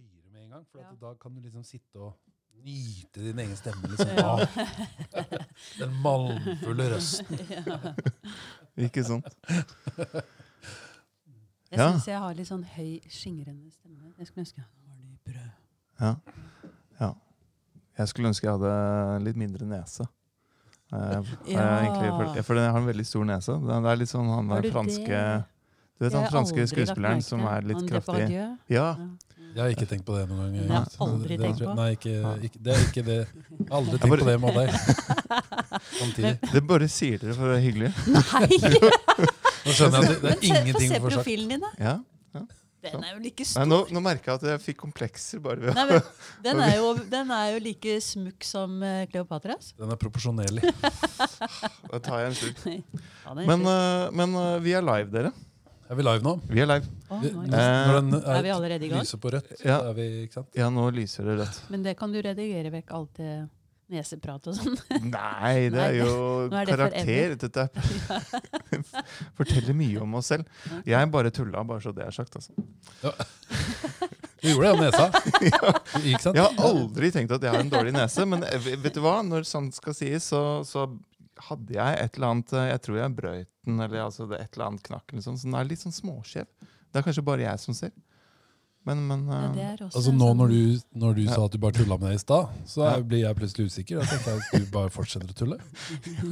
gøyere med en gang. For Ja. da kan du liksom sitte og nyte din egen stemme. Liksom. Ja. Ah, den malmfulle røsten. ja. Ikke sant? Jeg Ja. syns jeg har litt sånn høy, skingrende stemme. Jeg skulle ønske jeg var dypere. Ja. ja. Jeg skulle ønske jeg hadde litt mindre nese. Jeg, Ja. eh, egentlig, for, for jeg har en veldig stor nese. Det er litt sånn han der franske det? Du vet han franske skuespilleren som er litt kraftig? Ja. Ja. Jeg har ikke tenkt på det noen gang. Det har jeg aldri Det- tenkt på. Nei, ikke, ikke, det er ikke det. Aldri tenkt bare- på det med deg. Samtidig. Det bare sier dere for å være hyggelig. Nei! Nå skjønner jeg at det, det er ingenting få seg. profilen din, da. Ja. Den er jo like Nei, stor. nå, nå merker jeg at jeg fikk komplekser bare ved Nei, men, den, er jo, den er jo like smukk som eh, Kleopatras. Den er proporsjonell. Da tar jeg en slurk. Ja, Men, eh, men eh, vi er live, dere. Er vi live nå? Vi er live. Oh, nice. Når den Er vi allerede i gang? lyser på rødt, så Ja. er vi ikke sant? Ja, nå lyser det rødt. Men det kan du redigere vekk alt det neseprat og sånn. Nei, det er Nei, jo nå er det karakter. Dette er forteller mye om oss selv. Jeg bare tulla, bare så det er sagt. Altså. Du gjorde det av nesa. ja. Jeg har aldri tenkt at jeg har en dårlig nese, men vet du hva? når sant skal sies, så, så hadde jeg et eller annet eh, Jeg tror jeg brøyt den, eller altså det er et eller annet knakk, eller sånn, så den er litt sånn småskjev. Det er kanskje bare jeg som ser. Men, men Ja, eh, er Altså Nå sånn- når du, når du Ja. sa at du bare tulla med det i stad, så er, Ja. blir jeg plutselig usikker. Jeg tenkte at du bare fortsetter å tulle.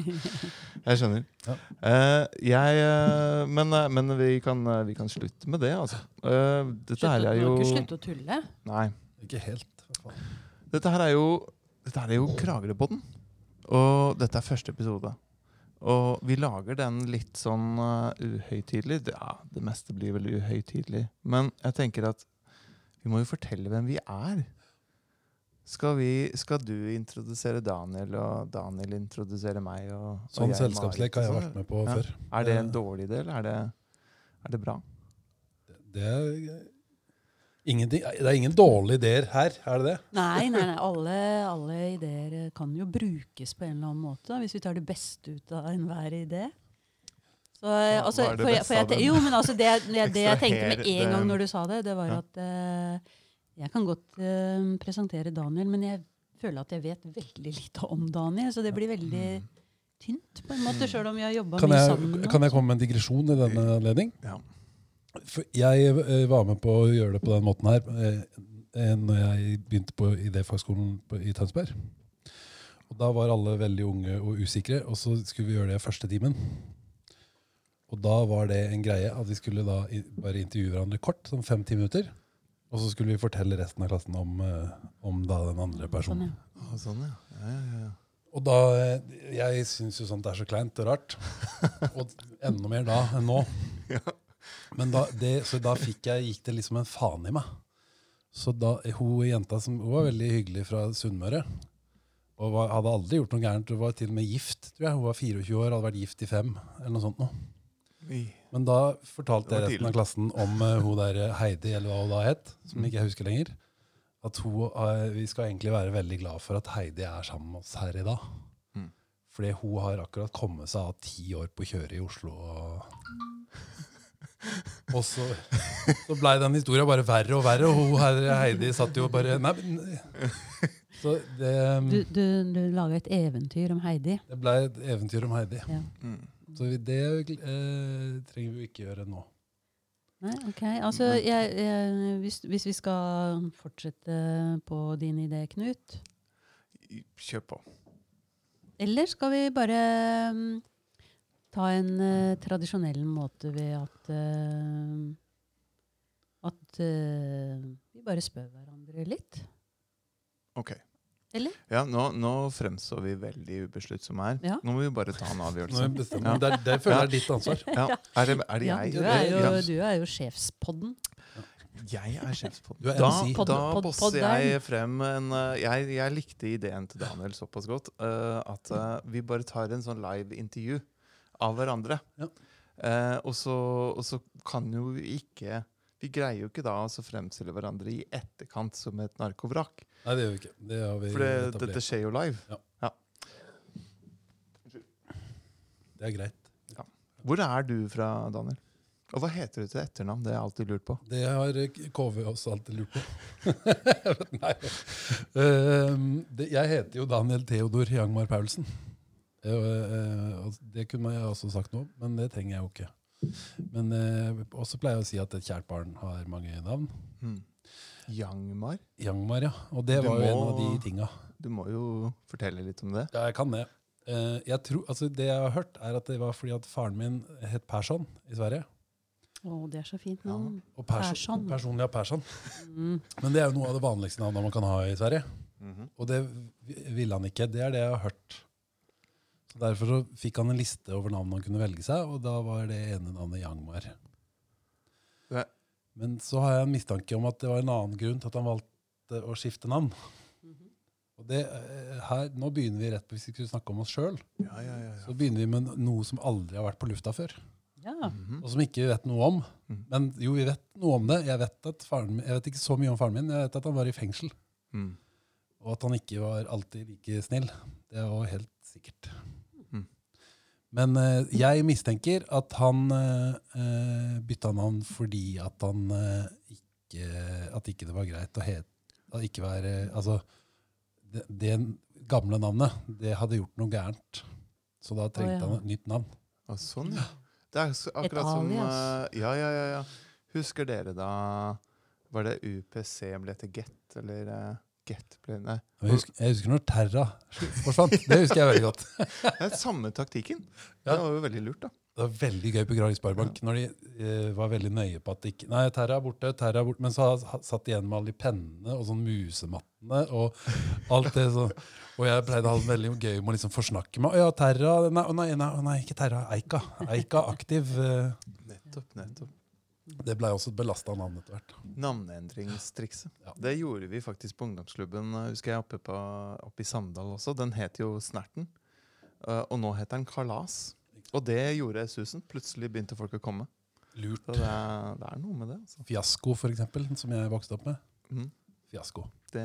Jeg skjønner. Ja. Eh, jeg, uh, men uh, men vi, kan, vi kan slutte med det, altså. Eh, dette Slutt her å- jo du jo ikke slutte å tulle. Nei. Ikke helt. i hvert fall. Dette her er jo, dette her er jo Kragerøpodden. Og dette er første episode. Og vi lager den litt sånn uh, uhøytidelig. Ja, det meste blir vel uhøytidelig. Men jeg tenker at vi må jo fortelle hvem vi er. Skal, vi, skal du introdusere Daniel, og Daniel introdusere meg? Og, og Sånn selskapslek har jeg vært med på Ja. før. Er det en Eh, dårlig eller er det, er det bra? Det er ingenting Det er ingen dårlige ideer her, er det det? Nei, nei, nei. Alle, alle ideer eh, kan jo brukes på en eller annen måte. Hvis vi tar det beste ut av enhver idé. Så, ja, Hva- altså, hva er det for beste av den? jo, men altså, det, det, det jeg tenkte med en gang når du sa det, det var at uh, jeg kan godt uh, presentere Daniel, men jeg føler at jeg vet veldig lite om Daniel. Så det blir veldig tynt, på en måte, sjøl om vi har jobba mye jeg, sammen. kan jeg komme med en digresjon i denne anledning? Ja. For jeg eh, var med på å gjøre det på den måten her eh, eh, når jeg begynte på idéfagskolen i Tønsberg. Og Da var alle veldig unge og usikre, og så skulle vi gjøre det første timen. Og da var det en greie at vi skulle da bare intervjue hverandre kort, sånn fem-ti minutter. Og så skulle vi fortelle resten av klassen om, om da den andre Sånn, personen. ja. Sånn, ja. Ja, ja, ja. Og da, Jeg syns jo sånt er så kleint og rart. Og enda mer da enn nå. Men da, det, så da fikk jeg, gikk det liksom en faen i meg. Så da, hun jenta som hun var veldig hyggelig fra Sunnmøre, og var, hadde aldri gjort noe gærent, hun var til og med gift. tror jeg. Hun var 24 år, hadde vært gift i fem. eller noe sånt nå. Men da fortalte jeg resten av klassen om uh, hun der Heidi, eller hva hun da het, som ikke jeg husker lenger. At hun, uh, vi skal egentlig være veldig glad for at Heidi er sammen med oss her i dag. Mm. Fordi hun har akkurat kommet seg av ti år på kjøret i Oslo. Og, og så, så blei den historia bare verre og verre, og hun her, Heidi satt jo bare Nei, men Så det, Du, du, du laga et eventyr om Heidi. det blei et eventyr om Heidi. Ja. Mm. Så det eh, trenger vi ikke gjøre nå. Nei, ok. Altså, jeg, jeg, hvis, hvis vi skal fortsette på din idé, Knut Kjør på. Eller skal vi bare mm, ta en uh, tradisjonell måte ved at uh, At uh, vi bare spør hverandre litt? Ok. Eller? Ja, nå, nå fremstår vi veldig ubesluttsomme her. Ja. Nå må vi bare ta en Nå avgjørelse. er vi bestemt. Det, er- det føler jeg er ditt ansvar. Ja. Er, det, er det Ja, jeg? du, er jo, Ja. du er jo sjefspodden. Jeg er sjefspodden. Du Da, da bosser jeg frem en jeg, jeg likte ideen til Daniel såpass godt uh, at uh, vi bare tar en sånn live-intervju av hverandre. Ja. Eh, og, så, og så kan jo ikke Vi greier jo ikke da å fremstille hverandre i etterkant som et narkovrak. Nei, det gjør vi ikke. Det har vi For det, dette skjer jo live. Det er greit. Hvor er du fra, Daniel? Og hva heter du til etternavn? Det har jeg alltid lurt på. Det har eh, KV også alltid lurt på. Nei. Uh, det, jeg heter jo Daniel Theodor Jangmar Paulsen. Eh, eh, og det kunne jeg også sagt noe men det trenger jeg jo ikke. Men eh, også pleier jeg å si at et kjært barn har mange navn. Mm. Yangmar? Yangmar, ja. Og det Du var jo en av de tinga. Du må jo fortelle litt om det. Ja, jeg kan det. Eh, jeg tror, altså det jeg har hørt, er at det var fordi at faren min het Persson i Sverige. Å, det er så fint Ja. navn. Og Persson, Persson. Personlig av Persson. Mm. Men det er jo noe av det vanligste navnet man kan ha i Sverige. Mhm. Og det ville han ikke. Det er det jeg har hørt. Derfor så fikk han en liste over navn han kunne velge seg, og da var det ene navnet Yangmar. Ja. Men så har jeg en mistanke om at det var en annen grunn til at han valgte å skifte navn. Mhm. Og det, eh, her, nå begynner vi rett på, Hvis vi skulle snakke om oss sjøl, Ja, ja, ja. så begynner vi med noe som aldri har vært på lufta før. Ja. -hmm. Og som ikke vi vet noe om. Mhm. Men jo, vi vet noe om det. Jeg vet, at faren jeg vet ikke så mye om faren min. Jeg vet at han var i fengsel. Mm. Og at han ikke var alltid like snill. Det er jo helt sikkert. Men eh, jeg mistenker at han uh, bytta navn fordi at han eh, ikke At ikke det var greit å hete At ikke være Altså, det, det gamle navnet, det hadde gjort noe gærent. Så da trengte oh, ja. han et nytt navn. Ah, sånn, ja. Det er akkurat som alias. eh, Ja, ja, ja, ja. Husker dere da Var det UPC ble til Get, eller Get ble Jeg husker, jeg husker når Terra forsvant. Det husker jeg veldig godt. Det er samme taktikken. Det var jo veldig lurt, da. Det var veldig gøy på Gravis Sparebank når de eh, var veldig nøye på at de ikke Nei, Terra er borte, Terra er borte. Men så satt de igjen med alle de pennene og sånn musemattene og alt det sånn. Og jeg pleide å ha det veldig gøy med å liksom forsnakke meg. Å ja, Terra Nei, nei, nei, nei, ikke Terra. Eika. Eika aktiv. eh, Nettopp, nettopp. Det blei også et belasta navn etter hvert. Navneendringstrikset. Ja. Det gjorde vi faktisk på ungdomsklubben eh, husker jeg oppe, på, oppe i Sandal også. Den het jo Snerten. Eh, og nå heter den Kalas. Og det gjorde susen. Plutselig begynte folk å komme. Lurt. Så det er, det er noe med det. Altså. Fiasko, for eksempel, som jeg vokste opp med. Mm. Fiasko. Det,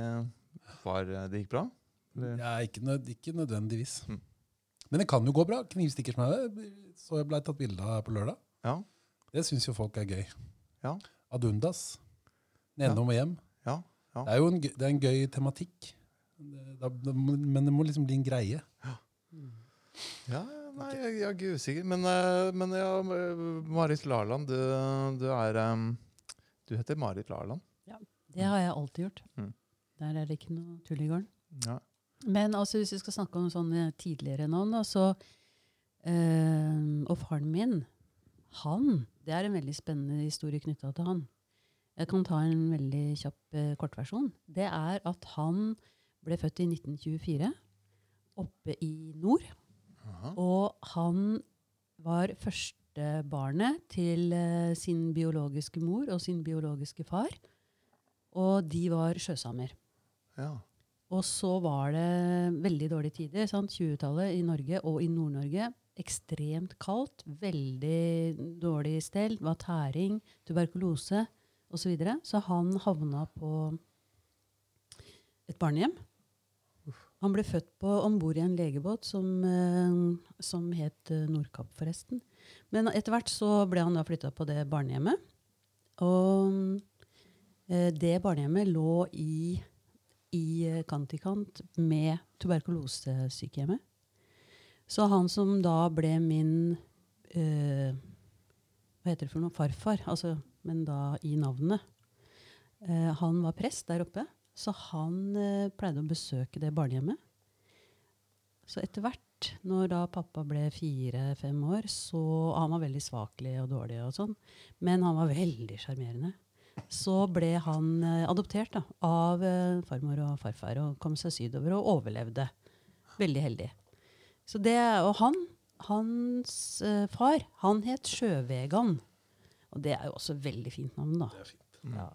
var, det gikk bra? Ja, ikke, nød, ikke nødvendigvis. Mm. Men det kan jo gå bra. Knivstikker som er det, så jeg blei tatt bilde av på lørdag. Ja. Det syns jo folk er gøy. Ja. Adundas. Nedom og hjem. Ja, ja. Det er jo en, det er en gøy tematikk. Det, da, det, men det må liksom bli en greie. Ja, nei, jeg, jeg er ikke usikker. Men, eh, men ja, eh, Marit Larland, du, du er em, Du heter Marit Larland. Det har jeg alltid gjort. Mm. Der er det ikke noe tull i gården. Ja. Men altså, hvis vi skal snakke om sånne tidligere navn, da, så eh, Og faren min, han Det er en veldig spennende historie knytta til han. Jeg kan ta en veldig kjapp eh, kortversjon. Det er at han ble født i 1924 oppe i nord. Aha. Og han var første barnet til eh, sin biologiske mor og sin biologiske far. Og de var sjøsamer. Ja. Og så var det veldig dårlige tider. 20-tallet i Norge og i Nord-Norge. Ekstremt kaldt, veldig dårlig stell. Var tæring, tuberkulose osv. Så, videre. så han havna på et barnehjem. Han ble født på om bord i en legebåt som, eh, som het eh, Nordkapp, forresten. Men etter hvert så ble han da flytta på det barnehjemmet. Og eh, det barnehjemmet lå i i kant i kant med tuberkulosesykehjemmet. Så han som da ble min eh, Hva heter det for noe? Farfar, altså, men da i navnet. Eh, han var prest der oppe, så han eh, pleide å besøke det barnehjemmet. Så etter hvert, når da pappa ble fire-fem år, så Han var veldig svakelig og dårlig, og sånn, men han var veldig sjarmerende så ble han eh, adoptert da, av eh, farmor og farfar og kom seg sydover og overlevde. Veldig heldig. Så det, og han, hans eh, far, han het Sjøvegan. Og det er jo også veldig fint navn, da. Det er fint. Mm. Ja.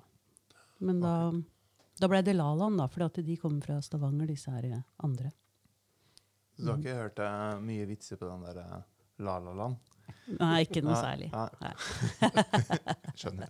Men da, da ble det Laland, da, for de kommer fra Stavanger, disse her eh, andre. Så du har ikke hørt uh, mye vitser på den der uh, La-la-land? Nei, ikke noe særlig. nei. Nei. Skjønner.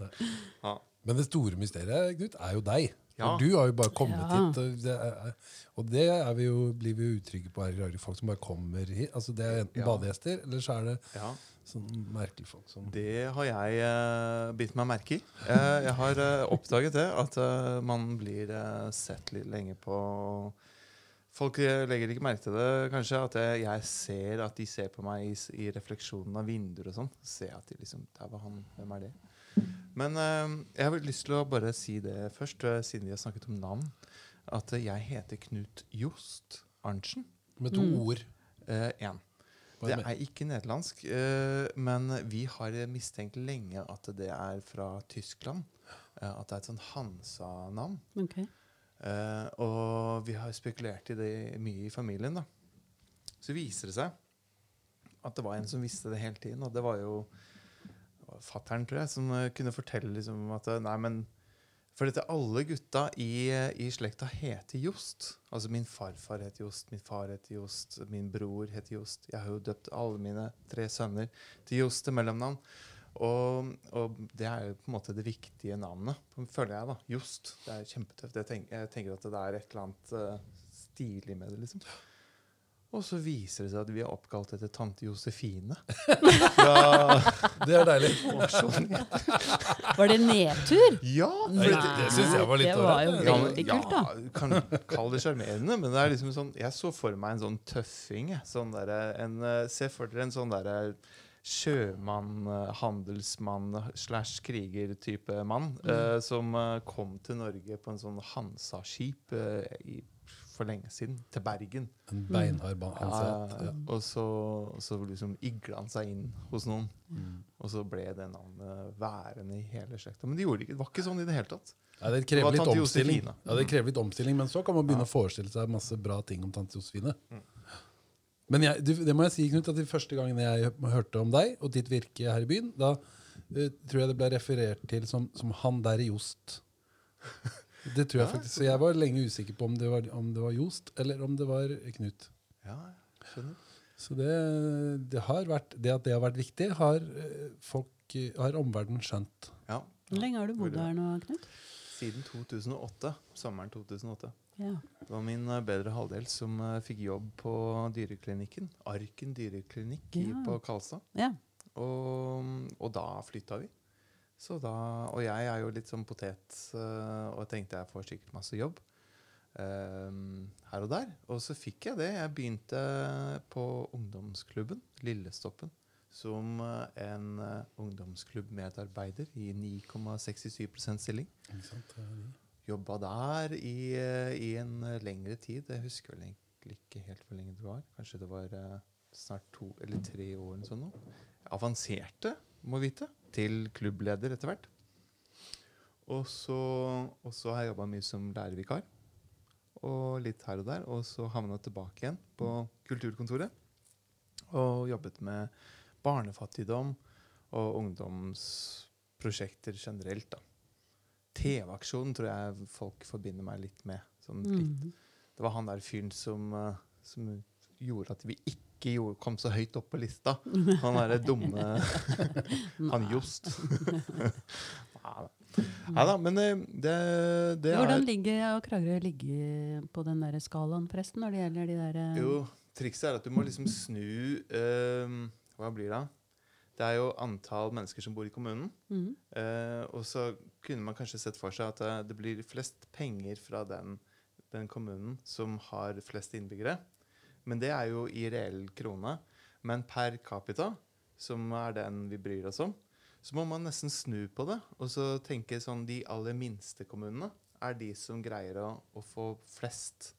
Men det store mysteriet, Knut, er jo deg. Ja. Du har jo bare kommet Ja. hit, og det, er, og det er vi jo, blir vi jo utrygge på her i Rare folk som bare kommer hit. Altså Det er enten Ja. badegjester, eller så er det ja. sånn merkelige folk som Det har jeg uh, bitt meg merke i. Eh, jeg har uh, oppdaget det, at man blir sett litt lenge på Folk legger ikke merke til det, kanskje. At jeg, jeg ser at de ser på meg i, i refleksjonen av vinduer og sånn. Ser at de liksom Der var han. Hvem er det? Men eh, jeg har lyst til å bare si det først, eh, siden vi har snakket om navn. At eh, jeg heter Knut Jost Arntzen. Med to Mm. ord. Én. Det er ikke nederlandsk, eh, men vi har mistenkt lenge at det er fra Tyskland. eh, at det er et sånn Hansa-navn. Okay. Eh, og vi har spekulert i det mye i familien. da. Så viser det seg at det var en som visste det hele tiden, og det var jo fattern, tror jeg, som eh, kunne fortelle liksom at eh, Nei, men For dette alle gutta i, eh, i slekta heter Jost. Altså min farfar heter Jost, min far heter Jost, min bror heter Jost. Jeg har jo døpt alle mine tre sønner til Jost til mellomnavn. Og, og det er jo på en måte det viktige navnet, føler jeg. da, Jost. Det er kjempetøft. Jeg tenker, jeg tenker at det er et eller annet uh, stilig med det. liksom. Og så viser det seg at vi er oppkalt etter tante Josefine. Ja, Det er deilig. Var det nedtur? Ja! Nei, det- det synes jeg var litt Det var jo ålreit. Ja, men- veldig kult, da. Ja, kan kalle det sjarmerende, men det er liksom sånn Jeg så for meg en sånn tøffing. Sånn der, en, eh, se for dere en sånn derre sjømann, eh, handelsmann slash kriger-type mann Mm. uh, som eh, kom til Norge på en sånn Hansa-skip uh, i- for lenge siden, til Bergen. En beinhard ansett. Ansatt. ja. Og så, så liksom igla han seg inn hos noen. Mm. Og så ble det navnet værende i hele slekta. Men det, gjorde det, ikke, det var ikke sånn i det hele tatt. Ja, det Det krever omstilling. Ja, det krever litt omstilling, Men så kan man begynne å forestille seg masse bra ting om tante Josefine. Mm. Men jeg, det må jeg si, Knut, at de første gangene jeg hørte om deg og ditt virke her i byen, da uh, tror jeg det ble referert til som, som 'han der i Jost'. Det tror jeg Ja, faktisk. Så jeg var lenge usikker på om det var, om det var Jost eller om det var Knut. Ja, skjønner. Så det, det har vært, det at det har vært viktig, har eh, folk eh, har omverdenen skjønt. Ja. Hvor lenge har du bodd her nå, Knut? Siden 2008. Sommeren 2008. Ja. Det var min eh, bedre halvdel som fikk jobb på dyreklinikken. Arken dyreklinikk Ja. på Karlstad. ja. Og, og da flytta vi. Så da, og jeg er jo litt sånn potet, og jeg tenkte jeg får sikkert masse jobb um, her og der. Og så fikk jeg det. Jeg begynte på ungdomsklubben, Lillestoppen, som eh, en eh, ungdomsklubbmedarbeider i 9,67% stilling. Ikke sant? Jobba der i, eh, i en eh, lengre tid. Jeg husker vel egentlig ikke helt hvor lenge det var. Kanskje det var eh, snart to eller tre år. eller sånn. Avanserte, må vite, til klubbleder etter hvert. Og så, og så har jeg jobba mye som lærervikar. Og litt her og der. Og så havna jeg tilbake igjen på kulturkontoret. Og jobbet med barnefattigdom og ungdomsprosjekter generelt. da. TV-aksjonen tror jeg folk forbinder meg litt med. Sånn litt. Mm. Det var han der fyren som, eh, som gjorde at vi ikke gjorde, kom så høyt opp på lista. Han derre dumme Han Jost. Nei da, men det, det, det Hvordan ligger og Kragerø på den der skalaen, forresten, når det gjelder de der eh, Jo, trikset er at du må liksom snu eh, Hva blir det? Det er jo antall mennesker som bor i kommunen. Mm. Eh, og så kunne man kanskje sett for seg at eh, det blir flest penger fra den, den kommunen som har flest innbyggere. Men det er jo i reell krone. Men per capita, som er den vi bryr oss om, så må man nesten snu på det. Og så tenke sånn de aller minste kommunene er de som greier å, å få flest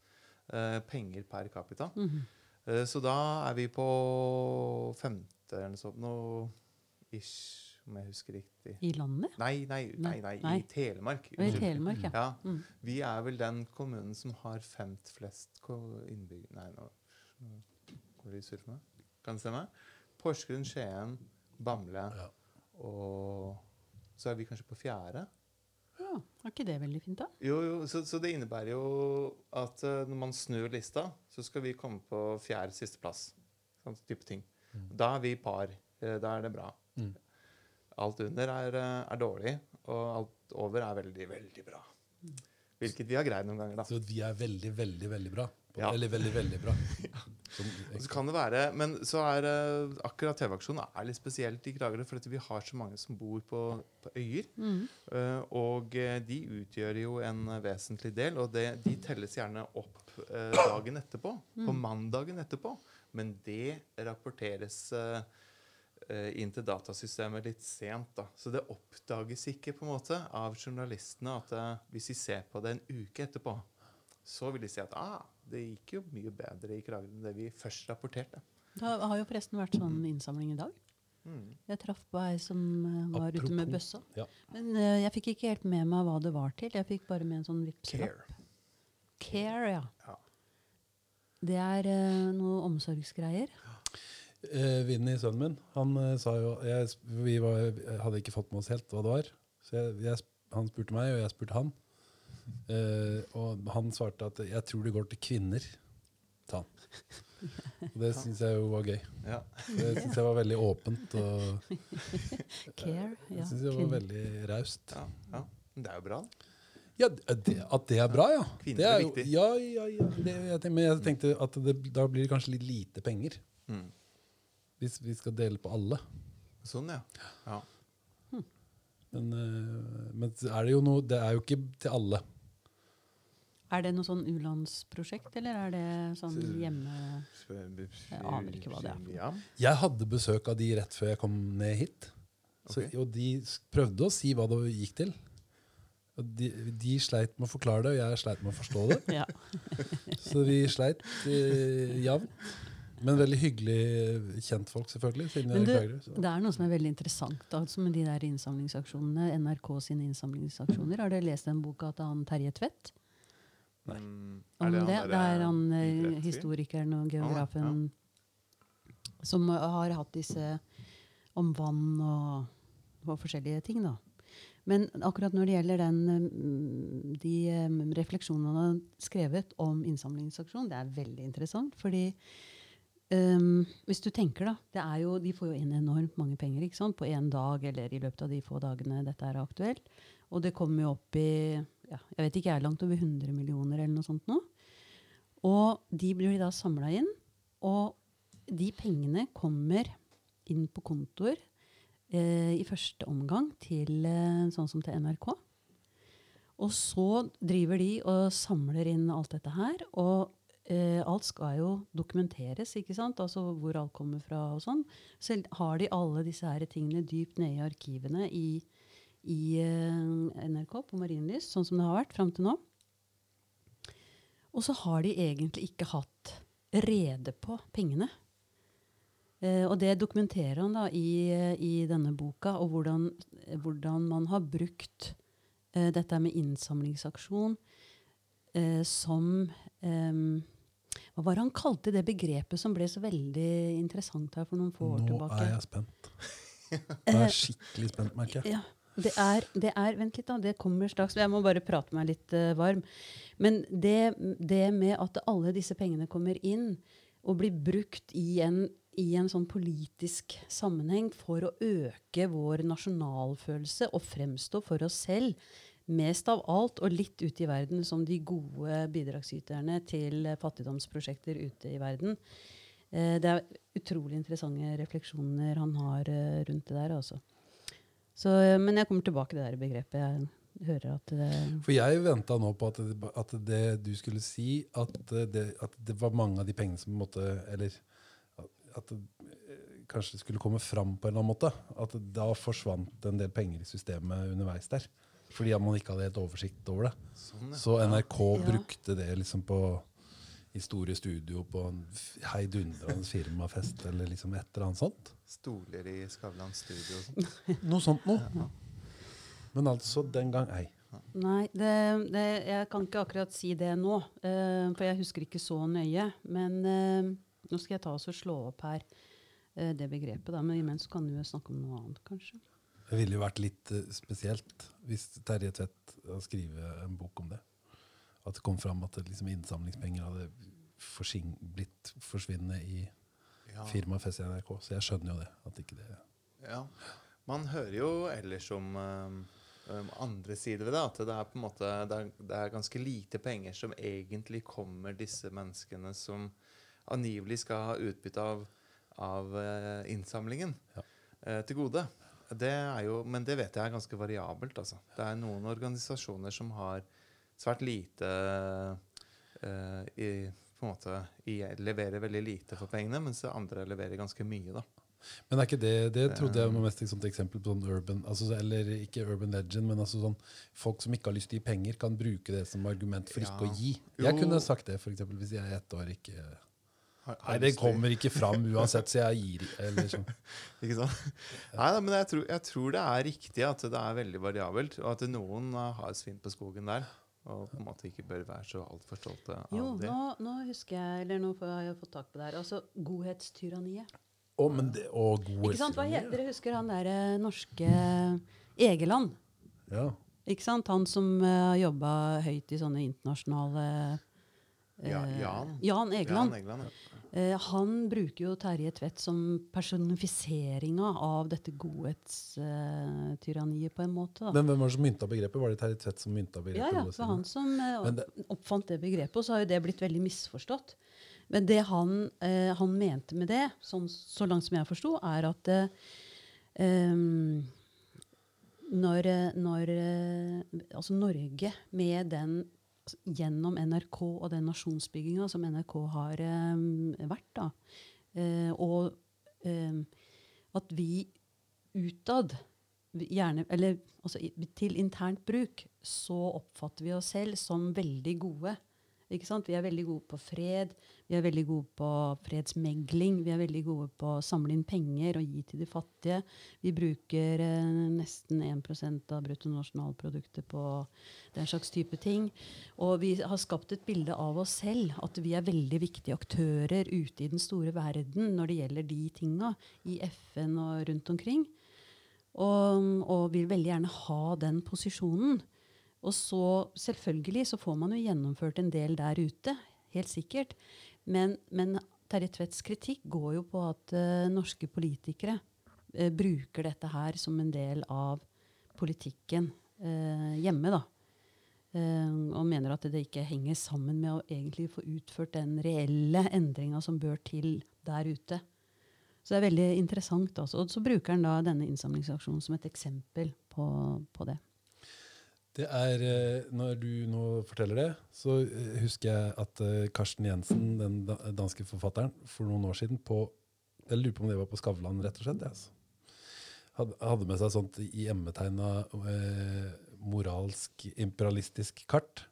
uh, penger per capita. Mm -hmm. uh, så da er vi på femte eller sånt. noe ish, om jeg husker riktig. I landet? Nei, nei, nei, nei, Nei. i Telemark. I Telemark, ja. Ja, Mm. Vi er vel den kommunen som har femt flest innbyggere Nei, nå går det surr meg. Kan det stemme? Porsgrunn, Skien, Bamble Ja. og så er vi kanskje på fjerde. ja. Er ikke det veldig fint, da? Jo, jo, så, så det innebærer jo at eh, når man snur lista, så skal vi komme på fjerde sisteplass. Sånn type ting. Da er vi par. Eh, Da er det bra. Mm. Alt under er, eh, er dårlig, og alt over er veldig, veldig bra. Hvilket vi har greid noen ganger, da. Så vi er veldig, veldig, veldig bra. På, Ja. Veldig, veldig, veldig bra. Som, så kan det være, Men så er eh, akkurat TV-aksjonen er litt spesielt i Kragerø, for vi har så mange som bor på, på øyer. Mm. Eh, og eh, de utgjør jo en vesentlig del, og det, de telles gjerne opp dagen etterpå. På Mm. mandagen etterpå. Men det rapporteres inn til datasystemet litt sent. da. Så det oppdages ikke på en måte av journalistene at hvis de ser på det en uke etterpå, så vil de si at ah, det gikk jo mye bedre i Kragerø enn det vi først rapporterte. Det har har jo forresten vært sånn innsamling i dag. Mm. Jeg traff på ei som var var ute med Apropos, bøssa. ja. Men uh, jeg fikk ikke helt med meg hva det var til. Jeg fikk bare med en sånn vippslapp. Care. Care, ja. Ja. Det er uh, noe omsorgsgreier. Uh, Vinny, sønnen min, han uh, sa jo jeg, Vi var, hadde ikke fått med oss helt hva det var. Så jeg, jeg, han spurte meg, og jeg spurte han. Eh, og han svarte at 'jeg tror det går til kvinner', sa han. Og det syns jeg jo var gøy. Ja. Det syns jeg var veldig åpent. Og Care, jeg ja. synes jeg var veldig raust. Ja, ja. Det er jo bra. da. Ja, det, at det er bra, ja. Kvinner det er jo, viktig. Ja, ja, ja. Det, jeg tenkte, men jeg tenkte at det, da blir det kanskje litt lite penger. Mm. Hvis vi skal dele på alle. Sånn, ja. ja. Men, eh, men er det jo noe Det er jo ikke til alle. Er det noe sånn u-landsprosjekt, eller er det sånn hjemme... Jeg aner ikke hva det er. Jeg hadde besøk av de rett før jeg kom ned hit. Så, Og de prøvde å si hva det gikk til. Og de, de sleit med å forklare det, og jeg sleit med å forstå det. Ja. Så vi sleit eh, jevnt. Men veldig hyggelig kjentfolk, selvfølgelig. Men er du, det er noe som er veldig interessant altså med de der innsamlingsaksjonene. NRK sine innsamlingsaksjoner. Har dere lest den boka til han Terje Tvedt? Nei. Mm, Om det, det, er han eh, historikeren og ja. geografen som eh, har hatt disse om vann og, og forskjellige ting, da. Men akkurat når det gjelder den, mm, de eh, refleksjonene han har skrevet om innsamlingsaksjon, det er veldig interessant. Fordi Um, hvis du tenker, da det er jo, De får jo inn enormt mange penger ikke sant? på én dag eller i løpet av de få dagene dette er aktuelt. Og det kommer jo opp i ja, jeg vet ikke, jeg er langt over 100 millioner eller noe sånt nå. Og de blir da samla inn. Og de pengene kommer inn på kontoer eh, i første omgang til eh, sånn som til NRK. Og så driver de og samler inn alt dette her. Og eh, alt skal jo dokumenteres, ikke sant? Altså hvor alt kommer fra og sånn. Så har de alle disse her tingene dypt nede i arkivene i, i eh, NRK på Marienlyst, sånn som det har vært fram til nå. Og så har de egentlig ikke hatt rede på pengene. Eh, og det dokumenterer han da i, i denne boka, og hvordan, hvordan man har brukt eh, dette med innsamlingsaksjon eh, som em, Hva var det han kalte det begrepet som ble så veldig interessant her for noen få år Nå tilbake? er jeg spent. Jeg er skikkelig spent, merker jeg. Ja, det er, det er Vent litt, da. Det kommer straks. Jeg må bare prate meg litt uh, varm. Men det, det med at alle disse pengene kommer inn og blir brukt i en, i en sånn politisk sammenheng for å øke vår nasjonalfølelse og fremstå for oss selv mest av alt og litt ute i verden som de gode bidragsyterne til fattigdomsprosjekter ute i verden. Eh, det er utrolig interessante refleksjoner han har eh, rundt det der. altså. Så, men jeg kommer tilbake til det der begrepet. Jeg hører at det For jeg venta nå på at det, at det du skulle si, at det, at det var mange av de pengene som måtte Eller at det eh, kanskje skulle komme fram på en eller annen måte. At da forsvant en del penger i systemet underveis der. Fordi man ikke hadde helt oversikt over det. Sånn, ja. Så NRK Ja. brukte det liksom på i store studio på en heidundrende firmafest eller liksom et eller annet sånt. Stoler i Skavlan studio og sånt. Noe sånt noe. Men altså den gang ei. Nei, det, det, jeg kan ikke akkurat si det nå. Uh, for jeg husker ikke så nøye. Men uh, nå skal jeg ta oss og slå opp her uh, det begrepet. Da. Men imens kan du snakke om noe annet, kanskje. Det ville jo vært litt spesielt hvis Terje Tvedt skriver en bok om det. At det kom fram at det liksom innsamlingspenger hadde blitt forsvinnet i Ja. firmafest i NRK. Så jeg skjønner jo det. At ikke det Ja. Man hører jo ellers om um, andre sider ved det. At det er på en måte det er, det er ganske lite penger som egentlig kommer disse menneskene som angivelig skal ha utbytte av, av uh, innsamlingen, Ja. uh, til gode. Det jo, men det vet jeg er ganske variabelt. Altså. Det er noen organisasjoner som har svært lite uh, i, på en måte, i, leverer veldig lite for pengene, mens andre leverer ganske mye. da. Men er ikke det Det trodde jeg var mest et sånt eksempel på sånn urban altså, Eller ikke urban legend, men altså sånn folk som ikke har lyst til å gi penger, kan bruke det som argument for ikke Ja. å gi. Jo. Jeg kunne sagt det, for eksempel, hvis jeg ett år ikke Har- Nei, det kommer ikke fram uansett, så jeg gir eller sånn. Ikke sant? Nei, da, men jeg tror, jeg tror det er riktig at det er veldig variabelt, og at noen har svinn på skogen der. Og på en måte ikke bør være så altfor stolte av Jo, det. nå, nå husker jeg, eller nå har jeg fått tak på det her. Altså godhetstyranniet. Oh, men det, gode Ikke sant? Hva heter Dere husker han derre norske Egeland? Ja. Ikke sant? Han som uh, jobba høyt i sånne internasjonale uh, Ja, Jan. Jan Egeland. Jan Egeland, ja. Eh, han bruker jo Terje Tvedt som personifiseringa av dette godhetstyranniet, på en måte. Da. Men hvem var det som mynta begrepet? Var det Terje Tvedt som mynta begrepet? Ja, ja, det var han som eh, det- oppfant det begrepet, og så har jo det blitt veldig misforstått. Men det han, eh, han mente med det, sånn, så langt som jeg forsto, er at eh, når, eh, når eh, altså Norge med den Gjennom NRK og den nasjonsbygginga som NRK har eh, vært, da, eh, og em, at vi utad gjerne, eller altså, til internt bruk, så oppfatter vi oss selv som veldig gode. Vi er veldig gode på fred, vi er veldig gode på fredsmegling, vi er veldig gode på å samle inn penger og gi til de fattige. Vi bruker eh, nesten 1 av bruttonasjonalproduktet på den slags type ting. Og vi har skapt et bilde av oss selv, at vi er veldig viktige aktører ute i den store verden når det gjelder de tinga, i FN og rundt omkring. Og, og vil veldig gjerne ha den posisjonen. Og så selvfølgelig så får man jo gjennomført en del der ute, helt sikkert. Men, men Terje Tvedts kritikk går jo på at uh, norske politikere uh, bruker dette her som en del av politikken uh, hjemme, da. Og mener at det ikke henger sammen med å egentlig få utført den reelle endringa som bør til der ute. Så det er veldig interessant. Også. Og så bruker han da denne innsamlingsaksjonen som et eksempel på, på det. Det er, eh, Når du nå forteller det, så eh, husker jeg at eh, Karsten Jensen, den danske forfatteren, for noen år siden på Jeg lurer på om det var på Skavlan, rett og slett. altså. Hadde med seg sånt i emmetegna eh, moralsk imperialistisk kart,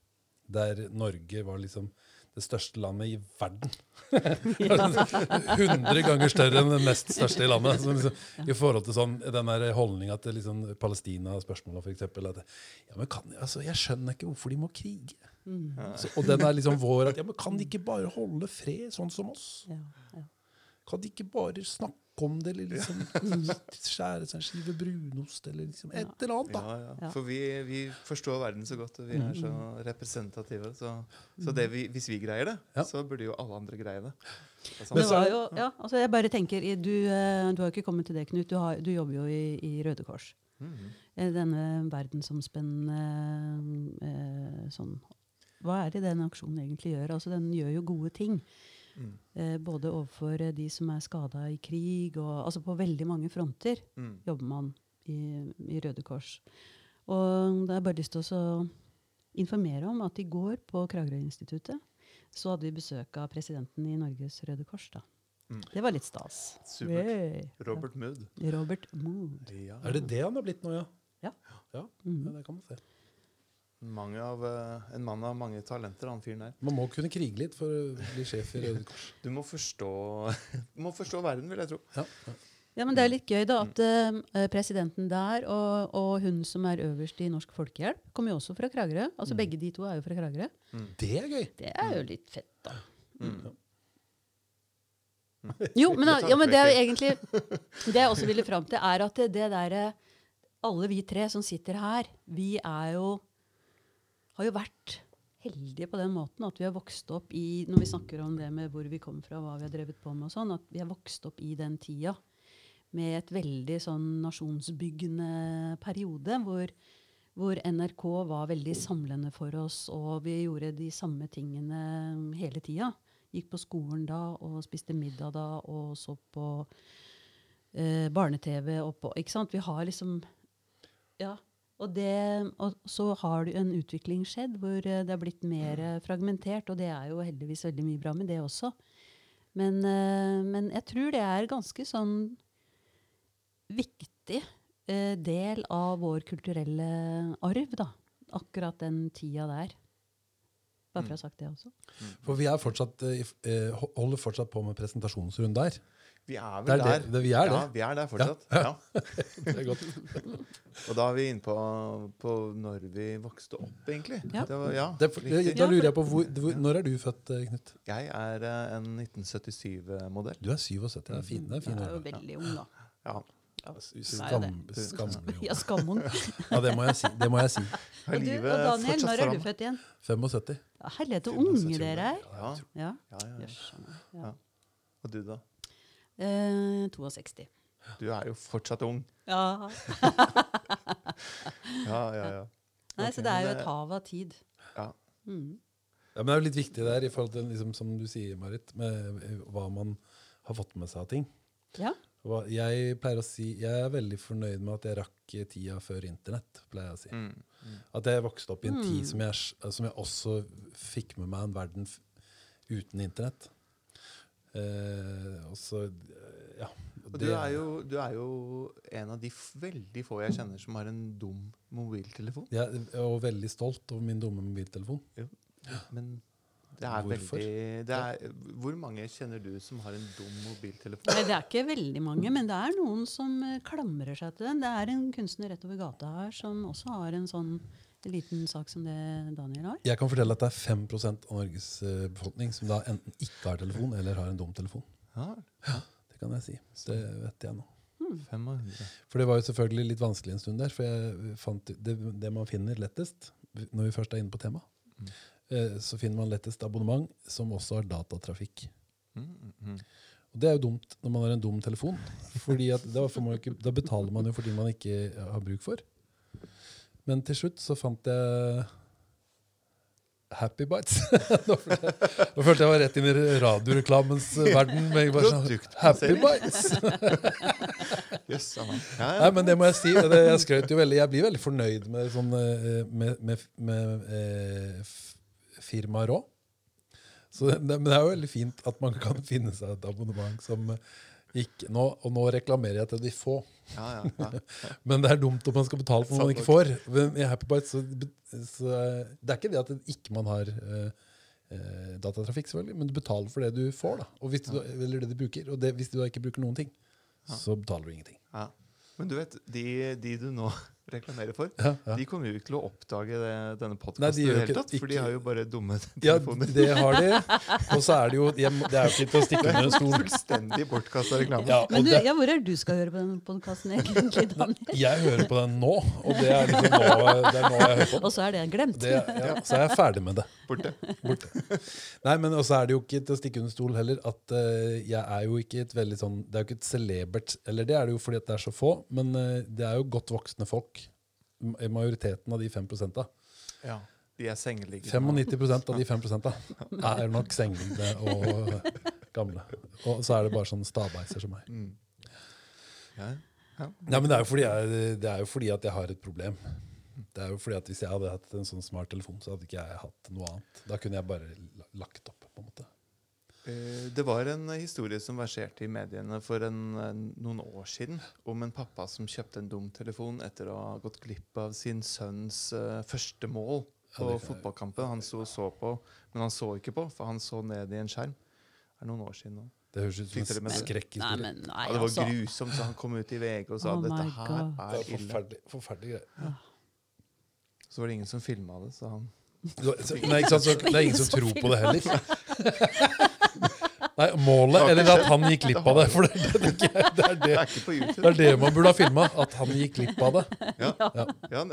der Norge var liksom det største landet i verden. 100 ganger større enn det nest største i landet. Så liksom, I forhold til sånn, den holdninga til liksom Palestina-spørsmålet, f.eks. Ja, men kan, altså, jeg skjønner ikke hvorfor de må krige. Så, og den er liksom vår at ja, men Kan de ikke bare holde fred, sånn som oss? Ja, ja. Kan de ikke bare snakke om det, eller liksom skjære seg en skive brunost, eller liksom et eller annet? da? Ja, ja. For vi, vi forstår verden så godt, og vi er så representative. Så, så det vi, hvis vi greier det, Ja. så burde jo alle andre greie det. Det. Men Det var jo, ja, altså jeg bare tenker, du, eh, du har jo ikke kommet til det, Knut. Du, har, du jobber jo i, i Røde Kors. Mm -hmm. Denne verdensomspennende eh, sånn Hva er det den aksjonen egentlig gjør? Altså Den gjør jo gode ting. Mm. Eh, både overfor de som er skada i krig, og altså på veldig mange fronter Mm. jobber man i, i Røde Kors. Og da har jeg bare lyst til å informere om at i går på Kragerø-instituttet så hadde vi besøk av presidenten i Norges Røde Kors. da. Mm. Det var litt stas. Supert. Hey. Robert Mood. Robert Mood. Ja. Er det det han har blitt nå, ja? Ja. Ja, Mhm. ja det kan man se. Mange av, eh, en mann av mange talenter, han fyren der. Man må kunne krige litt for å bli sjef i Røde Kors. Du må forstå, må forstå verden, vil jeg tro. Ja, ja. Ja, men Det er litt gøy da, at uh, presidenten der og, og hun som er øverst i Norsk Folkehjelp, kommer jo også fra Kragerø. Altså Begge de to er jo fra Kragerø. Det er gøy! Det er jo litt fett, da. Mm. Jo, men, Det ja, men det er jo egentlig Det jeg også ville fram til, er at det, det derre Alle vi tre som sitter her, vi er jo Har jo vært heldige på den måten at vi har vokst opp i Når vi snakker om det med hvor vi kommer fra, hva vi har drevet på med og sånn, at vi har vokst opp i den tida med et veldig sånn nasjonsbyggende periode hvor, hvor NRK var veldig samlende for oss, og vi gjorde de samme tingene hele tida. Gikk på skolen da og spiste middag da og så på eh, barne-TV. Vi har liksom Ja. Og, det, og så har det en utvikling skjedd hvor eh, det er blitt mer eh, fragmentert, og det er jo heldigvis veldig mye bra med det også. Men, eh, men jeg tror det er ganske sånn viktig del av vår kulturelle arv, da. Akkurat den tida der. Bare for å ha sagt det også. For vi fortsatt, holder fortsatt på med presentasjonsrunde der. Vi er Det er vel det, der. det, vi er det. Ja, vi er der fortsatt. Ja. Det er godt. Og da er vi inne på, på når vi vokste opp, egentlig. Ja. Det var, ja, Det, er da lurer jeg på, hvor, hvor, Når er du født, eh, Knut? Jeg er eh, en 1977-modell. Du er 77. Det er fin. Det er Jeg fin er jo veldig ung, da. Ja. Ja. Skam, det. Ja, skammen. Ja, det må jeg si. Det må jeg si. Og, du, og Daniel, når er du født igjen? 75. Ja, Helvete unge dere er. Ja, Ja. ja, ja, ja. Ja. Og du, da? Eh, 62. Du er jo fortsatt ung. Ja. Ja, ja, ja. Nei, okay, så det er jo et hav av tid. Ja. Mm. Ja, men det er jo litt viktig der, i forhold til liksom, som du sier, Marit, med eh, hva man har fått med seg av ting. Ja. Hva, jeg pleier å si, jeg er veldig fornøyd med at jeg rakk tida før internett. pleier jeg å si. Mm. Mm. At jeg vokste opp i en Mm. tid som jeg, som jeg også fikk med meg en verden f uten internett. Eh, og så, ja. Og du er, jo, du er jo en av de f veldig få jeg kjenner som har en dum mobiltelefon. Er og veldig stolt over min dumme mobiltelefon. Men det er Hvorfor? veldig det er, Hvor mange kjenner du som har en dum mobiltelefon? Nei, det er ikke veldig mange, men det er noen som eh, klamrer seg til den. Det er en kunstner rett over gata her som også har en sånn liten sak som det Daniel har. Jeg kan fortelle at det er 5 av Norges eh, befolkning som da enten ikke har telefon eller har en dum telefon. Ja, Det kan jeg si. Det vet jeg nå. 500. For det var jo selvfølgelig litt vanskelig en stund der. For jeg fant det, det man finner lettest, når vi først er inne på temaet, Mm. eh, så finner man lettest abonnement som også har datatrafikk. Mm. Og det er jo dumt når man har en dum telefon. Fordi at da, får man jo ikke, da betaler man jo for ting man ikke har bruk for. Men til slutt så fant jeg Happy Bites. nå, følte jeg, nå følte jeg var rett inn i radioreklamens verden. Med bare sånn, Happy Bites! Jøss, Ja, ja. Nei, men det må jeg si. Det, jeg skrøt jo veldig. Jeg blir veldig fornøyd med, sånn, eh, med, med, med eh, firmaet Rå. Så det, men det er jo veldig fint at man kan finne seg et abonnement som ikke nå, Og nå reklamerer jeg til de få. Ja, ja, ja. Men det er dumt om man skal betale for noe man ikke får. Men i Happy Bites så, så Det er ikke det at ikke man har eh, eh, datatrafikk, selvfølgelig, men du betaler for det du får. da og hvis du, Eller det du bruker. Og det, hvis du da ikke bruker noen ting, så betaler du ingenting. ja. Men du vet, de, de du nå reklamerer for, Ja, ja. de kommer jo ikke til å oppdage det, denne podkasten de i det hele tatt. For de har jo bare dumme telefoner. Ja, det har de. Og så er det jo de, Det er jo ikke til å stikke under en stol. Fullstendig bortkasta reklame. Ja, Men og du, ja, hvor er det du skal høre på den podkasten egentlig, Daniel? jeg hører på den nå, og det er liksom nå, det er nå jeg hører på den. Og så er det glemt. Det, ja, så er jeg ferdig med det. Borte. Borte. Nei, men også er det jo ikke til å stikke under stol heller at uh, jeg er jo ikke et veldig sånn Det er jo ikke et celebert Eller det er det jo fordi at det er så få, men uh, det er jo godt voksne folk. Majoriteten av de 5 da. Ja. De er sengeliggende. 95% av de 5 da, er nok sengeliggende og gamle. Og så er det bare sånn stabeiser som meg. Mm. Ja. Ja. Ja, men det er, jeg, det er jo fordi at jeg har et problem. Det er jo fordi at Hvis jeg hadde hatt en sånn smart telefon, så hadde ikke jeg hatt noe annet. Da kunne jeg bare lagt opp. på en måte. Eh, Det var en eh, historie som verserte i mediene for en, eh, noen år siden om en pappa som kjøpte en dum telefon etter å ha gått glipp av sin sønns uh, første mål på ja, fotballkampen. Han sto og så på, men han så ikke på, for han så ned i en skjerm. Det er noen år siden nå. Det høres ut som en? Skrekkhistorie. Ja, det var altså. grusomt, så han kom ut i VG og sa Oh dette her God. Er ille. forferdelig, forferdelig greier. Så var det ingen som filma det, så han Så- så- Nei, ikke sant, så det er ingen som tror på det heller. Nei, Målet, eller at han gikk glipp av det. For det, det, det, er det, er, det, er det er det man burde ha filma. At han gikk glipp av det. Ja, Ja. ja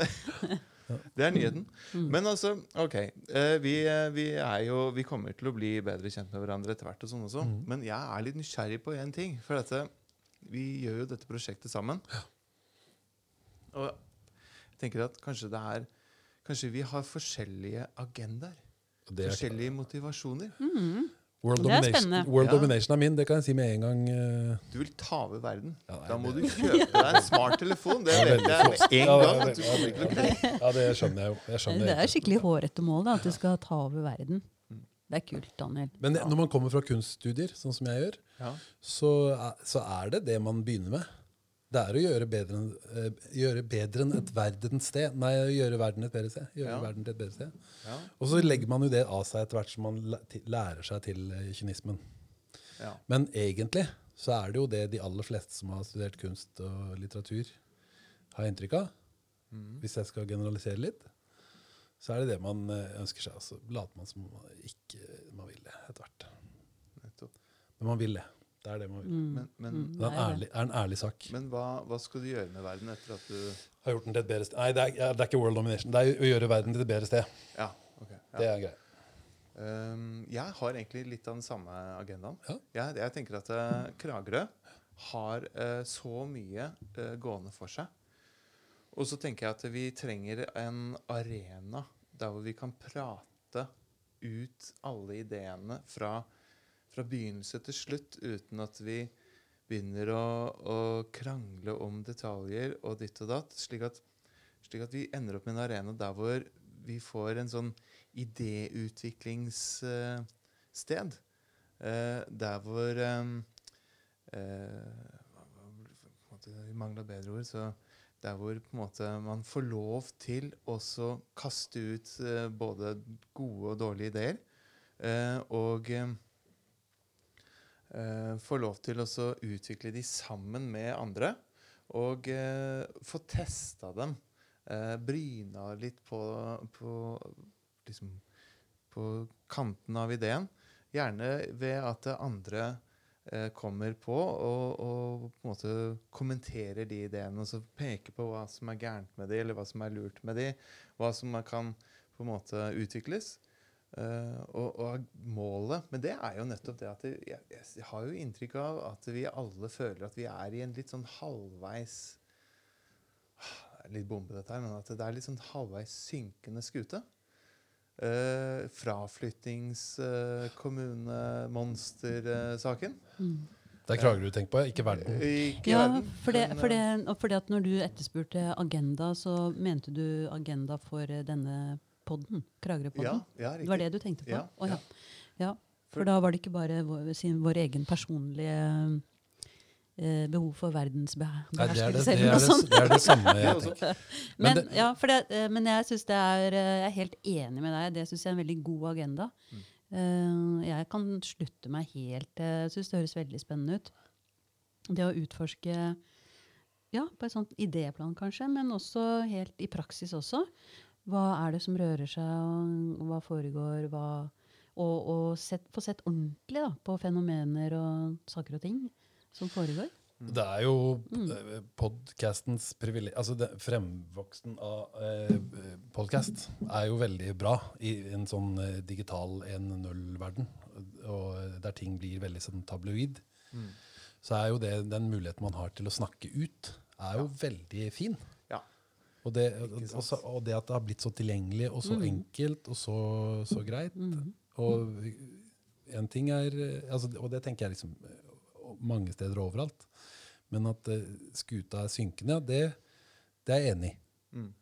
det, er nyheten. Men altså, OK. eh, Vi, eh, vi, er jo, vi kommer til å bli bedre kjent med hverandre etter hvert. og sånn også. Mhm. Men jeg er litt nysgjerrig på én ting. For dette, vi gjør jo dette prosjektet sammen. Og jeg tenker at kanskje det er Kanskje vi har forskjellige agendaer. Er, Forskjellige motivasjoner. Mhm. World, Det er domination, spennende. world Ja. domination er min, det kan jeg si med en gang. eh. Du vil ta over verden. Ja, nei, Da må det- du kjøpe deg en smarttelefon. Det vet jeg med en det er gang. at veldig- du kommer ikke til å klare. Ja, det skjønner jeg jo. Jeg skjønner Det er skikkelig hårete mål, da, at du skal ta over verden. Det er kult, Daniel. Men når man kommer fra kunststudier, sånn som jeg gjør, så, så er det det man begynner med. Det er å gjøre bedre enn, eh, gjøre bedre enn et verdenssted. Nei, gjøre verden et bedre sted. Gjøre Ja. verden til et bedre sted. Ja. Og så legger man jo det av seg etter hvert som man lærer seg til eh, kynismen. Ja. Men egentlig så er det jo det de aller fleste som har studert kunst og litteratur, har inntrykk av. Mm. Hvis jeg skal generalisere litt, så er det det man eh, ønsker seg. Og så later man som man ikke man vil det etter hvert. Men man vil det. Det er det man vil. Mm. Men, men, Mm. Det er en ærlig, er en ærlig sak. men hva, hva skal du gjøre med verden etter at du Har gjort den til et bedre sted. Nei, det er, det er ikke world domination. Det er å gjøre verden til et bedre sted. Ja. ok. Ja. Det er greit. Um, jeg har egentlig litt av den samme agendaen. Ja. Jeg, jeg tenker at uh, Kragerø har uh, så mye uh, gående for seg. Og så tenker jeg at vi trenger en arena der hvor vi kan prate ut alle ideene fra, fra begynnelse til slutt, uten at vi begynner å, å krangle om detaljer og ditt og datt. Slik at, slik at vi ender opp med en arena der hvor vi får en sånn idéutviklingssted. der hvor um, uh, en måte, Vi mangler bedre ord. så der hvor måte man får lov til å kaste ut uh, både gode og dårlige ideer. Uh, og eh, få lov til å utvikle de sammen med andre. Og eh, få testa dem. Eh, bryna litt på, på, liksom, på kanten av ideen. Gjerne ved at andre eh, kommer på og, og på en måte kommenterer de ideene. Og peker på hva som er gærent med de, eller hva som er lurt med de. Hva som kan på en måte utvikles. Eh, og, og målet med det er jo nettopp det at det, jeg, jeg har jo inntrykk av at vi alle føler at vi er i en litt sånn halvveis er Litt bombe, dette her, men at det er litt sånn halvveis synkende skute. Uh, Fraflyttingskommunemonstersaken. uh. Mm. Det er Kragerø du tenker på, ikke verden. Ikke Ja, verden, for det, men, for det, eh, og fordi at når du etterspurte agenda, så mente du agenda for eh, denne podden? Kragerø-podden? ja, det var det du tenkte på? Ja, Å, ja. For- da var det ikke bare vår, sin, vår egen personlige eh, behov for er verdensbeherskelse eller er noe sånt. det er det samme jeg tenker. Men, det- ja, for det, eh, men jeg synes det er eh, Jeg er helt enig med deg. Det syns jeg er en veldig god agenda. Mm. Eh, Jeg kan slutte meg helt Jeg syns det høres veldig spennende ut. Det å utforske ja, på et sånt idéplan, kanskje, men også helt i praksis også. Hva er det som rører seg, og hva foregår? Hva, og og sett, få sett ordentlig da, på fenomener og saker og ting som foregår. Det er jo Mm. podkastens privilegium Altså det, fremvoksten av eh, podkast er jo veldig bra i en sånn eh, digital 1.0-verden, og eh, der ting blir veldig sånn tabloid. Mm. Så er jo det den muligheten man har til å snakke ut, er jo veldig fin. Og det, Ikke og, så, og det at det har blitt så tilgjengelig og så Mm. enkelt og så, så greit. Mm. Og en ting er altså, Og det tenker jeg liksom eh, mange steder overalt. Men at eh, skuta er synkende, det, det er jeg enig i. Mm.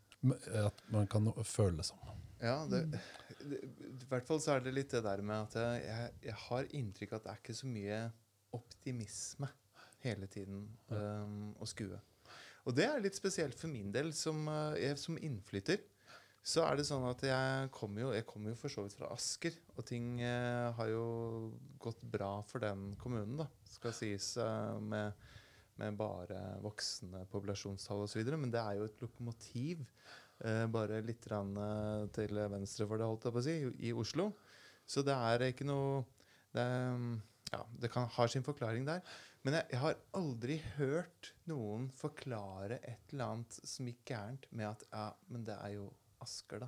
At man kan føle det sånn. Ja, det, det, I hvert fall så er det litt det der med at jeg, jeg, jeg har inntrykk av at det er ikke så mye optimisme hele tiden um, å skue. Og det er litt spesielt for min del. Som, uh, jeg, som innflytter så er det sånn at jeg kommer jo, jeg jo for så vidt fra Asker. Og ting eh, har jo gått bra for den kommunen, da, skal sies, eh, med, med bare voksne populasjonstall osv. Men det er jo et lokomotiv Eh, bare litt rann, eh, til venstre for det, holdt jeg på å si, i, Oslo. Så det er ikke noe Det, ja, det kan, har sin forklaring der. Men jeg, jeg har aldri hørt noen forklare et eller annet som gikk gærent med at ja, men det er jo Asker, da.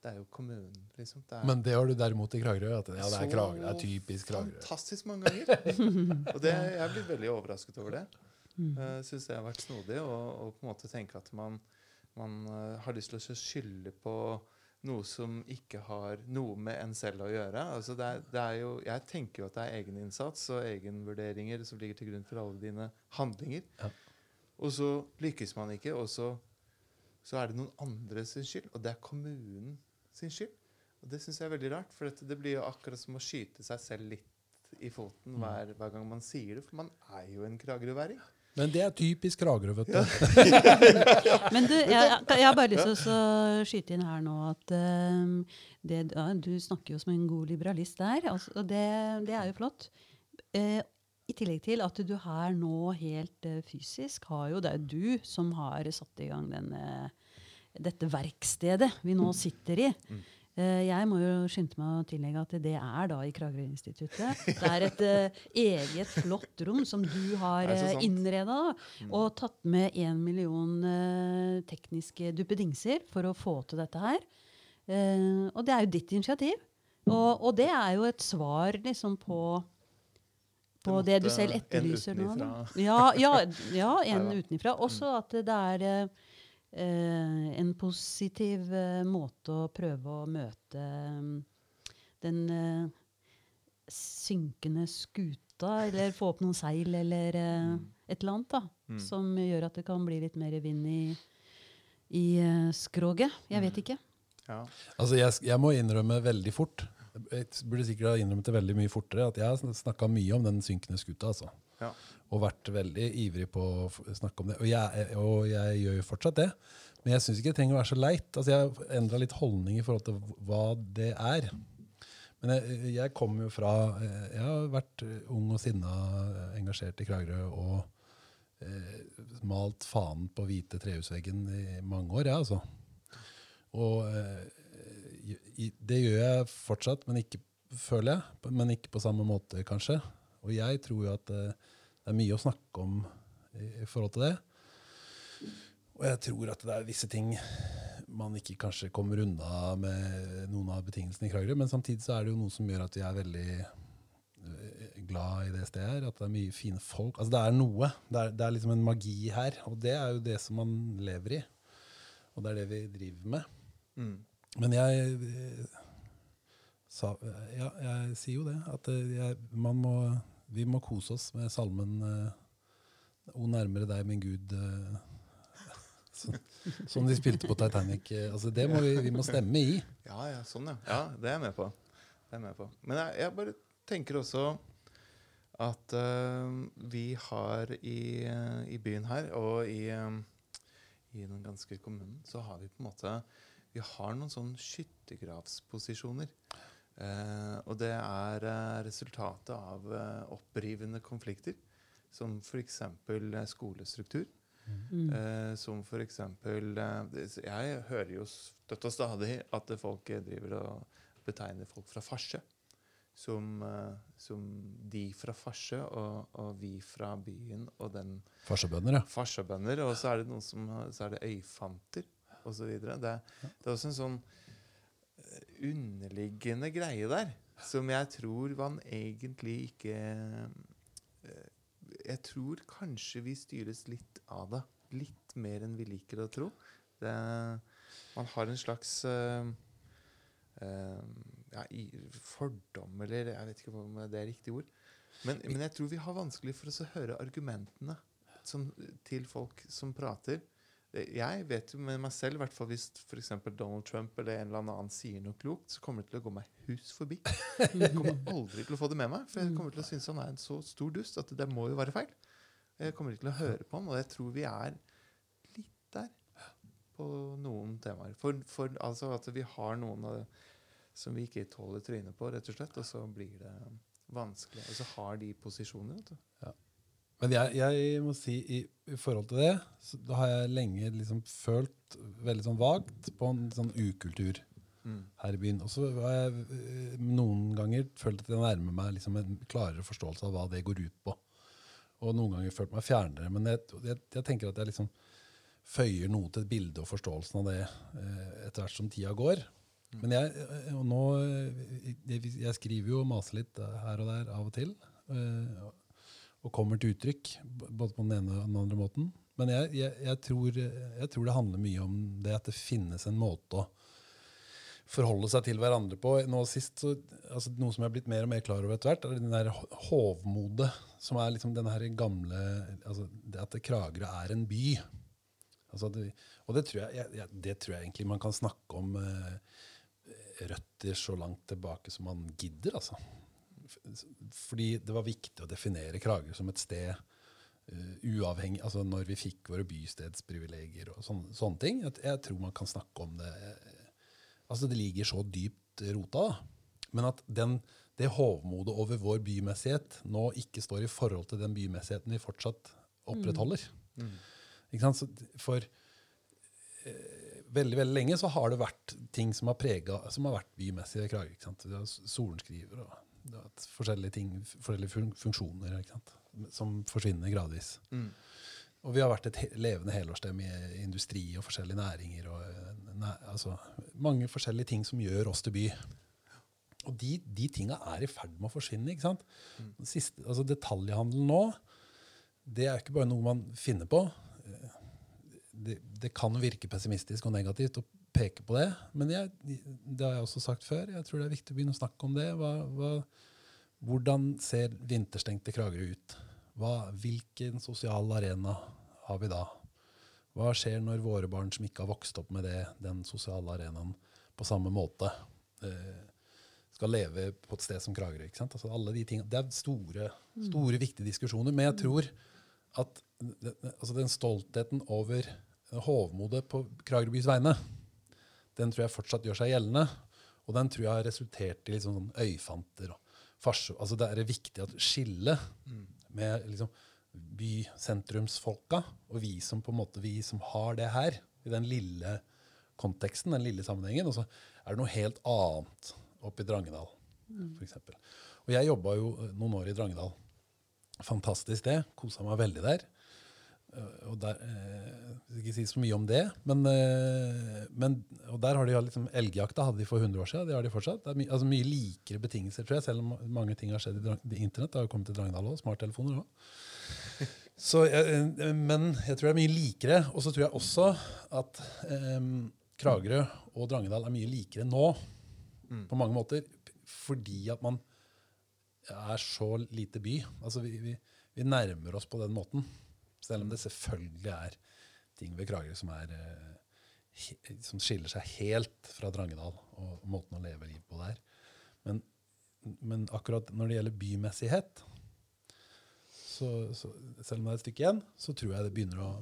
Det er jo kommunen, liksom. Det er Men det har du derimot i Kragerø. At, ja, det er Kragerø, det er typisk Kragerø. Fantastisk mange ganger. Og det, jeg er blitt veldig overrasket over det. Mm. Uh, Syns det har vært snodig å på en måte tenke at man man uh, har lyst til å skylde på noe som ikke har noe med en selv å gjøre. Altså det er, det er jo, jeg tenker jo at det er egeninnsats og egenvurderinger som ligger til grunn for alle dine handlinger. Ja. Og så lykkes man ikke, og så, så er det noen andres skyld. Og det er kommunen sin skyld. Og det syns jeg er veldig rart, for det blir jo akkurat som å skyte seg selv litt i foten hver, hver gang man sier det. For man er jo en kragerøværing. Men det er typisk Kragerø, vet du. Men du, jeg, jeg har bare lyst til å skyte inn her nå at um, det, ja, du snakker jo som en god liberalist der, altså, og det, det er jo flott. Uh, I tillegg til at du her nå helt uh, fysisk har jo Det er du som har satt i gang denne, dette verkstedet vi nå sitter i. Eh, jeg må jo skynde meg å tillegge at det er da i Kragerø-instituttet. Det er et eh, eget flott rom som du har sant? innreda. Og tatt med én million eh, tekniske duppedingser for å få til dette her. Eh, og det er jo ditt initiativ. Og, og det er jo et svar liksom på på Det du selv etterlyser nå. Ja, ja, ja, en utenfra. Også at det er eh, eh, en positiv eh, måte å prøve å møte eh, den eh, synkende skuta, eller få opp noen seil, eller mm. et eller annet, da. Mm. Som gjør at det kan bli litt mer vind i, i eh, skroget. Jeg vet ikke. Ja. Altså, jeg, jeg må innrømme veldig fort Jeg burde sikkert ha innrømmet det veldig mye fortere at jeg har snakka mye om den synkende skuta. altså. Ja. Og vært veldig ivrig på å snakke om det. Og jeg, og jeg gjør jo fortsatt det. Men jeg syns ikke det trenger å være så leit. Altså, jeg har endra litt holdning i forhold til hva det er. Men jeg, jeg kommer jo fra eh, Jeg har vært ung og sinna, eh, engasjert i Kragerø og eh, malt fanen på hvite trehusveggen i mange år, jeg, altså. Og eh, i- det gjør jeg fortsatt, men ikke, føler jeg. Men ikke på samme måte, kanskje. Og jeg tror jo at eh, det er mye å snakke om i, forhold til det. Og jeg tror at det er visse ting man ikke kanskje kommer unna med noen av betingelsene i Kragerø, men samtidig så er det jo noe som gjør at vi er veldig eh, glad i det stedet her. At det er mye fine folk. Altså det er noe. Det er, det er liksom en magi her. Og det er jo det som man lever i. Og det er det vi driver med. Mm. Men jeg eh, sa, ja, jeg sier jo det. At eh, jeg, man må, vi må kose oss med salmen eh, O nærmere deg, min Gud. eh, som, som de spilte på Titanic. eh, Altså, det må vi, vi må stemme i. Ja, ja, sånn ja. Ja, Det er jeg med på. Jeg med på. Men jeg, jeg bare tenker også at uh, vi har i, uh, i byen her, og i, eh, i den ganske kommunen, så har vi på en måte Vi har noen sånn skyttergravsposisjoner. Eh, og det er eh, resultatet av eh, opprivende konflikter, som f.eks. Skolestruktur. Mm. Eh, som for eksempel eh, Jeg hører jo støtt og stadig at folk driver og betegner folk fra Farsø som, som de fra Farsø og, og vi fra byen og den Farsøbønder, ja. Farsøbønder. Og så er det noen som Så er det øyfanter osv. Det, det er også en sånn eh, underliggende greie der som jeg tror man egentlig ikke eh, Jeg tror kanskje vi styres litt av det. Litt mer enn vi liker å tro. Det, man har en slags uh, uh, ja, fordom, eller jeg vet ikke om det er riktig ord. Men, men jeg tror vi har vanskelig for oss å høre argumentene som, til folk som prater. Jeg vet jo med meg selv, hvert fall hvis for Donald Trump eller en eller annen sier noe klokt, så kommer det til å gå meg hus forbi. Jeg kommer aldri til å få det med meg, for jeg kommer til å synes han er en så stor dust at det må jo være feil. Jeg kommer ikke til å høre på han, og jeg tror vi er litt der på noen temaer. For, for altså at vi har noen som vi ikke tåler trynet på, rett og slett, og så blir det vanskelig. Og så har de posisjoner. vet du. Men jeg, jeg må si i, i forhold til det, da har jeg lenge liksom følt veldig sånn vagt på en sånn ukultur her i byen. Og så har jeg eh, noen ganger følt at jeg nærmer meg liksom en klarere forståelse av hva det går ut på. Og noen ganger følt meg fjernere. Men jeg, jeg, jeg tenker at jeg liksom føyer noe til bildet og forståelsen av det eh, etter hvert som tida går. Men jeg, eh, og nå, jeg, skriver jo og maser litt her og der av og til. Og kommer til uttrykk, både på den ene og den andre måten. Men jeg, jeg, jeg, tror, jeg tror det handler mye om det at det finnes en måte å forholde seg til hverandre på. Nå sist, så, altså Noe som jeg har blitt mer og mer klar over etter hvert, er den der hovmodet, som er liksom den her gamle altså Det at Kragerø er en by. Altså det, og det tror, jeg, det tror jeg egentlig man kan snakke om eh, røtter så langt tilbake som man gidder. altså. Fordi det var viktig å definere Kragerø som et sted uh, uavhengig, altså når vi fikk våre bystedsprivilegier og sånne, sånne ting. Jeg, tror man kan snakke om det Altså Det ligger så dypt rota. da. Men at den, det hovmodet over vår bymessighet nå ikke står i forhold til den bymessigheten vi fortsatt opprettholder. Mm. Mm. Ikke sant? Så for eh, veldig veldig lenge så har det vært ting som har, preget, som har vært bymessige Kragerø. ikke sant? Sorenskriver og vært forskjellige ting, forskjellige funksjoner ikke sant? som forsvinner gradvis. Mm. Og vi har vært et levende helårstem i industri og forskjellige næringer. og næ, altså, Mange forskjellige ting som gjør oss til by. Og de, de tinga er i ferd med å forsvinne. ikke sant? Mm. Siste, altså Detaljhandelen nå, det er ikke bare noe man finner på. Det, det kan virke pessimistisk og negativt å peke på det, men jeg, det har jeg også sagt før. Jeg tror det er viktig å begynne å snakke om det. Hva, hva, hvordan ser vinterstengte Kragerø ut? Hva, hvilken sosial arena har vi da? Hva skjer når våre barn som ikke har vokst opp med det, den sosiale arenaen på samme måte, eh, skal leve på et sted som Kragerø? ikke sant? Altså alle de tingene, Det er store, store mm. viktige diskusjoner. Men jeg tror at altså den stoltheten over hovmodet på Kragerø bys vegne, den tror jeg fortsatt gjør seg gjeldende. Og den tror jeg har resultert i liksom sånn øyfanter og farse. Altså det er viktig at skillet mm med liksom, bysentrumsfolka, og vi som på en måte, vi som har det her, i den lille konteksten, den lille sammenhengen. Og så er det noe helt annet oppe i Drangedal, mm. f.eks. Og jeg jobba jo noen år i Drangedal. Fantastisk det. Kosa meg veldig der. Eh, og der, eh, jeg ikke si så mye om det, men, eh, men og der har de liksom, Elgjakta hadde de for 100 år siden. Det har de fortsatt. Det er my, altså mye likere betingelser, tror jeg, selv om mange ting har skjedd i, i Internett. Det har jo kommet til Drangedal òg. Smarttelefoner òg. men jeg tror det er mye likere. Og så tror jeg også at eh, Kragerø og Drangedal er mye likere nå, mm. på mange måter. Fordi at man er så lite by. Altså vi, vi, vi nærmer oss på den måten. Selv om det selvfølgelig er ting ved Kragerø som, eh, som skiller seg helt fra Drangedal og måten å leve liv på der. Men, men, akkurat når det gjelder bymessighet, så, så, selv om det er et stykke igjen, så tror jeg det begynner å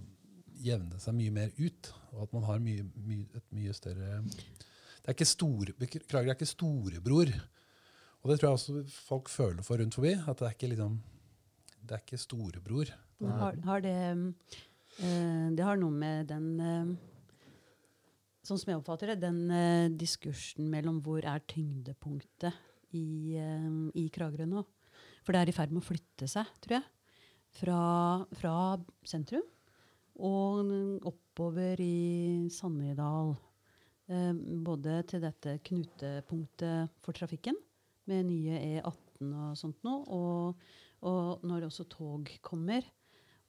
jevne seg mye mer ut. Og at man har mye, mye, et mye større det er ikke store, Kragerø er ikke storebror. Og det tror jeg også folk føler for rundt forbi. At det er ikke, liksom, det er ikke storebror. Har, har det, uh, det har noe med den uh, Sånn som jeg oppfatter det, den uh, diskursen mellom hvor er tyngdepunktet i, i Kragerø nå. For det er i ferd med å flytte seg, tror jeg. Fra, fra sentrum og oppover i Sannidal. både til dette knutepunktet for trafikken med nye E18 og sånt noe. Og, og når også tog kommer,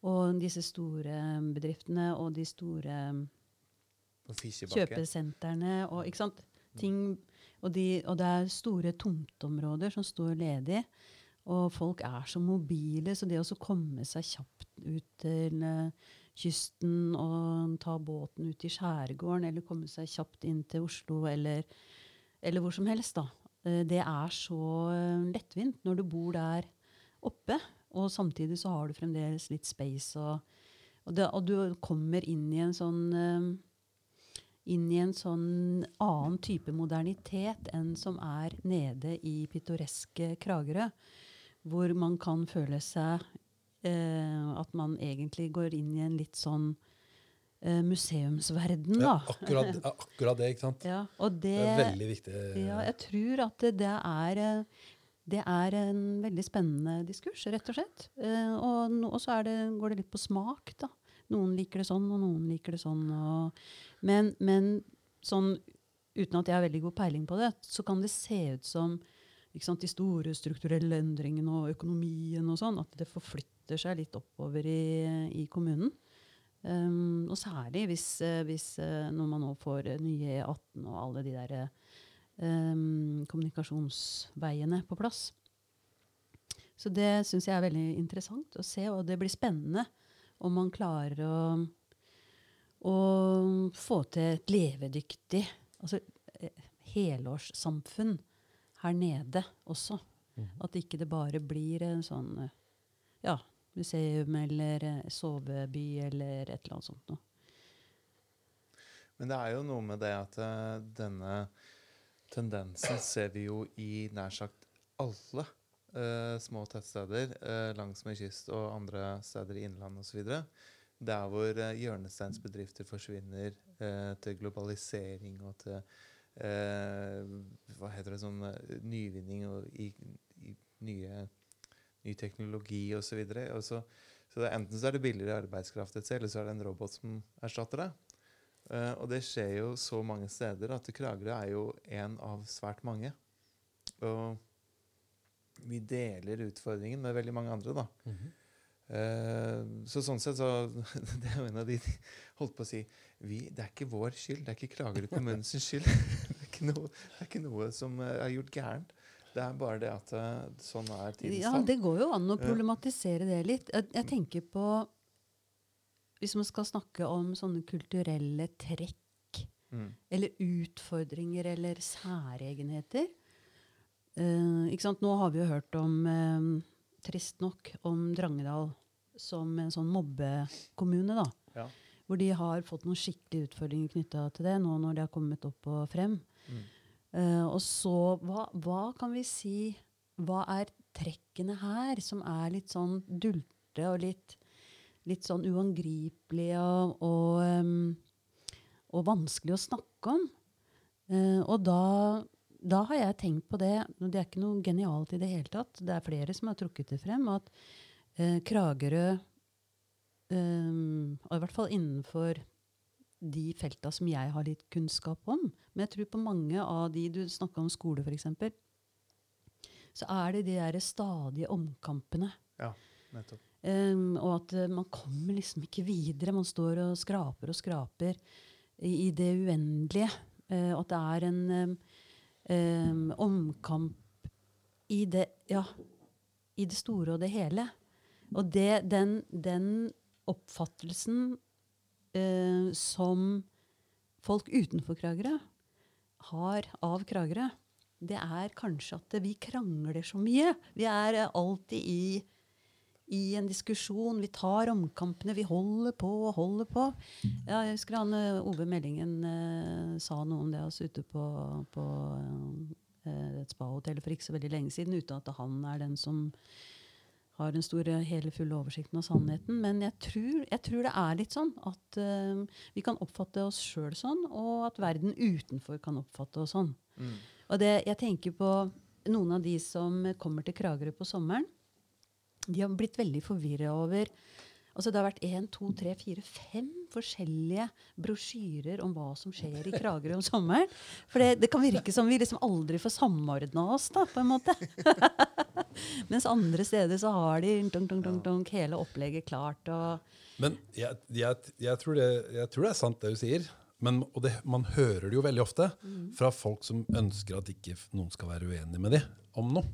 og disse store bedriftene og de store kjøpesentrene og ikke sant? Ting, og, de, og, det er store tomteområder som står ledig. Og folk er så mobile, så det å komme seg kjapt ut til uh, kysten og ta båten ut i skjærgården, eller komme seg kjapt inn til Oslo eller, eller hvor som helst, da, uh, det er så uh, lettvint når du bor der oppe. Og samtidig så har du fremdeles litt space. Og, og, det, og du kommer inn i en sånn uh, inn i en sånn annen type modernitet enn som er nede i pittoreske Kragerø. Hvor man kan føle seg uh, at man egentlig går inn i en litt sånn uh, museumsverden, da. Ja, akkurat, akkurat, det, ikke sant? Ja, det, det, er veldig viktig. Ja, jeg tror at det, det er det er en veldig spennende diskurs, rett og slett. Eh, og, og, så det, går det litt på smak, da. Noen liker det sånn, og noen liker det sånn. Og, men, men sånn, uten at jeg har veldig god peiling på det, så kan det se ut som sant, de store strukturelle endringene og økonomien og sånn, at det forflytter seg litt oppover i, i kommunen. Um, og særlig hvis, eh, hvis eh, når man nå får nye E18 og alle de der um, kommunikasjonsveiene på plass. Så det syns jeg er veldig interessant å se, og det blir spennende om man klarer å, å få til et levedyktig altså, eh, helårssamfunn her nede også. At ikke det bare blir en sånn eh, ja, museum eller eh, soveby eller et eller annet sånt noe. Men det er jo noe med det at uh, denne tendensen ser vi jo i nær sagt alle uh, små tettsteder uh, langs med kyst og andre steder i innlandet osv. Der hvor uh, hjørnesteinsbedrifter forsvinner uh, til globalisering og til eh, hva heter det, sånn eh, nyvinning og i, i nye, ny teknologi osv. Så, videre. Så, så enten så er det billigere arbeidskraft et eller så er det en robot som erstatter det. Eh, og det skjer jo så mange steder at Kragerø er jo en av svært mange. Og vi deler utfordringen med veldig mange andre, da. Eh, så sånn sett så Det er jo en av de holdt på å si vi, Det er ikke vår skyld. Det er ikke Kragerø kommunes skyld. det, er ikke noe, det er ikke noe som eh, er gjort gærent. Det er bare det at sånn er tidens Ja, det går jo an å problematisere det litt. Jeg, jeg tenker på Hvis man skal snakke om sånne kulturelle trekk Mm. eller utfordringer eller særegenheter uh, ikke sant? Nå har vi jo hørt om, eh, trist nok, om Drangedal som en sånn mobbekommune. da. Ja. Hvor de har fått noen skikkelige utfordringer knytta til det, nå når de har kommet opp og frem. Mm. Uh, og så, hva, hva kan vi si Hva er trekkene her som er litt sånn dulte og litt, litt sånn uangripelige og, og, og vanskelig å snakke om? Eh, og da, da har jeg tenkt på det Det er ikke noe genialt i det hele tatt. Det er flere som har trukket det frem. At eh, Kragerø og I hvert fall innenfor de felta som jeg har litt kunnskap om. Men jeg tror på mange av de Du snakka om skole, f.eks. Så er det de der stadige omkampene. Ja, nettopp. Um, og at eh, man kommer liksom ikke videre. Man står og skraper og skraper i, i det uendelige. Eh, at det er en um, um, omkamp i det, ja, i det store og det hele. Og det, den, den oppfattelsen uh, som folk utenfor Kragerø har av Kragerø, det er kanskje at vi krangler så mye. Vi er alltid i i en diskusjon. Vi tar omkampene, vi holder på og holder på. Ja, jeg husker han eh, Ove Meldingen eh, sa noe om det oss ute på, på eh, et spahotell for ikke så veldig lenge siden, uten at han er den som har den store, hele, fulle oversikten av sannheten. Men jeg tror, jeg tror det er litt sånn at eh, vi kan oppfatte oss sjøl sånn, og at verden utenfor kan oppfatte oss sånn. Mm. Og det, jeg tenker på noen av de som kommer til Kragerø på sommeren. De har blitt veldig forvirra over Altså Det har vært én, to, tre, fire, fem forskjellige brosjyrer om hva som skjer i Kragerø om sommeren. For det, det kan virke som vi liksom aldri får samordna oss, da, på en måte. Mens andre steder så har de tunk, tunk, tunk, hele opplegget klart. og Men jeg, jeg, jeg, tror det, jeg tror det er sant, det du sier. Men, og det, man hører det jo veldig ofte fra folk som ønsker at ikke noen skal være uenig med dem om noe.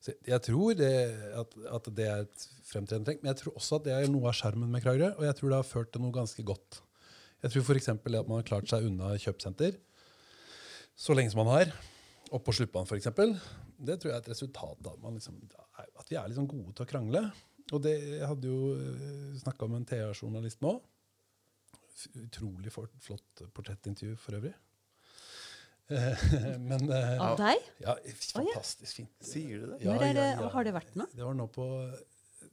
Så jeg tror det, at, at det er et fremtredende trekk, men jeg tror også at det er noe av skjermen med Kragerø. Og jeg tror det har ført til noe ganske godt. Jeg tror f.eks. at man har klart seg unna kjøpesenter så lenge som man har. Opp på Sluppan f.eks. Det tror jeg er et resultat av liksom, at vi er liksom gode til å krangle. Og det, jeg hadde jo snakka med en TA-journalist nå. Utrolig flott portrettintervju for øvrig. Eh, Men eh, Av deg? ja, fantastisk fint. Sier du det? Ja, Når er det, ja, ja. Har det vært noe? Det var nå på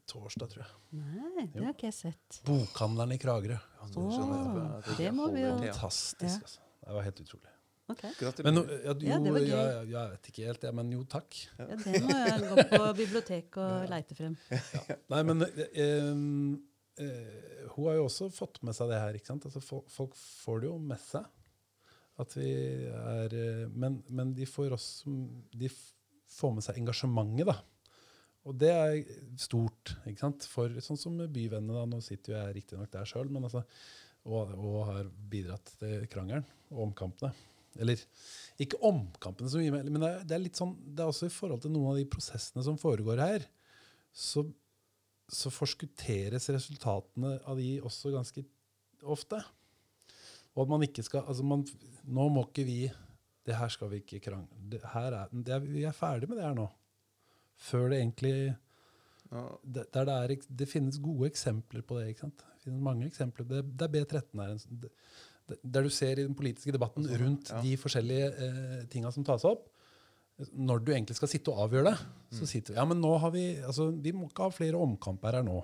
torsdag, tror jeg. Nei, det har ikke jeg sett. Bokhandleren i Kragerø. Ja, jeg det må vi jo-. Fantastisk, Ja. altså. Det var helt utrolig. Okay. Men ja, jo, Ja, det var gøy. ja, ja, jeg vet ikke helt, ja, men jo, takk. Ja, det må jeg gå på biblioteket og leite frem. Nei, men um, eh, hun har jo også fått med seg det her. ikke sant? Altså, folk, folk får det jo med seg. At vi er eh, Men, men de får også De får med seg engasjementet, da. Og det er stort. ikke sant? For sånn som byvennene, da, nå sitter jo jeg riktignok der sjøl, altså, og, og har bidratt til krangelen og omkampene. Eller ikke omkampene så mye, men det er, det er litt sånn, det er også i forhold til noen av de prosessene som foregår her, så, så forskutteres resultatene av de også ganske ofte. Og at man ikke skal altså man, Nå må ikke vi Det her skal vi ikke krangle det, er, det er, Vi er ferdig med det her nå. Før det egentlig Ja. det, der det, er, det finnes gode eksempler på det. ikke sant? Det finnes mange eksempler. Det, er B13 her. sånn- det, det, Der du ser i den politiske debatten Altså, rundt ja. de forskjellige eh, tinga som tas opp, når du egentlig skal sitte og avgjøre det, så Mm. sitter vi Ja, men nå har vi altså, Vi må ikke ha flere omkamper her nå.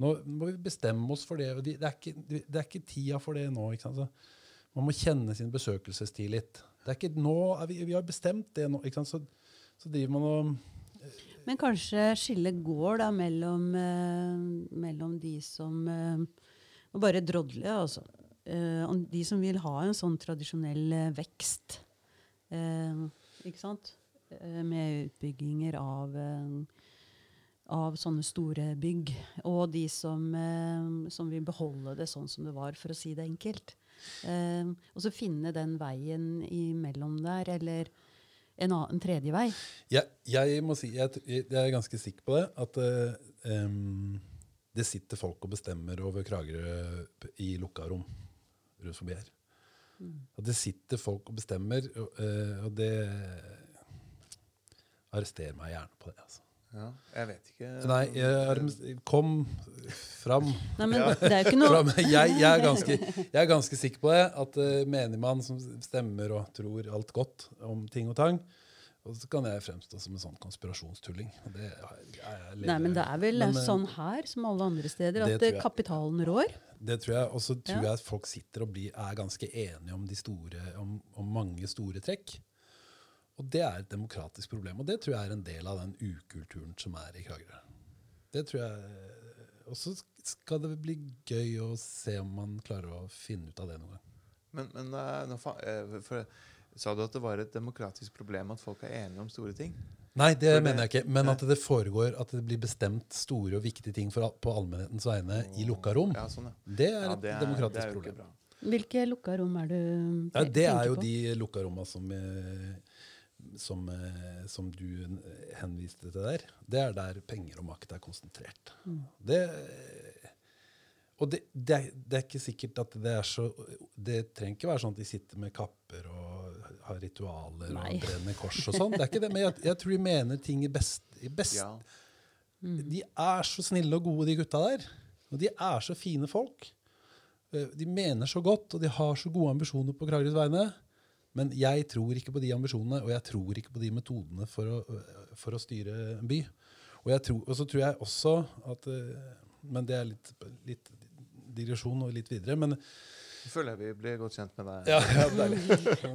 Nå må vi bestemme oss for det. Det er ikke, det er ikke tida for det nå. man må kjenne sin besøkelsestid litt. Det er ikke nå, vi, vi har bestemt det nå. Så, så driver man og Men kanskje skillet går da mellom, eh, mellom de som eh, bare drodle, altså. Eh, de som vil ha en sånn tradisjonell eh, vekst. Eh, ikke sant? Eh, med utbygginger av, eh, av sånne store bygg. Og de som, eh, som vil beholde det sånn som det var, for å si det enkelt. Eh, og så finne den veien imellom der, eller en, annen, en tredje vei. Jeg, jeg må si, jeg, jeg er ganske sikker på det, at eh, det sitter folk og bestemmer over Kragerø i lukka rom rundt forbi her. At det sitter folk og bestemmer, og, og det Arrester meg gjerne på det. altså. Ja, jeg vet ikke Nei, jeg, kom fram. Nei, men det er jo ikke noe fram. Jeg, jeg, er ganske, jeg er ganske sikker på det, at uh, menigmann som stemmer og tror alt godt om ting og tang, og så kan jeg fremstå som en sånn konspirasjonstulling. og Det er, er, Nei, men det er vel Men, eh, sånn her som alle andre steder, at eh, jeg. kapitalen rår. Det tror jeg. Og så tror Ja. jeg at folk sitter og blir, er ganske enige om, de store, om, om mange store trekk. Og det er et demokratisk problem. Og det tror jeg er en del av den ukulturen som er i Kragerø. Det tror jeg Og så skal det bli gøy å se om man klarer å finne ut av det noen gang. Men, men eh, nå fa eh, for, sa du at det var et demokratisk problem at folk er enige om store ting? Nei, det For det- mener jeg ikke. Men at det foregår at det blir bestemt store og viktige ting for, på allmennhetens vegne i lukka rom, Ja, sånn, ja. det er ja et det, er, demokratisk er problem. Hvilke lukka rom er du Ja, på? det er jo på? de lukka romma som, eh, som, eh, som du eh, henviste til der. Det er der penger og makt er konsentrert. Mm. Det, og det, det, er, det er ikke sikkert at det er så Det trenger ikke være sånn at de sitter med kapper og har ritualer Nei. og brenner kors og sånn. Det er ikke det, Men jeg, jeg tror de mener ting i best, i best Ja. De er så snille og gode, de gutta der. Og de er så fine folk. Eh, De mener så godt, og de har så gode ambisjoner på Kragerøs vegne. Men jeg tror ikke på de ambisjonene, og jeg tror ikke på de metodene for å, for å styre en by. Og, jeg tror, og så tror jeg også at øh, Men det er litt, litt digresjon og litt videre. Men Jeg føler jeg vi blir godt kjent med deg. ja, ja deilig.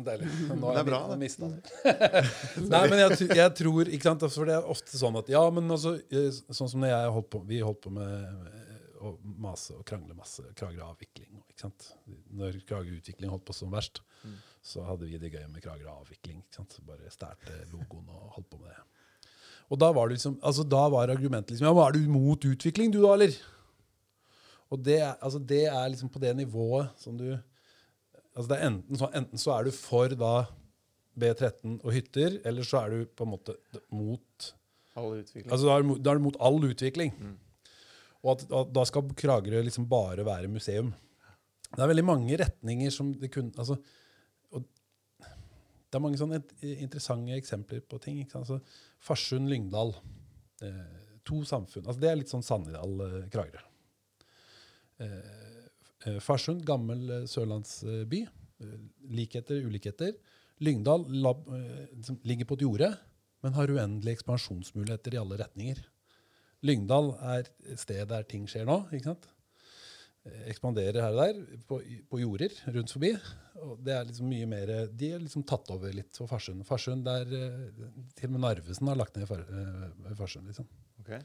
deilig. Nå Det er bra, jeg det. det. Nei, men jeg, jeg tror ikke sant, altså, For det er ofte sånn at Ja, men altså, eh, sånn som når jeg holdt på, vi holdt på med eh, å mase og krangle masse Kragerø avvikling. Ikke sant? Når Kragerø utvikling holdt på som verst, Mm. Så hadde vi det gøy med Kragerø avvikling. Ikke sant? Bare stærte logoen og holdt på med det. Og da var det liksom, altså da var argumentet liksom Ja, men er du imot utvikling, du da, eller? Og det, altså det er liksom på det nivået som du altså det er enten, så, enten så er du for da B13 og hytter, eller så er du på en måte mot All utvikling. altså da er, du da er du mot all utvikling. Mm. Og at, at da skal Kragerø liksom bare være museum. Det er veldig mange retninger som det kunne altså, Det er mange sånne interessante eksempler på ting. Altså, Farsund, Lyngdal. Eh, to samfunn. Altså, det er litt sånn Sannidal-Kragerø. Eh, eh, Farsund, gammel eh, sørlandsby. Eh, likheter, ulikheter. Lyngdal lab, eh, som ligger på et jorde, men har uendelige ekspansjonsmuligheter i alle retninger. Lyngdal er et sted der ting skjer nå. ikke sant? Ekspanderer her og der på, på jorder rundt forbi. Og det er liksom mye mer, De er liksom tatt over litt for Farsund. Farsund der, eh, Til og med Narvesen har lagt ned Far- eh, Farsund. liksom. Okay.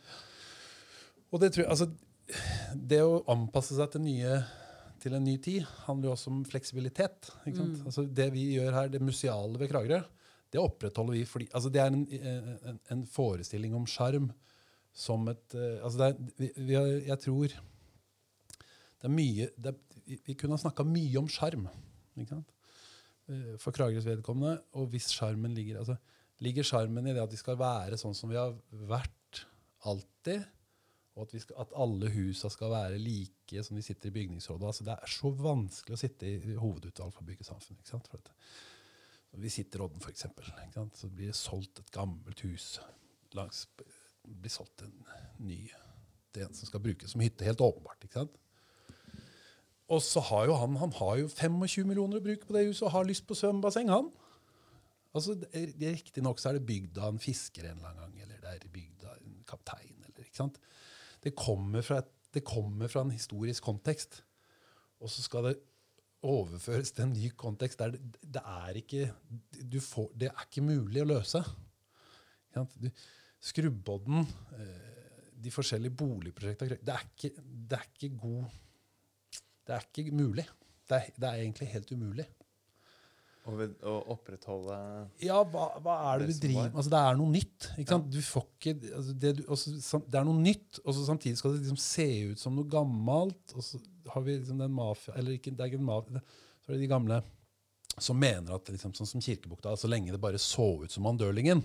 Og det tror jeg, altså, det å anpasse seg til, nye, til en ny tid handler jo også om fleksibilitet. Ikke sant? Mm. Altså, det vi gjør her, det museale ved Kragerø, det opprettholder vi fordi altså Det er en, en, en forestilling om sjarm som et eh, altså det er, vi, vi har, Jeg tror det er mye det er, vi, vi kunne ha snakka mye om sant? Eh, for Kragerøs vedkommende. Og hvis sjarmen ligger altså, Ligger sjarmen i det at de skal være sånn som vi har vært alltid? Og at, vi skal, at alle husa skal være like som de sitter i bygningsrådet. Altså, det er så vanskelig å sitte i hovedutvalg for byggesamfunn. ikke sant? For at, vi sitter i Odden, for eksempel. Så blir det solgt et gammelt hus. Langs, blir solgt en ny det en som skal brukes som hytte. Helt åpenbart. ikke sant? Og så har jo han, han har jo 25 millioner å bruke på det huset og har lyst på svømmebasseng, han. Altså, Riktignok så er det bygd av en fisker en eller annen gang, eller det er bygd av en kaptein. eller ikke sant? Det kommer fra, et, det kommer fra en historisk kontekst. Og så skal det overføres til en ny kontekst der det, det er ikke får, Det er ikke mulig å løse. Skrubbodden, eh, de forskjellige boligprosjektene det det er ikke god Det er ikke mulig. Det er, det er egentlig helt umulig. Å opprettholde Ja, hva, hva er det, det du driver med? Altså, det er noe nytt. ikke sant? Du får ikke, altså, det, du, også, det, er noe nytt, og så samtidig skal det liksom se ut som noe gammelt. Og så har vi liksom den mafia Eller ikke, det er ikke en mafia, så er det de gamle som mener at liksom, sånn som Kirkebukta, så lenge det bare så ut som Mandølingen,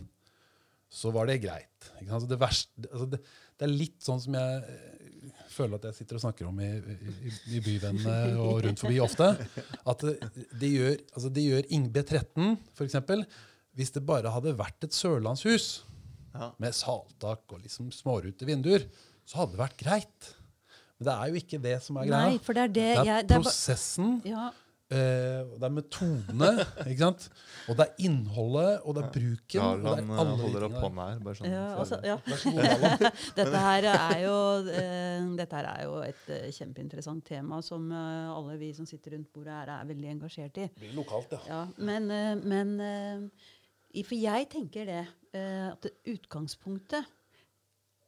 så var det greit. Altså, det, verste, altså, det, det er litt sånn som jeg føler at jeg sitter og snakker om i, i, i byvennene og rundt forbi ofte. At det gjør, altså de gjør B13, f.eks. Hvis det bare hadde vært et sørlandshus ja. med saltak og liksom smårute vinduer, så hadde det vært greit. Men det er jo ikke det som er greia. Nei, for det er, det, det er jeg, prosessen. Ja. Uh, det er metodene, ikke sant? og det er innholdet, og det er bruken. Ja, han og det holder opp hånda her. Bare sånn. Ja, altså, ja. dette, her er jo, uh, dette her er jo et uh, kjempeinteressant tema som alle vi som sitter rundt bordet her, er veldig engasjert i. Det blir lokalt, ja. ja men, men For jeg tenker det at utgangspunktet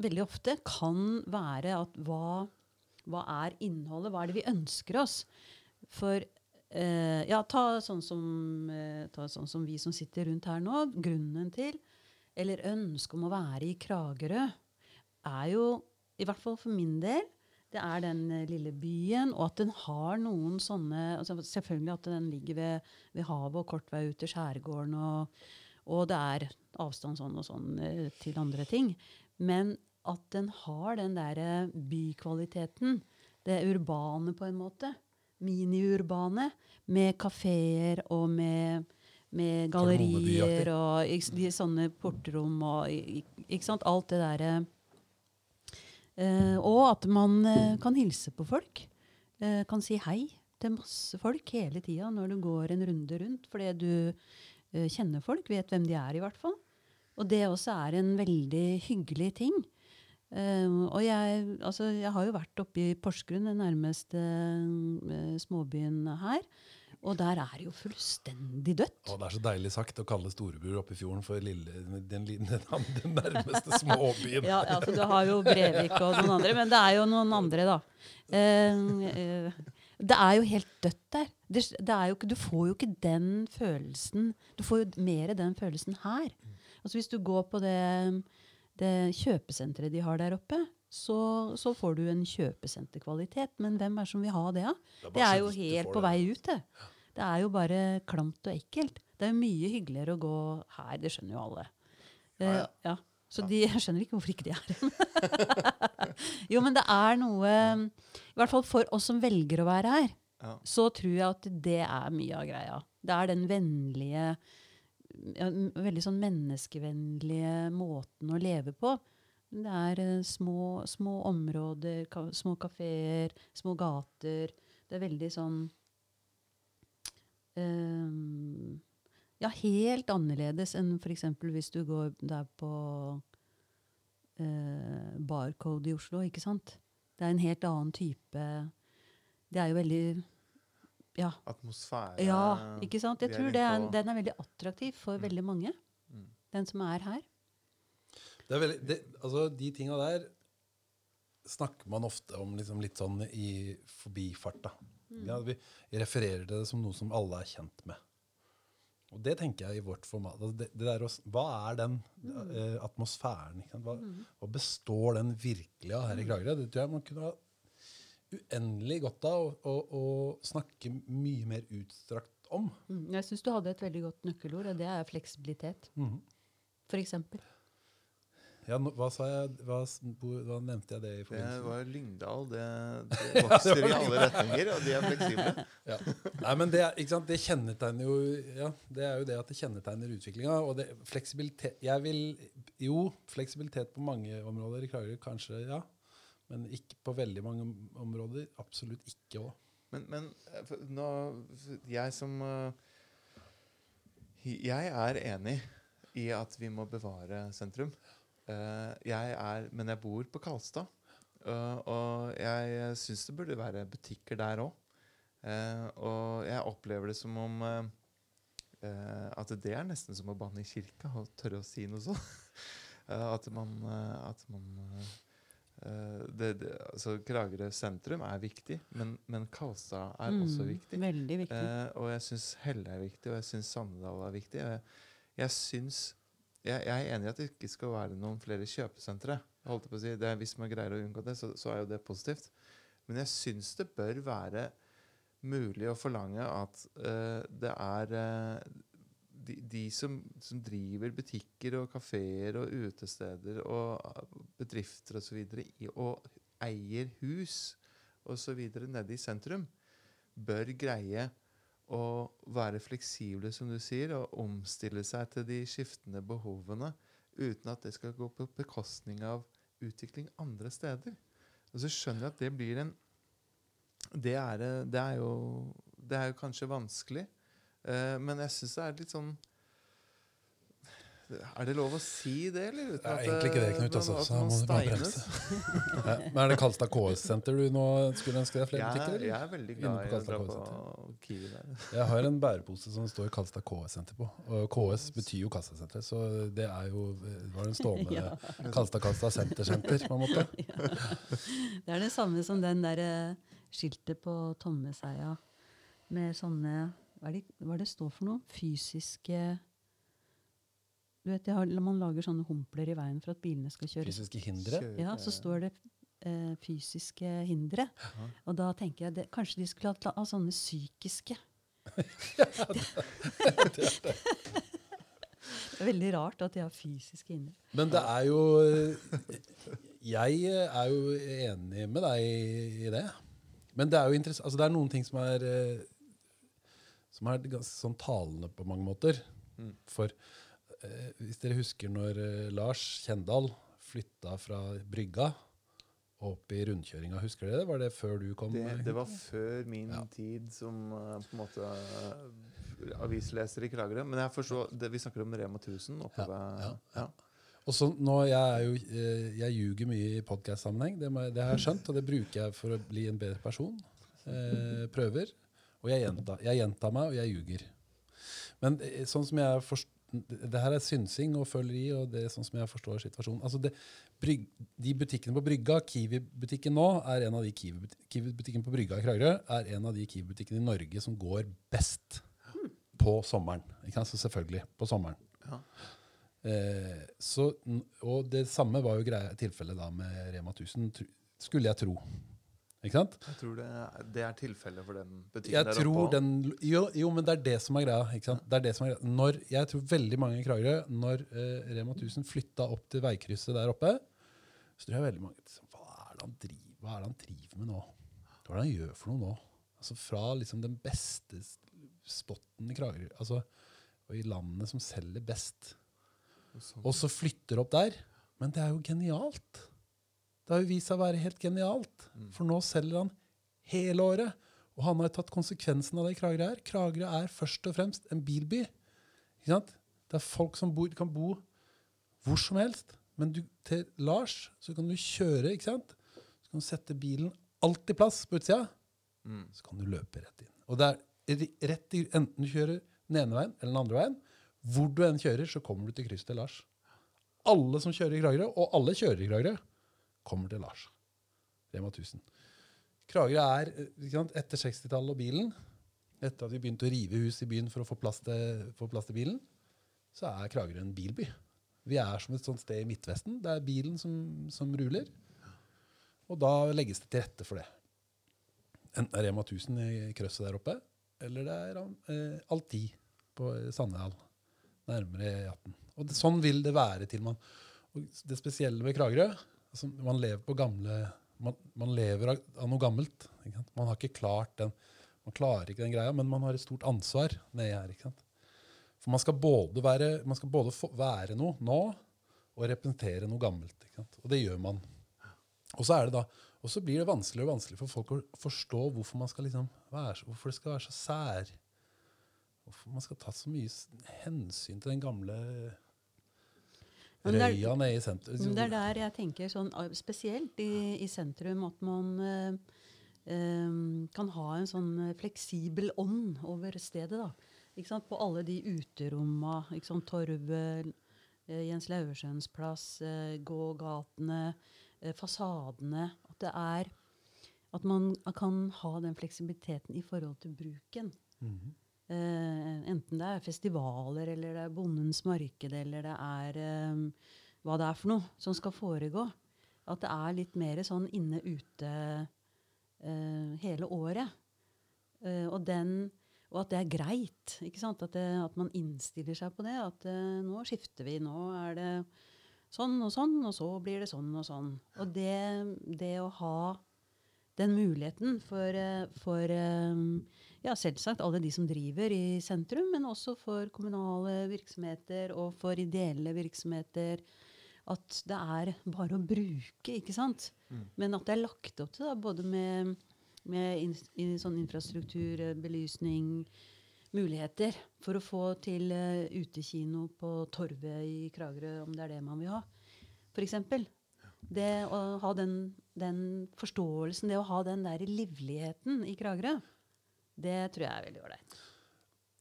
veldig ofte kan være at hva, hva er innholdet? Hva er det vi ønsker oss? For Uh, ja, ta sånn, som, eh, ta sånn, som, vi som sitter rundt her nå. Grunnen til, eller ønsket om å være i Kragerø, er jo, i hvert fall for min del, det er den uh, lille byen, og at den har noen sånne altså Selvfølgelig at den ligger ved, ved, havet og kort vei ut til skjærgården, og, og det er avstand sånn og sånn til andre ting. Men at den har den derre bykvaliteten, det urbane på en måte miniurbane med kafeer og med, med gallerier og ikke, sånne portrom og ikke sant? Alt det derre Eh, Og at man eh, kan hilse på folk. Eh, kan si hei til masse folk hele tida når du går en runde rundt. Fordi du kjenner folk, vet hvem de er, i hvert fall. Og det også er en veldig hyggelig ting. Um, og jeg, altså, jeg, har jo vært oppe i Porsgrunn, den nærmeste uh, småbyen her. Og der er det jo fullstendig dødt. Og det er så deilig sagt å kalle Storebror oppe i fjorden for lille, den, den, den, nærmeste småbyen. ja, altså, du har jo Brevik og noen andre, men det er jo noen andre, da. Uh, uh, det er jo helt dødt der. Det, det jo, du får jo ikke den følelsen Du får jo mer den følelsen her. Altså Hvis du går på det det kjøpesenteret de har der oppe, så, så, får du en kjøpesenterkvalitet. Men hvem er det som vil ha det? Ja? Det, er det jo helt på vei ut. Det. det er jo bare klamt og ekkelt. Det er mye hyggeligere å gå her. Det skjønner jo alle. Ja, ja. ja. Så de, jeg skjønner ikke hvorfor ikke de er her. jo, men det er noe I hvert fall for oss som velger å være her, ja. så tror jeg at det er mye av greia. Det er den vennlige ja, veldig sånn menneskevennlige måten å leve på. Det er uh, små, små, områder, ka, små kafeer, små gater. Det er veldig sånn um, Ja, helt annerledes enn f.eks. hvis du går der på uh, Barcode i Oslo, ikke sant? Det er en helt annen type Det er jo veldig ja. atmosfære Ja, ikke sant? Jeg tror er, den er veldig attraktiv for mm. veldig mange. Mm. Den som er her. Det er veldig, det, altså, de tinga der snakker man ofte om liksom litt sånn i forbifarta. Mm. Ja, vi refererer til det som noe som alle er kjent med. Og det tenker jeg i vårt format. Altså det, det der hva er den Mm. eh, atmosfæren? Ikke sant? Hva, hva består den virkelig av her i Kragerø? Det tror jeg man kunne ha uendelig godt av å, å, å snakke mye mer utstrakt om. Mm, Jeg syns du hadde et veldig godt nøkkelord, og det er fleksibilitet. Mm. For eksempel. Ja, nå- hva, sa jeg, hva, hva nevnte jeg det i Det forbindelse med? var Lyngdal. Det, det vokser i alle retninger, og de er fleksible. Ja. Nei, men det, er- ikke sant? det kjennetegner jo ja, Det er jo det at det kjennetegner utviklinga. Og det, fleksibilitet Jeg vil Jo, fleksibilitet på mange områder i Kragerø, kanskje, ja. Men ikke på veldig mange områder. Absolutt ikke òg. Men, men eh, nå Jeg som eh, Jeg er enig i at vi må bevare sentrum. Eh, jeg er, men jeg bor på Kalstad. og jeg syns det burde være butikker der òg. og jeg opplever det som om at det er nesten som å banne i kirka og tørre å si noe sånt. At man, at man det, det, altså Kragerø sentrum er viktig, men, men Kalstad er også Mm, viktig. Veldig viktig. Eh, og jeg syns Helle er viktig, og jeg syns Sandedal er viktig. Jeg, jeg, synes, jeg, jeg er enig i at det ikke skal være noen flere kjøpesentre. Jeg holdt på å si, det hvis man greier å unngå det, så, så er jo det positivt. Men jeg syns det bør være mulig å forlange at uh, det er eh, de, de som, som driver butikker og kafeer og utesteder og eh, bedrifter osv. og eier hus osv. nede i sentrum, bør greie å være fleksible, som du sier, og omstille seg til de skiftende behovene uten at det skal gå på bekostning av utvikling andre steder. Og så skjønner jeg at det blir en Det er, eh, det er, jo, det er jo kanskje vanskelig, eh, men jeg syns det er litt sånn Er det lov å si det, eller? Uten Det er at egentlig ikke det, eh, Knut. Altså, at så man steines? bremse. Ja. Men er det Kalstad KS-senter du nå skulle ønske deg flere Jeg, butikker? er- jeg er veldig glad i å dra på Kiwi der. Jeg har en bærepose som det står Kalstad KS-senter på. Og KS betyr jo kassasenteret, så det er jo var en stående Ja. Kalstad Kalstad Senter-senter, på en måte. Det er det samme som den der eh, skiltet på Tommeseia med sånne Hva er det, hva er det står for noe? Fysiske Du vet, har, Man lager sånne humpler i veien for at bilene skal kjøre. Fysiske hindre. Ja, så står det eh, fysiske hindre. Ja. Og da tenker jeg det, kanskje de skulle hatt ha sånne psykiske. Det er veldig rart at de har fysiske hindre. Men det er jo Jeg er jo enig med deg i det. Men det er jo interessant altså Det er noen ting som er eh, Som er ganske sånn talende på mange måter. Mm. For eh, hvis dere husker når eh, Lars Kjendal flytta fra Brygga opp i rundkjøringa, husker dere det? Var det før du kom? Det, eh, det var før min Ja. tid som uh, på en måte uh, avisleser i Kragerø. Men jeg forstår, det, vi snakker om Rema 1000 oppe Ja, ved ja, ja. Og så nå, Jeg er jo, eh, jeg ljuger mye i podkast-sammenheng, det, det har jeg skjønt. Og det bruker jeg for å bli en bedre person. Eh, prøver. Og jeg gjentar, jeg gjentar meg, og jeg ljuger. Men eh, sånn som jeg forst det her er synsing og føleri, og det er sånn som jeg forstår situasjonen. Altså det, bryg, de butikkene på Brygga, Kiwi-butikken nå, er en av de Kiwi-but- Kiwi-butikken på Brygga i Kragerø er en av de Kiwi-butikkene i Norge som går best på sommeren. Ikke sant? Så selvfølgelig, på sommeren. Ja. Eh, så, og det samme var jo tilfellet da med Rema 1000, skulle jeg tro. Ikke sant? Jeg tror det, er- det er tilfellet for den butikken Jeg der tror oppe. den, jo, jo, men det er det som er greia. Ikke sant? Det er det som er greia. Når, jeg tror veldig mange i Kragerø, når eh, Rema 1000 flytta opp til veikrysset der oppe, så tror jeg veldig mange liksom, hva, er det han driver, hva er det han driver med nå? Hva er det han gjør for noe nå? Altså Fra liksom den beste spotten i Kragerø, altså, og i landet som selger best. Og så flytter opp der. Men det er jo genialt. Det har jo vist seg å være helt genialt. Mm. For nå selger han hele året. Og han har tatt konsekvensen av det Kragerø er. Kragerø er først og fremst en bilby. Ikke sant? Det er folk som bor, kan bo hvor som helst. Men du, til Lars så kan du kjøre, ikke sant? Så kan du sette bilen alltid plass på utsida. Mm. Så kan du løpe rett inn. Og det er rett i, enten du kjører den ene veien eller den andre veien. Hvor du enn kjører, så kommer du til krysset til Lars. Alle som kjører i Kragerø, og alle kjører i Kragerø, kommer til Lars. Rema 1000. Kragerø er eh, sant, etter 60-tallet og bilen Etter at vi begynte å rive hus i byen for å få plass til, få plass til bilen, så er Kragerø en bilby. Vi er som et sånt sted i Midtvesten. Det er bilen som, som ruler. Og da legges det til rette for det. Enten det er Rema 1000 i krøsset der oppe, eller det er eh, Alti på Sandedal, nærmere E18. Og det, sånn vil det være til man og Det spesielle med Kragerø altså Man lever på gamle man, man lever av, av noe gammelt. Man har ikke klart den man klarer ikke den greia, men man har et stort ansvar nedi her. ikke sant? For man skal både være, skal både være noe nå og representere noe gammelt. ikke sant? Og det gjør man. Og så er det da, og så blir det vanskeligere og vanskeligere for folk å forstå hvorfor man skal liksom være, hvorfor det skal være så sær. Hvorfor man skal ta så mye hensyn til den gamle røya nede i sentrum. Men Det er der jeg tenker sånn, ah, spesielt i, i sentrum at man eh, eh, kan ha en sånn fleksibel ånd over stedet. da. På alle de uteromma. Torvet, eh, Jens Lauversøens plass, eh, gågatene, eh, fasadene. At det er At man kan ha den fleksibiliteten i forhold til bruken. Mm Eh, enten det er festivaler, eller det er Bondens marked, eller det er eh, hva det er for noe som skal foregå. At det er litt mer sånn inne-ute eh, hele året. Eh, og, den, og at det er greit. ikke sant? At, det, at man innstiller seg på det. At uh, nå skifter vi. Nå er det sånn og sånn, og så blir det sånn og sånn. Og det, det å ha den muligheten for, eh, for eh, ja, selvsagt alle de som driver i sentrum, men også for kommunale virksomheter og for ideelle virksomheter. At det er bare å bruke, ikke sant? Men at det er lagt opp til, da, både med, med in, in, sånn infrastruktur, eh, belysning, muligheter for å få til uh, utekino på Torvet i Kragerø, om det er det man vil ha. Eksempel. Det å ha den, den forståelsen, det å ha den der livligheten i Kragerø, det tror jeg er veldig ålreit.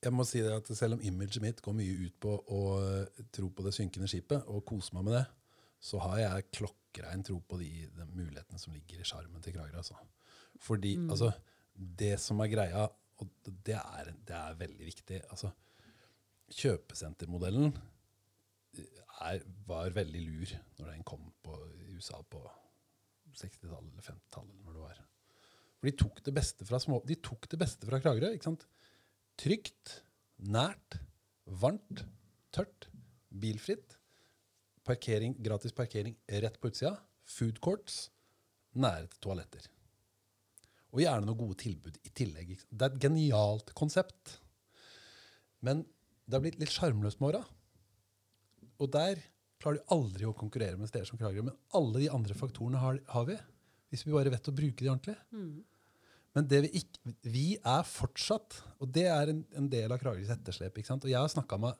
Jeg må si det at Selv om imaget mitt går mye ut på å eh, tro på det synkende skipet, og kose meg med det, så har jeg klokkrein tro på de, de mulighetene som ligger i sjarmen til Kragerø. Altså. Fordi altså, det som er greia, og det er, det er veldig viktig altså, Kjøpesentermodellen er, var veldig lur når den kom på, USA på 60-tallet eller 50-tallet. når det var. For de tok det beste fra, små, de tok det beste fra Kragerø. ikke sant? Trygt, nært, varmt, tørt, bilfritt. Parkering, gratis parkering rett på utsida. Food courts, nære til toaletter. Og gjerne noen gode tilbud i tillegg. Det er et genialt konsept. Men det har blitt litt sjarmløst med åra. Og der klarer du aldri å konkurrere med steder som Kragerø. Men alle de andre faktorene har, har vi, hvis vi bare vet å bruke de ordentlig. Men det vi ikke Vi er fortsatt, og det er en, en del av Kragerøs etterslep. ikke sant? Og jeg har snakka meg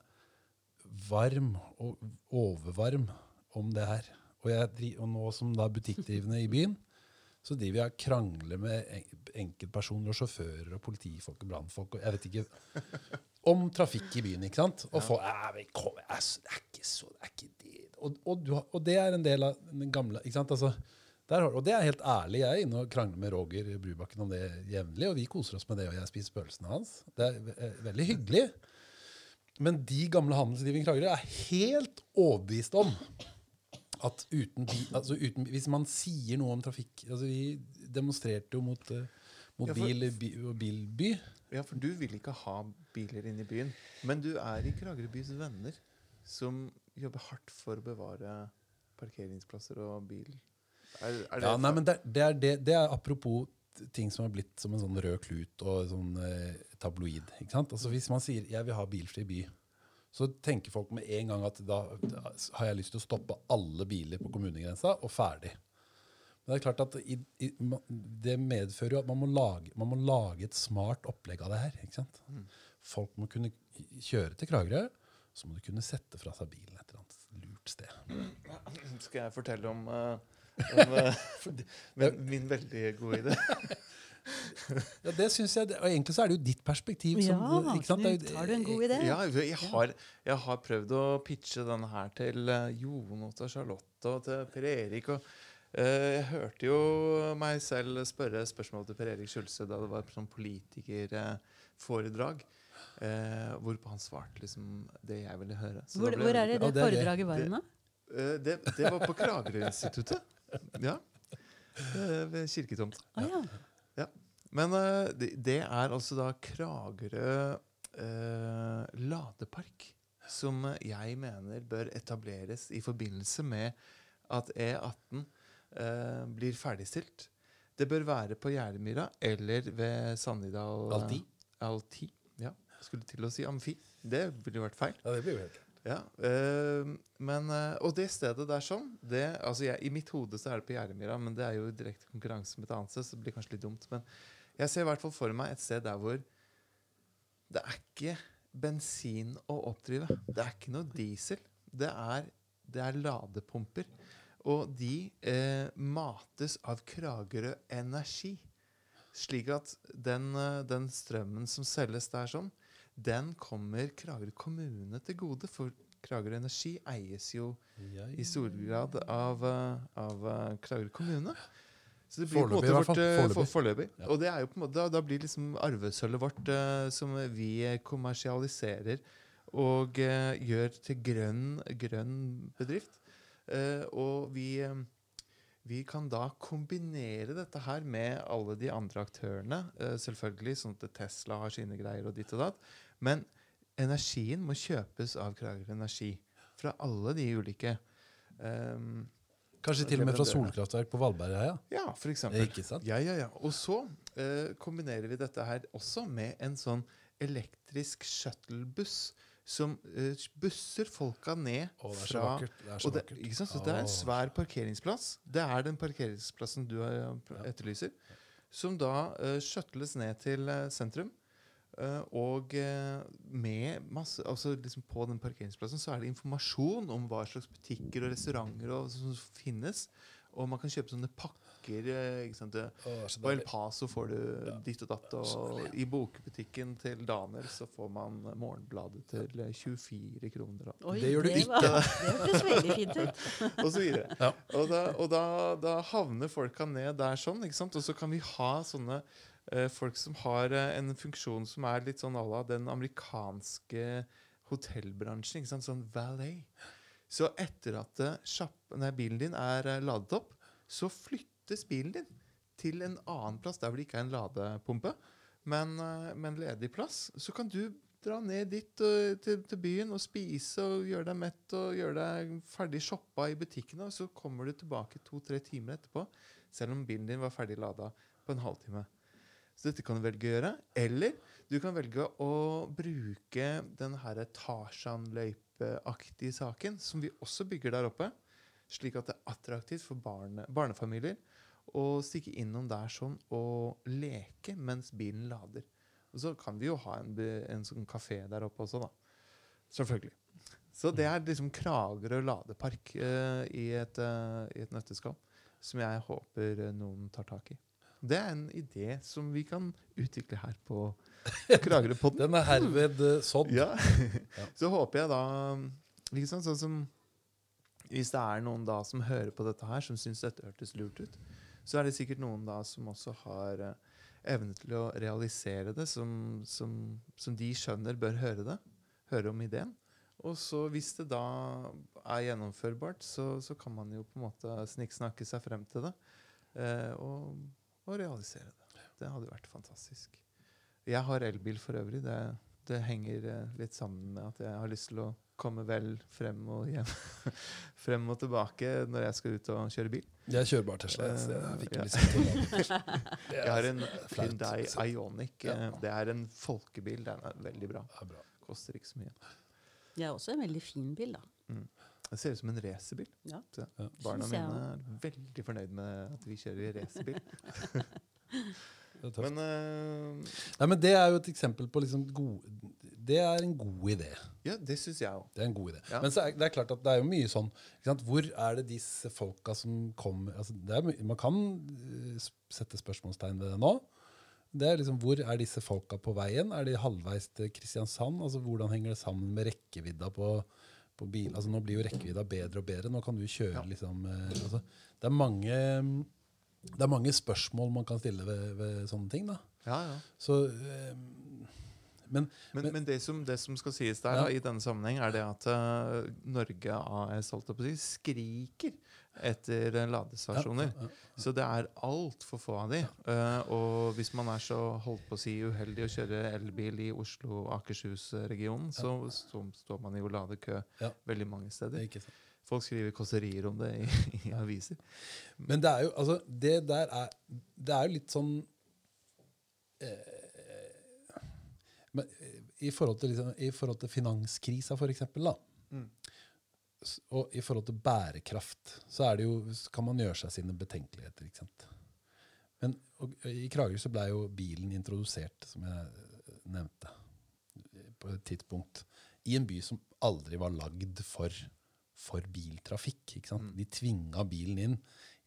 varm og overvarm om det her. Og, jeg, og nå som da butikkdrivende i byen, så driver jeg og krangler med enkeltpersoner og sjåfører og politifolk og brannfolk og jeg vet ikke om trafikk i byen. ikke sant? Og folk «Ja, men kom, Det er ikke så det er ikke det. Og, og, du, og det er en del av den gamle ikke sant? Altså, der og det er helt ærlig. Jeg er inne og krangler med Roger Brubakken om det jevnlig, og vi koser oss med det, og jeg spiser pølsene hans. Det er ve- eh, veldig hyggelig. Men de gamle handelsdrivende i Kragerø er helt overbevist om at uten, altså uten Hvis man sier noe om trafikk altså Vi demonstrerte jo mot, eh, mot Ja, og bilby. Ja, for du vil ikke ha biler inn i byen. Men du er i Kragerøbys venner, som jobber hardt for å bevare parkeringsplasser og bil. Er, er det Ja, nei, men det, det, er det, det er apropos ting som har blitt som en sånn rød klut og sånn eh, tabloid. ikke sant? Altså Hvis man sier 'jeg vil ha bilfri by', så tenker folk med en gang at da, har jeg lyst til å stoppe alle biler på kommunegrensa, og ferdig. Men det er klart at i, i, det medfører jo at man må, lage, man må lage et smart opplegg av det her. ikke sant? Folk må kunne kjøre til Kragerø, så må du kunne sette fra seg bilen et eller annet lurt sted. Skal jeg fortelle om, uh, om uh, min, min veldig gode idé? Ja, det synes jeg, og Egentlig så er det jo ditt perspektiv. Som, Ja, ikke sant? Knut, har du en god idé? Ja, jeg har, jeg har prøvd å pitche denne her til eh, Jon og til Charlotte og til Per Erik. Og, eh, jeg hørte jo meg selv spørre spørsmål til Per Erik Skjulse da det var sånn politikerforedrag. Eh, hvorpå han svarte liksom det jeg ville høre. Så Hvor, ble hvor er det det foredraget var Det- hen, da? Eh, det, det var på Kragerø-instituttet. Ja. Eh, ved kirketomt. Ah, ja. Men eh, det, er altså da Kragerø eh, ladepark. Som jeg mener bør etableres i forbindelse med at E18 eh, blir ferdigstilt. Det bør være på Gjermyra eller ved Sannidal Alti? Alti. Ja. Skulle til å si Amfi. Det ville vært feil. Ja, det blir jo helt Ja, øh, men, Og det stedet der sånn det, altså jeg, I mitt hode så er det på Gjermyra, men det er jo direkte konkurranse med et annet sted, så det blir kanskje litt dumt. Men jeg ser i hvert fall for meg et sted der hvor det er ikke bensin å oppdrive. Det er ikke noe diesel. Det er, det er ladepumper. Og de eh, mates av Kragerø Energi. Slik at den, eh, den strømmen som selges der sånn, den kommer Kragerø kommune til gode. For Kragerø Energi eies jo i stor grad av, eh, av eh, Kragerø kommune. Så det blir på en måte vårt forløpig. eh, foreløpig. Ja. Og det er jo på en måte, da, da blir liksom arvesølvet vårt uh, som vi kommersialiserer og uh, gjør til grønn, grønn bedrift. Uh, og vi, vi kan da kombinere dette her med alle de andre aktørene. selvfølgelig, sånn at Tesla har sine greier og ditt og datt. Men energien må kjøpes av Kragerø Energi. Fra alle de ulike. ehm, Kanskje til og med fra solkraftverk på Valbergheia? ja, ja for eksempel. Ikke sant? Ja, ja, ja. Og så eh, kombinerer vi dette her også med en sånn elektrisk shuttlebuss som eh, busser folka ned Å, det er så fra vakkert. Det er så og det, vakkert. ikke sant? Så det er en svær parkeringsplass. Det er den parkeringsplassen du eh, etterlyser. Som da uh, shuttles ned til eh, sentrum. Eh, og eh, med masse altså liksom På den parkeringsplassen så er det informasjon om hva slags butikker og restauranter og, som finnes. Og man kan kjøpe sånne pakker. eh, ikke sant? Så på El. Paso får du Ja. ditt og datt. Og i bokbutikken til Daniel så får man Morgenbladet til eh, 24 kroner. Oi, Det gjør du var- Det hørtes veldig fint ut. og så videre. Ja. Og, da, og da, da havner folka ned der sånn. ikke sant? Og så kan vi ha sånne folk som har eh, en funksjon som er litt sånn à la den amerikanske hotellbransjen. ikke sant? Sånn valet. Så etter at eh, nei, bilen din er eh, ladet opp, så flyttes bilen din til en annen plass der hvor det ikke er en ladepumpe, men, eh, men ledig plass. Så kan du dra ned dit og, til, til byen og spise og gjøre deg mett og gjøre deg ferdig shoppa i butikkene, og så kommer du tilbake to-tre timer etterpå, selv om bilen din var ferdig lada på en halvtime. Så dette kan du velge å gjøre. Eller du kan velge å bruke den her Tarzan-løypeaktige saken, som vi også bygger der oppe, slik at det er attraktivt for barne, barnefamilier å stikke innom der sånn og leke mens bilen lader. Og så kan vi jo ha en, en sånn kafé der oppe også, da. Selvfølgelig. Så det er liksom Kragerø ladepark uh, i, et, uh, i et nøtteskall, som jeg håper noen tar tak i. Det er en idé som vi kan utvikle her på Kragerøpodden. Den er herved eh, sådd. Ja. Så håper jeg da liksom, sånn som Hvis det er noen da som hører på dette her, som syns dette hørtes lurt ut, så er det sikkert noen da som også har eh, evne til å realisere det, som, som, som de skjønner bør høre det. Høre om ideen. Og så hvis det da er gjennomførbart, så, så kan man jo på en måte sniksnakke seg frem til det. Eh, og, og realisere det. Det hadde vært fantastisk. Jeg har elbil for øvrig. Det, det henger eh, litt sammen med at jeg har lyst til å komme vel frem og hjem. frem og tilbake når jeg skal ut og kjøre bil. Jeg kjører bare Tesla. Så jeg fikk ja. Jeg har en Hyundai Ionic. Ioniq. Ja. eh, Det er en folkebil. Den er veldig bra. Det er bra. Koster ikke så mye. Det er også en veldig fin bil, da. Det ser ut som en racerbil. Ja. Barna mine er veldig fornøyd med at vi kjører racerbil. Er. Men uh, Nei, men det er jo et eksempel på liksom gode, Det er en god idé. ja, det syns jeg òg. Det er en god idé. Ja. Men så er, det er klart at det er jo mye sånn ikke sant? Hvor er det disse folka som kommer altså, Man kan eh, sette spørsmålstegn ved det nå. Det er liksom, Hvor er disse folka på veien? Er de halvveis til Kristiansand? Altså, Hvordan henger det sammen med rekkevidda på, på bil? Altså, Nå blir jo rekkevidda bedre og bedre. Nå kan du kjøre Ja. liksom eh, altså, det, er mange, det er mange spørsmål man kan stille ved, ved sånne ting. da Ja, ja. så eh, Men, Men, Men- men det, som, det som skal sies der da, i denne sammenheng, er det at uh, Norge AS holdt på å si, skriker etter ladestasjoner. Så det er altfor få av de. Eh, og hvis man er så holdt på å si uheldig å kjøre elbil i Oslo-Akershus-regionen, så, så står man jo i ladekø veldig mange steder. er. Folk skriver kåserier om det i, i aviser. Men det er jo altså Det der er Det er jo litt sånn eh, men, eh, i, forhold til, liksom, I forhold til finanskrisa, for eksempel, da. Mm. Og i forhold til bærekraft, så er det jo, kan man gjøre seg sine betenkeligheter. ikke sant? Men og, i Kragerø så blei jo bilen introdusert, som jeg nevnte, på et tidspunkt, i en by som aldri var lagd for, for biltrafikk. ikke sant? De tvinga bilen inn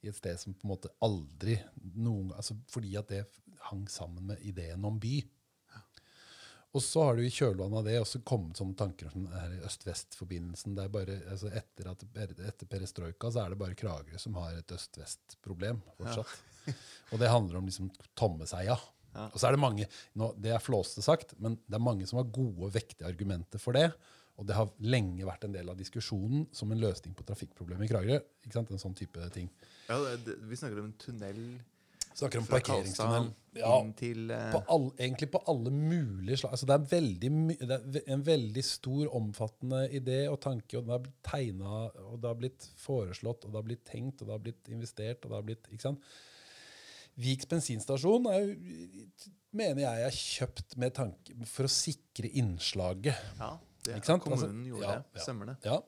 i et sted som på en måte aldri noen altså Fordi at det hang sammen med ideen om by. Og så har du i kjølvannet av det også kommet sånne tanker som den øst-vest-forbindelsen. det er bare, altså etter, at, etter perestrojka så er det bare Kragerø som har et øst-vest-problem fortsatt. Og det handler om liksom Tommeseia. Ja. Og så er det mange, nå, det er flåste sagt, men det er mange som har gode vektige argumenter for det. Og det har lenge vært en del av diskusjonen som en løsning på trafikkproblemet i Kragerø. Ikke sant? En sånn type ting. Ja, det, det, vi snakker om en tunnel Snakker om parkeringstunnel. Ja, til eh, på all, egentlig på alle mulige slag. Altså det, er veldig, det er en veldig stor, omfattende idé og tanke, og den har blitt tegna, og det har blitt foreslått, og det har blitt tenkt, og det har blitt investert, og det har blitt ikke sant? Viks bensinstasjon er mener jeg er kjøpt med tanke for å sikre innslaget. Ja, det Ikke sant? kommunen Altså, gjorde ja, det. Stemmer det. Ja.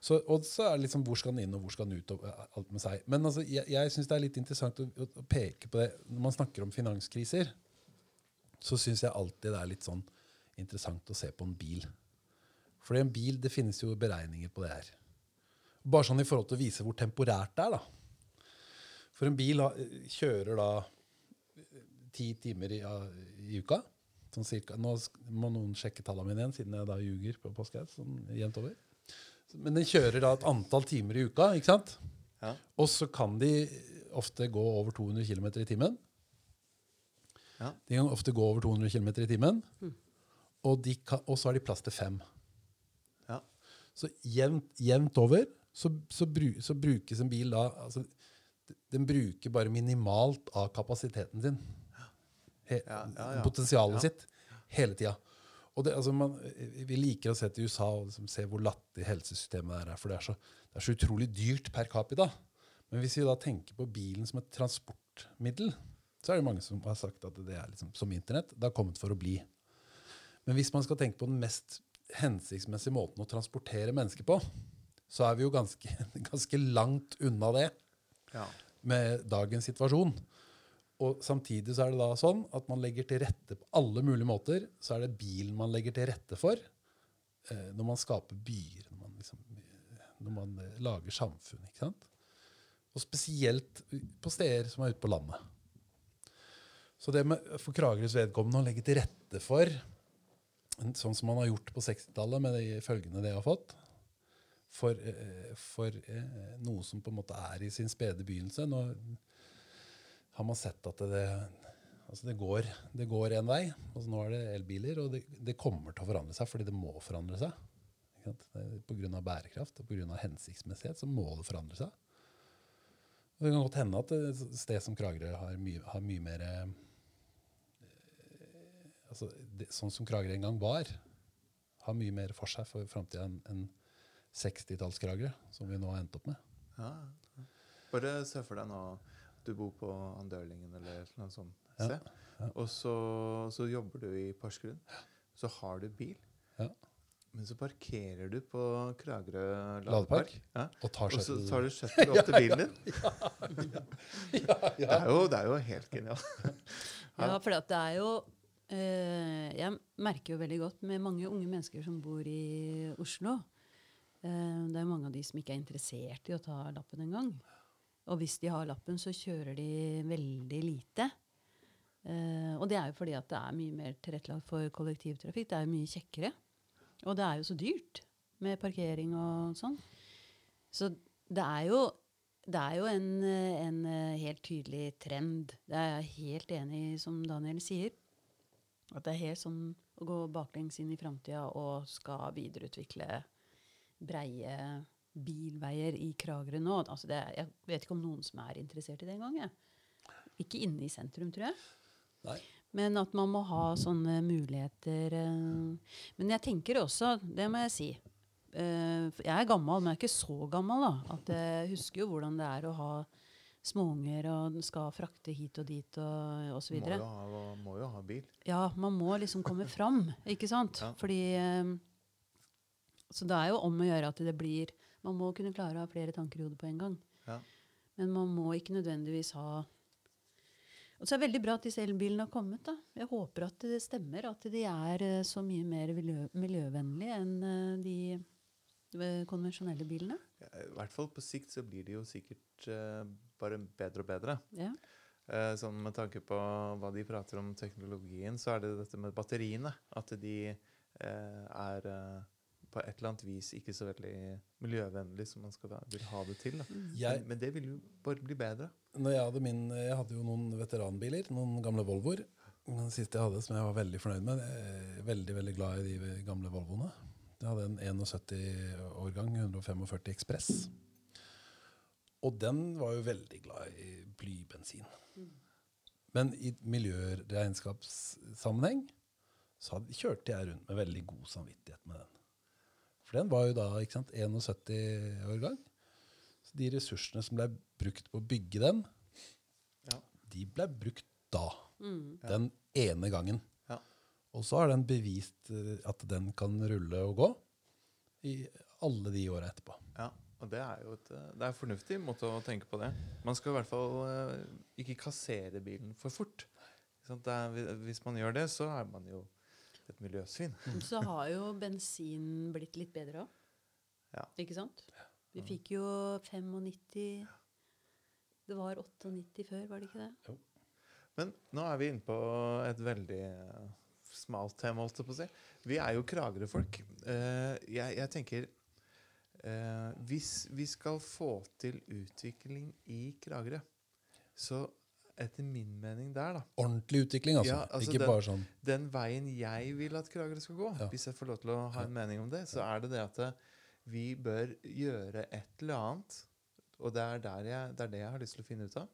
Så, og så er det liksom hvor skal den inn, og hvor skal den ut, og eh, alt med seg. Men altså, jeg, jeg syns det er litt interessant å, å, peke på det. Når man snakker om finanskriser, så syns jeg alltid det er litt sånn interessant å se på en bil. For en bil, det finnes jo beregninger på det her. Bare sånn i forhold til å vise hvor temporært det er, da. For en bil har- kjører da eh, ti timer i, i uka. Sånn cirka. Nå må noen sjekke tallene mine igjen, siden jeg da ljuger på påskehaug. Sånn jevnt over. Men den kjører da et antall timer i uka, ikke sant? Ja. Og så kan de ofte gå over 200 km i timen. Ja. De kan ofte gå over 200 km i timen. Og, de kan, og så har de plass til fem. Ja. Så jevnt, jevnt over så, så, bru, så brukes en bil da altså, Den bruker bare minimalt av kapasiteten sin. Ja. Potensialet sitt. Hele tida. Og det, altså man, vi liker å se til USA og liksom se hvor latterlig helsesystemet der er. For det er, så, det er så utrolig dyrt per capita. Men hvis vi da tenker på bilen som et transportmiddel, så er det mange som har sagt at det er liksom, som internett. Det har kommet for å bli. Men hvis man skal tenke på den mest hensiktsmessige måten å transportere mennesker på, så er vi jo ganske, ganske langt unna det Ja. med dagens situasjon. Og samtidig så er det da sånn at man legger til rette på alle mulige måter. Så er det bilen man legger til rette for eh, når man skaper byer, når man, liksom, eh, når man eh, lager samfunn. ikke sant? Og spesielt på steder som er ute på landet. Så det med for Kragerøs vedkommende å legge til rette for sånn som man har gjort på 60-tallet, med de følgene det har fått, for, eh, for eh, noe som på en måte er i sin spede begynnelse. Nå har man sett at det, altså det, går, det går en vei. Altså nå er det elbiler, og det, det kommer til å forandre seg fordi det må forandre seg. Ikke sant? Av bærekraft og på grunn av hensiktsmessighet så må det forandre seg. Og det kan godt hende at et sted som Kragerø har mye, har mye mer eh, altså det, Sånn som Kragerø en gang var, har mye mer for seg for framtida enn en 60-talls-Kragerø, som vi nå har endt opp med. Ja. Bare se for deg nå du bor på Andørlingen eller noe sånt Ja, sted. Og så, så jobber du i Porsgrunn. Så har du bil. Ja. Men så parkerer du på Kragerø Ladepark. ladepark. Ja. Og tar Og så tar du shuttle opp til bilen din. Det, er jo, det er jo helt genialt. Ja, for det er jo Uh, Jeg merker jo veldig godt med mange unge mennesker som bor i Oslo. Uh, det er mange av de som ikke er interessert i å ta lappen engang. Og hvis de har lappen, så kjører de veldig lite. Uh, og det er jo fordi at det er mye mer tilrettelagt for kollektivtrafikk. Det er jo mye kjekkere. Og det er jo så dyrt med parkering og sånn. Så det er jo, det er jo en, en eh, helt tydelig trend. Det er jeg helt enig i, som Daniel sier. At det er helt sånn å gå baklengs inn i framtida og skal videreutvikle breie bilveier i Kragerø nå. Altså det, jeg vet ikke om noen som er interessert i det engang. Ikke inne i sentrum, tror jeg. Nei. Men at man må ha sånne muligheter eh. Men jeg tenker også, det må jeg si eh, Jeg er gammel, men jeg er ikke så gammel. da, at Jeg husker jo hvordan det er å ha småunger og skal frakte hit og dit og osv. Må, jo ha, må jo ha bil. Ja, man må liksom komme fram, ikke sant? Ja. Fordi eh, Så det er jo om å gjøre at det blir Man må kunne klare å ha flere tanker i hodet på en gang. Ja. Men man må ikke nødvendigvis ha Og så er det veldig bra at disse elbilene har kommet. da. Jeg håper at det stemmer, at de er eh, så mye mer miljø, miljøvennlige enn eh, de eh, konvensjonelle bilene. Ja, I hvert fall på sikt så blir de jo sikkert uh, bare bedre og bedre. Ja. Uh, sånn Med tanke på hva de prater om teknologien, så er det dette med batteriene. At de uh, er på et eller annet vis ikke så veldig miljøvennlig som man skal, vil ha det til. Da. Jeg, Men, men det vil jo bare bli bedre. når jeg, hadde min, jeg hadde jo noen veteranbiler, noen gamle Volvoer. Den siste jeg hadde, som jeg var veldig fornøyd med. Jeg er veldig veldig glad i de gamle Volvoene. Jeg hadde en 71-årgang, 145 Ekspress. Og den var jo veldig glad i blybensin. Men i miljøregnskapssammenheng så hadde, kjørte jeg rundt med veldig god samvittighet med den. For den var jo da ikke sant, 71-årgang. Så de ressursene som ble brukt på å bygge den, Ja. de ble brukt da. Mm. Den ene gangen. Ja. Og så har den bevist eh, at den kan rulle og gå i alle de åra etterpå. Ja, og det er jo et, eh, det er en fornuftig måte å tenke på det. Man skal i hvert fall eh, ikke kassere bilen for fort. Er, hvis man gjør det, så er man jo et miljøsvin. Så har jo bensin blitt litt bedre òg. Ja. Ikke sant? Vi fikk jo 95 Det var 98 før, var det ikke det? Jo. Men nå er vi inne på et veldig smalt tema, holdt jeg på å si. Vi er jo Kragerø-folk. Eh, jeg, jeg tenker eh, Hvis vi skal få til utvikling i Kragerø, så etter min mening der, da Ordentlig utvikling, altså. Ja, altså ikke den- bare sånn Den veien jeg vil at Kragerø skal gå, Ja. hvis jeg får lov til å ha en mening om det, så er det det at eh, vi bør gjøre et eller annet, og det er, der jeg, det er det jeg har lyst til å finne ut av,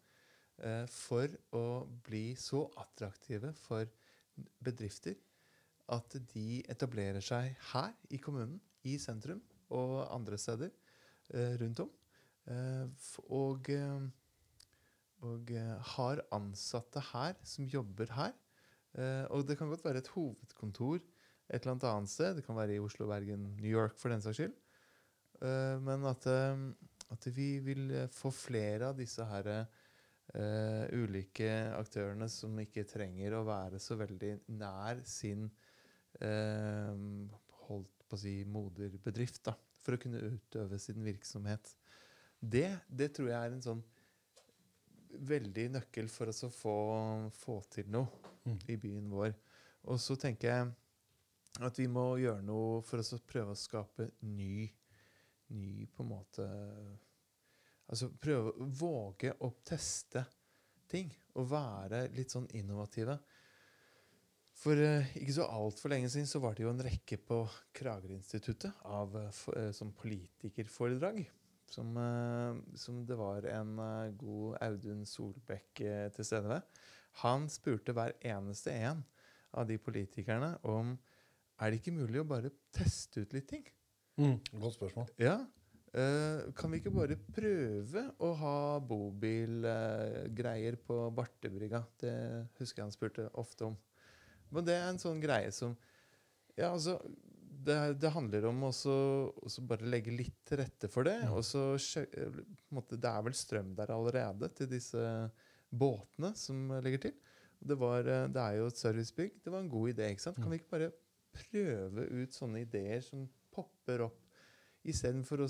eh, for å bli så attraktive for bedrifter at de etablerer seg her i kommunen, i sentrum og andre steder eh, rundt om. Eh, og eh, og eh, har ansatte her som jobber her. Eh, og det kan godt være et hovedkontor et eller annet annet sted. Det kan være i Oslo, Bergen, New York for den saks skyld. Eh, men at, at vi vil få flere av disse her uh, ulike aktørene som ikke trenger å være så veldig nær sin uh, holdt på å si moderbedrift, da, for å kunne utøve sin virksomhet. Det, det tror jeg er en sånn veldig nøkkel for oss å få, få til noe Mm. i byen vår. Og så tenker jeg at vi må gjøre noe for oss å prøve å skape ny, ny på en måte Altså prøve å våge å teste ting. Og være litt sånn innovative. For uh, ikke så altfor lenge siden så var det jo en rekke på Kragerø-instituttet av eh, eh, som politikerforedrag. Som, eh, som det var en eh, god Audun Solbekk eh, til stede ved. Han spurte hver eneste en av de politikerne om er det ikke mulig å bare teste ut litt ting. mm, Godt spørsmål. Ja. Uh, kan vi ikke bare prøve å ha bobilgreier på Bartebrygga? Det husker jeg han spurte ofte om. Men det er en sånn greie som Ja, altså Det, det handler om også bare legge litt til rette for det. Og så måte, Det er vel strøm der allerede til disse båtene som legger til. Det, var, eh, det er jo et servicebygg. Det var en god idé. ikke sant? Kan vi ikke bare prøve ut sånne ideer som popper opp, istedenfor å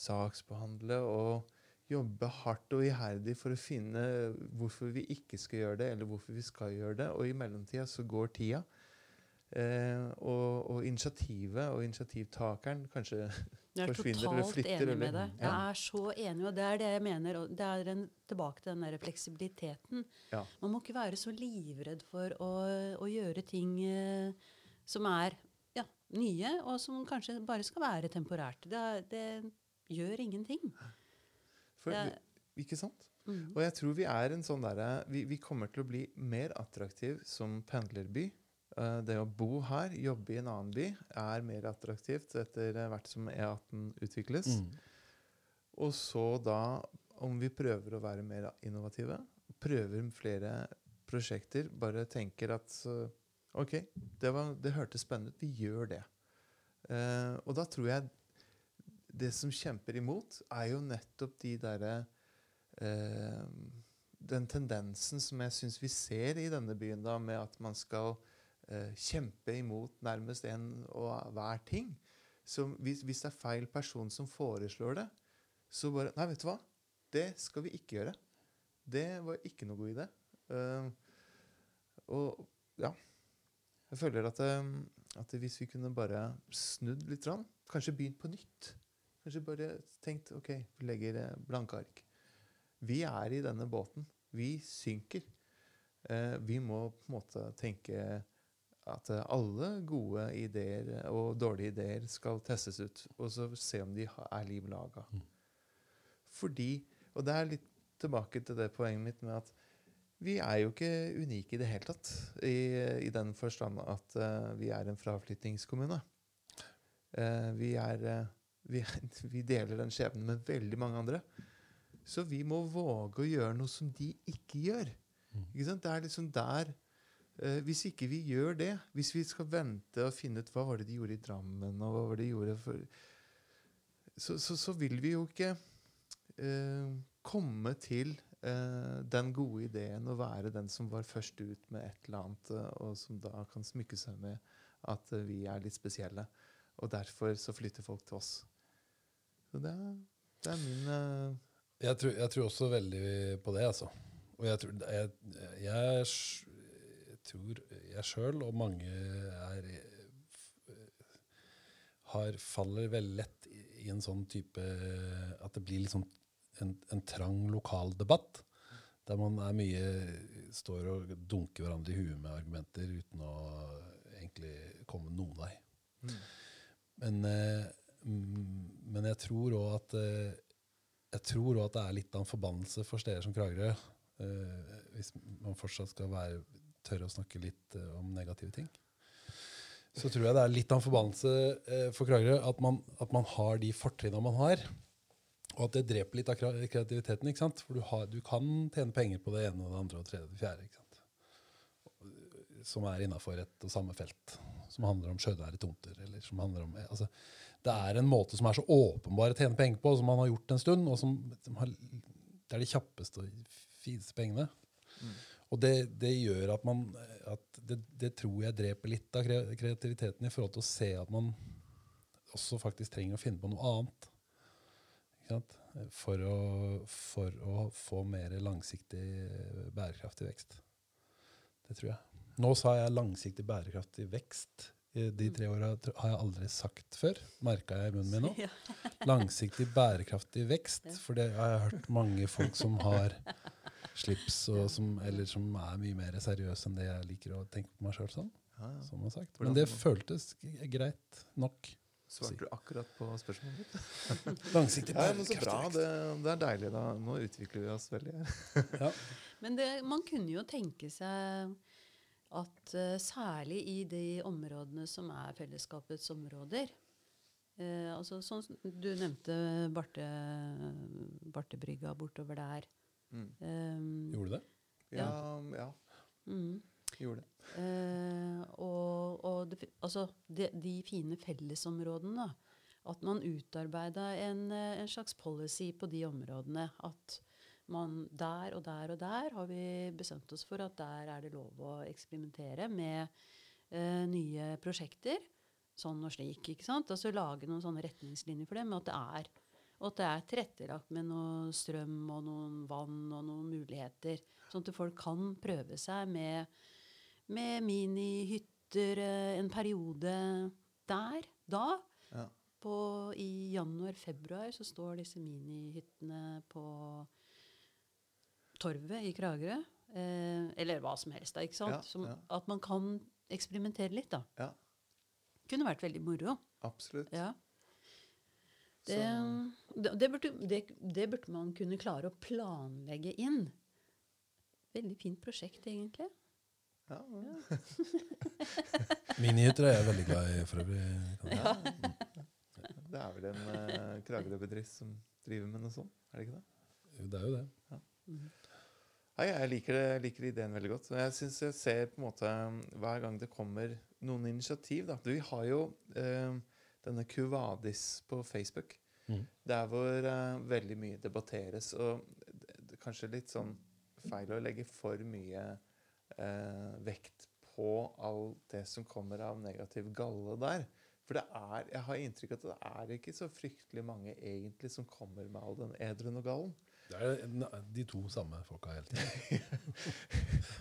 saksbehandle og jobbe hardt og iherdig for å finne hvorfor vi ikke skal gjøre det, eller hvorfor vi skal gjøre det. Og i mellomtida så går tida. Eh, og, og initiativet og initiativtakeren kanskje Jeg er forsvinner eller totalt flytter, enig med deg. Ja. Jeg er så enig, og det er det jeg mener. Og det er en, tilbake til den der fleksibiliteten. Ja. Man må ikke være så livredd for å, å gjøre ting eh, som er ja, nye, og som kanskje bare skal være temporært. Det, er- det gjør ingenting. For, Det er- ikke sant? Mm. Og jeg tror vi er en sånn derre vi, vi kommer til å bli mer attraktiv som pendlerby. Eh, det å bo her, jobbe i en annen by, er mer attraktivt etter hvert som E18 utvikles. Mm. Og så da, om vi prøver å være mer innovative, prøver flere prosjekter, bare tenker at eh, OK, det, var, det hørtes spennende ut, vi gjør det. Uh, og da tror jeg det som kjemper imot, er jo nettopp de derre uh, Den tendensen som jeg syns vi ser i denne byen, da, med at man skal eh, kjempe imot nærmest en og hver ting. Så hvis, hvis det er feil person som foreslår det, så bare Nei, vet du hva? Det skal vi ikke gjøre. Det var ikke noe god idé. Uh, og ja Jeg føler at, eh, at hvis vi kunne bare snudd litt, kanskje begynt på nytt Kanskje bare tenkt OK, vi legger eh, blanke ark. Vi er i denne båten. Vi synker. Uh, vi må på en måte tenke at eh, alle gode ideer og dårlige ideer skal testes ut, og så se om de er liv laga. Mm. Fordi Og det er litt tilbake til det poenget mitt med at vi er jo ikke unike i det hele tatt. I, i den forstand at uh, vi er en fraflyttingskommune. Uh, vi, er, uh, vi, vi deler den skjebnen med veldig mange andre. Så vi må våge å gjøre noe som de ikke gjør. Mm. Ikke sant? Det er liksom der eh, Hvis ikke vi gjør det, hvis vi skal vente og finne ut hva var det de gjorde i Drammen, og hva var det de gjorde for så, så, så vil vi jo ikke eh, komme til eh, den gode ideen å være den som var først ut med et eller annet, eh, og som da kan smykke seg med at eh, vi er litt spesielle. Og derfor så flytter folk til oss. Så det, er- det er min eh, Jeg tror, jeg tror også veldig på det, altså. Og jeg tror jeg, jeg tror jeg sjøl og mange er har, faller veldig lett i, i en sånn type At det blir liksom en, en trang lokal debatt. Der man er mye står og dunker hverandre i huet med argumenter uten å egentlig komme noen vei. Men, eh, mm, men jeg tror òg at eh, jeg tror også at det er litt av en forbannelse for steder som Kragerø, eh, hvis man fortsatt skal være, tørre å snakke litt eh, om negative ting. Så tror jeg det er litt av en forbannelse eh, for Kragerø at man, at man har de fortrinnene man har. Og at det dreper litt av kreativiteten. ikke sant? For du, har, du kan tjene penger på det ene og det andre og det tredje og det fjerde. ikke sant? Som er innafor et og samme felt. Som handler om sjønære tomter. eller som handler om, altså, Det er en måte som er så åpenbar å tjene penger på, som man har gjort en stund, og som, som har, det er de kjappeste og fineste pengene. Og det, det gjør at man at det, det tror jeg dreper litt av kreativiteten i forhold til å se at man også faktisk trenger å finne på noe annet. For å, for å få mer langsiktig bærekraftig vekst. Det tror jeg. Nå sa jeg langsiktig bærekraftig vekst. De tre åra har jeg aldri sagt før. Merka jeg i munnen min nå. Langsiktig bærekraftig vekst. For det har jeg hørt mange folk som har slips, og som, eller som er mye mer seriøs enn det jeg liker å tenke på meg sjøl ja. Som. Men det føltes greit nok. Svarte du akkurat på spørsmålet ditt? Langsiktig Ja, men så bra. Det, det er deilig. da. Nå utvikler vi oss veldig. her. Ja. Men det, man kunne jo tenke seg at uh, særlig i de områdene som er fellesskapets områder uh, altså sånn Du nevnte Barte, Bartebrygga bortover der. Mm. Um, Gjorde det? Ja, ja, mm. gjorde det. Uh, og og det, altså, de, de fine fellesområdene. da. At man utarbeida en, eh, en slags policy på de områdene. At man der og der og der har vi bestemt oss for at der er det lov å eksperimentere med uh, nye prosjekter. Sånn og slik. ikke sant? Altså Lage noen sånne retningslinjer for det. Men at det er og at det er tilrettelagt med noe strøm og noen vann og noen muligheter. Sånn at folk kan prøve seg med med minihytter eh, en periode der. Da, Ja. på, i januar-februar, så står disse minihyttene på Torvet i Kragerø. Eh, eller hva som helst, da. ikke sant? Ja, Som, ja. At man kan eksperimentere litt, da. Ja. Kunne vært veldig moro. Absolutt. Ja. Det, det, burde, det, det burde man kunne klare å planlegge inn. Veldig fint prosjekt, egentlig. Ja, Minihytter er jeg veldig glad i for øvrig. ja. Det er vel en uh, Kragerø-bedrift som driver med noe sånt? Er det ikke det? Jo, Det er jo det. Nei, jeg liker, det, jeg liker ideen veldig godt. Jeg synes jeg ser på en måte hver gang det kommer noen initiativ da. Vi har jo eh, denne Kuvadis på Facebook. Mm. Der hvor uh, veldig mye debatteres. Og det, er kanskje litt sånn feil å legge for mye uh, vekt på alt det som kommer av negativ galle der. For det er, jeg har inntrykk av at det er ikke så fryktelig mange egentlig som kommer med all den edruen og gallen. Det er de to samme folka hele tiden.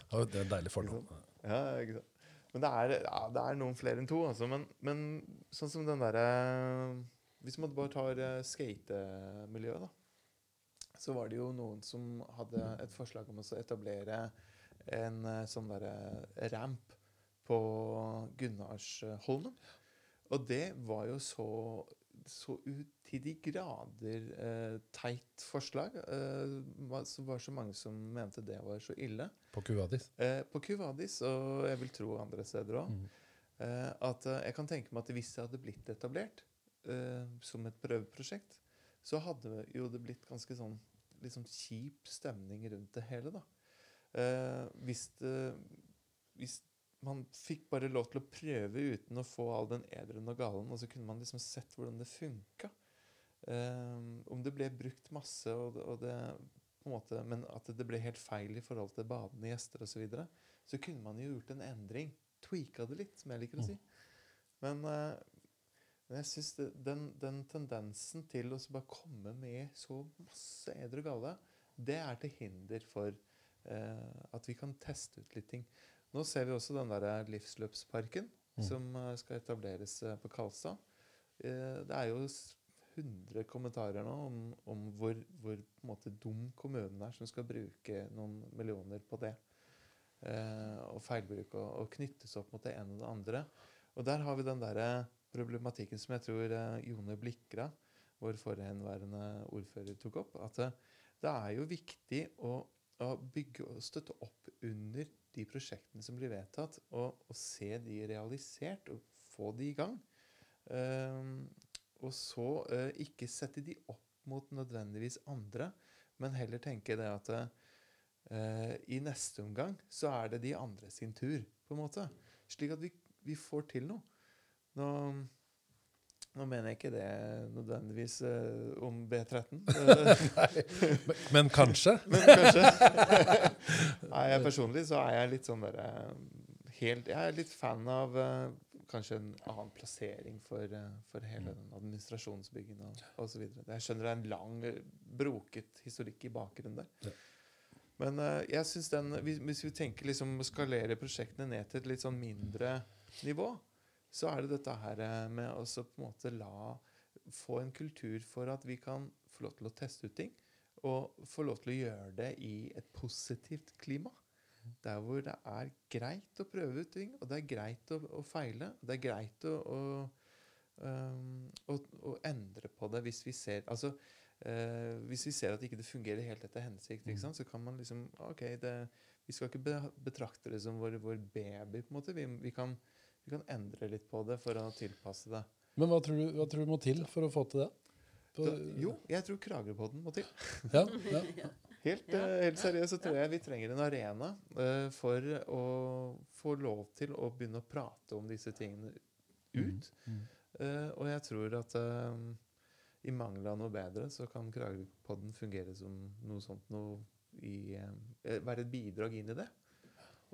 Det er en deilig fordom. Ja, ikke sant. Men det er, ja, det er noen flere enn to, altså. Men, men sånn som den derre Hvis man bare tar uh, skatemiljøet, da. Så var det jo noen som hadde et forslag om å etablere en eh, sånn derre ramp på Gunnarsholmen. Og det var jo så så ut til de grader eh, teit forslag. Eh, var- så var så mange som mente det var så ille. På Kuwadis, Eh, på Cuvadis, og jeg vil tro andre steder òg, Mm. eh, at eh, jeg kan tenke meg at hvis det hadde blitt etablert eh, som et prøveprosjekt, så hadde jo det blitt ganske sånn sånn kjip stemning rundt det hele, da. Eh, hvis, det, hvis man fikk bare lov til å prøve uten å få all den ederen og galen, og så kunne man liksom sett hvordan det funka. Um, om det ble brukt masse, og og det måte, men at det ble helt feil i forhold til badende gjester osv., så, videre, så kunne man jo gjort en endring. Tweaka det litt, som jeg liker å si. Men, uh, men jeg syns den, den tendensen til å bare komme med så masse eder og gale, det er til hinder for uh, at vi kan teste ut litt ting. Nå ser vi også den der livsløpsparken Mm. som eh, skal etableres eh, på Kalstad. Eh, det er jo s- 100 kommentarer nå om, om hvor, hvor måte dum kommunen er som skal bruke noen millioner på det. Eh, og feilbruk og, og knyttes opp mot det ene og det andre. Og der har vi den der problematikken som jeg tror eh, Jone Blikra, vår forhenværende ordfører, tok opp. At det, det er jo viktig å, å bygge og støtte opp under de prosjektene som blir vedtatt, og, og se de realisert og få de i gang. Uh, og så uh, ikke sette de opp mot nødvendigvis andre, men heller tenke det at uh, i neste omgang så er det de andre sin tur, på en måte. Slik at vi, vi får til noe. Nå, nå mener jeg ikke det nødvendigvis uh, om B13. eh, Men, kanskje? men kanskje. Nei, jeg personlig så er jeg litt sånn derre helt, Jeg er litt fan av uh, kanskje en annen plassering for, uh, for hele den administrasjonsbyggen og osv. Jeg skjønner det er en lang, eh, broket historikk i bakgrunnen der. Ja. Men eh, jeg synes den, hvis, vi tenker liksom skalere prosjektene ned til et litt sånn mindre nivå, så er det dette her eh, med å på en måte la få en kultur for at vi kan få lov til å teste ut ting. Og få lov til å gjøre det i et positivt klima. Der hvor det er greit å prøve ut ting, og det er greit å, å feile. og Det er greit å, å, um, å, å endre på det hvis vi ser Altså, Uh, hvis vi ser at ikke det fungerer helt etter hensikt, ikke sant, så kan man liksom OK, det, vi skal ikke betrakte det som vår, vår baby, på en måte. Vi, vi, kan, vi kan endre litt på det for å tilpasse det. Men hva tror, du, hva tror du må til for å få til det? Så, For- jo, jeg tror Kragerøpodden må til. Ja, ja. Helt, Ja. uh, helt seriøst så tror jeg vi trenger en arena uh, for å få lov til å begynne å prate om disse tingene ut. Mm. Eh, og jeg tror at eh, i mangel av noe bedre, så kan Kragerøpodden fungere som noe sånt noe i, eh, Være et bidrag inn i det.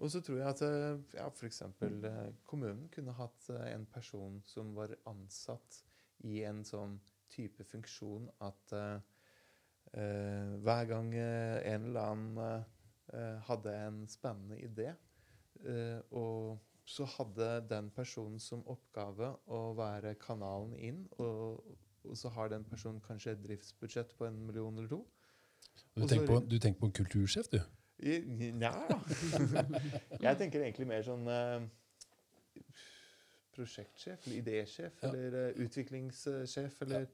Og så tror jeg at eh, ja, f.eks. Eh, kommunen kunne hatt eh, en person som var ansatt i en sånn type funksjon at eh, hver gang en eller annen eh, hadde en spennende idé, uh, og så hadde den personen som oppgave å være kanalen inn, og, og så har den personen kanskje et driftsbudsjett på en million eller to. Du, tenker på, du tenker på en kultursjef, du? Nja Jeg tenker egentlig mer sånn uh, prosjektsjef, eller idésjef, Ja. eller uh, utviklingssjef, eller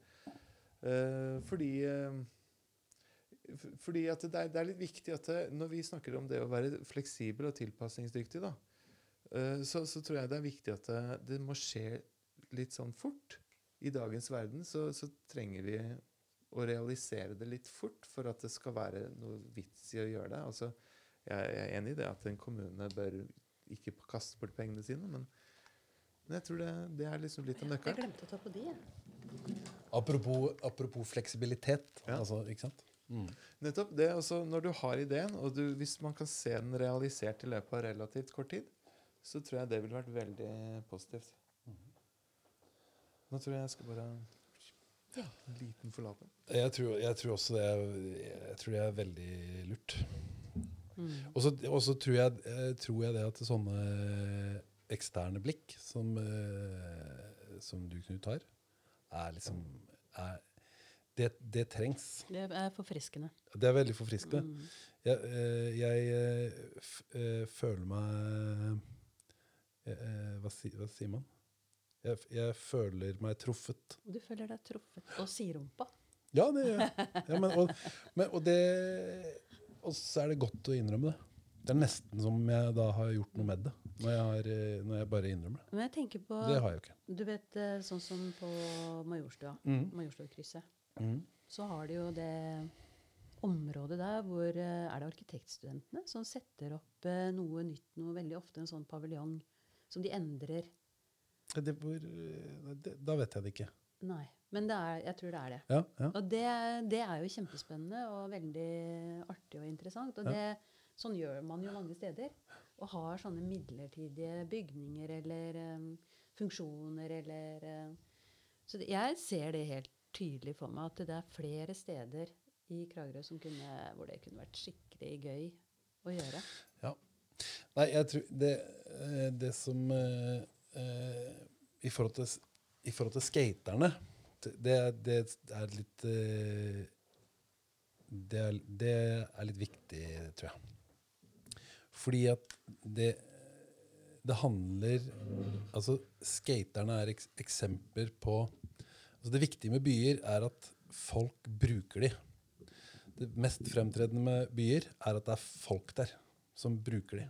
uh, Fordi fordi at det er, det er litt viktig at det, når vi snakker om det å være fleksibel og tilpasningsdyktig, da, så, så tror jeg det er viktig at det, det må skje litt sånn fort. I dagens verden så, så trenger vi å realisere det litt fort for at det skal være noe vits i å gjøre det. Altså, jeg, er enig i det at en kommune bør ikke kaste bort pengene sine, men, men jeg tror det, det er liksom litt av Jeg glemte å ta på de. jeg. Apropos, apropos fleksibilitet. Ja. Altså, ikke sant? Mm. Nettopp det, altså Når du har ideen, og du, hvis man kan se den realisert i løpet av relativt kort tid, så tror jeg det ville vært veldig positivt. Nå tror jeg jeg skal bare Ja. En liten forlater. Jeg, tror, jeg tror også det er, jeg tror det er veldig lurt. Mm. Og så tror, jeg- eh, tror jeg det at sånne eksterne blikk som, eh, som du, Knut, har, er liksom er, det, det trengs. Det er forfriskende. Det er veldig forfriskende. Mm. Jeg, eh, jeg eh, f, føler meg hva, si, hva sier man? Jeg, jeg føler meg truffet. Du føler deg truffet. Og siderumpa. Ja, det gjør jeg. Ja, men, og, men, og, det, og så er det godt å innrømme det. Det er nesten som jeg da har gjort noe med det. Når jeg, har, eh, når jeg bare innrømmer det. Men jeg tenker på Det har jeg jo ikke. Du vet eh, sånn som på Majorstua. Mm. Majorstuakrysset. Mm. Så har de jo det området der hvor eh, Er det arkitektstudentene som setter opp noe nytt, noe veldig ofte en sånn paviljong som de endrer? Det, eh, det, da vet jeg det ikke. Nei. Men det er, jeg tror det er det. Ja, ja. Og det, det er jo kjempespennende og veldig artig og interessant. Og det, sånn gjør man jo mange steder. Og har sånne midlertidige bygninger eller um, funksjoner eller um, Så jeg ser det helt tydelig for meg at det er flere steder i Kragerø som kunne, hvor det kunne vært skikkelig gøy å gjøre. Ja. Nei, jeg tror det, eh, det som eh, eh, i, forhold til, I forhold til skaterne det, det er litt eh, det, er, det er litt viktig, tror jeg. Fordi at det det handler Altså, skaterne er eks eksempler på altså Det viktige med byer er at folk bruker de. Det mest fremtredende med byer er at det er folk der som bruker de.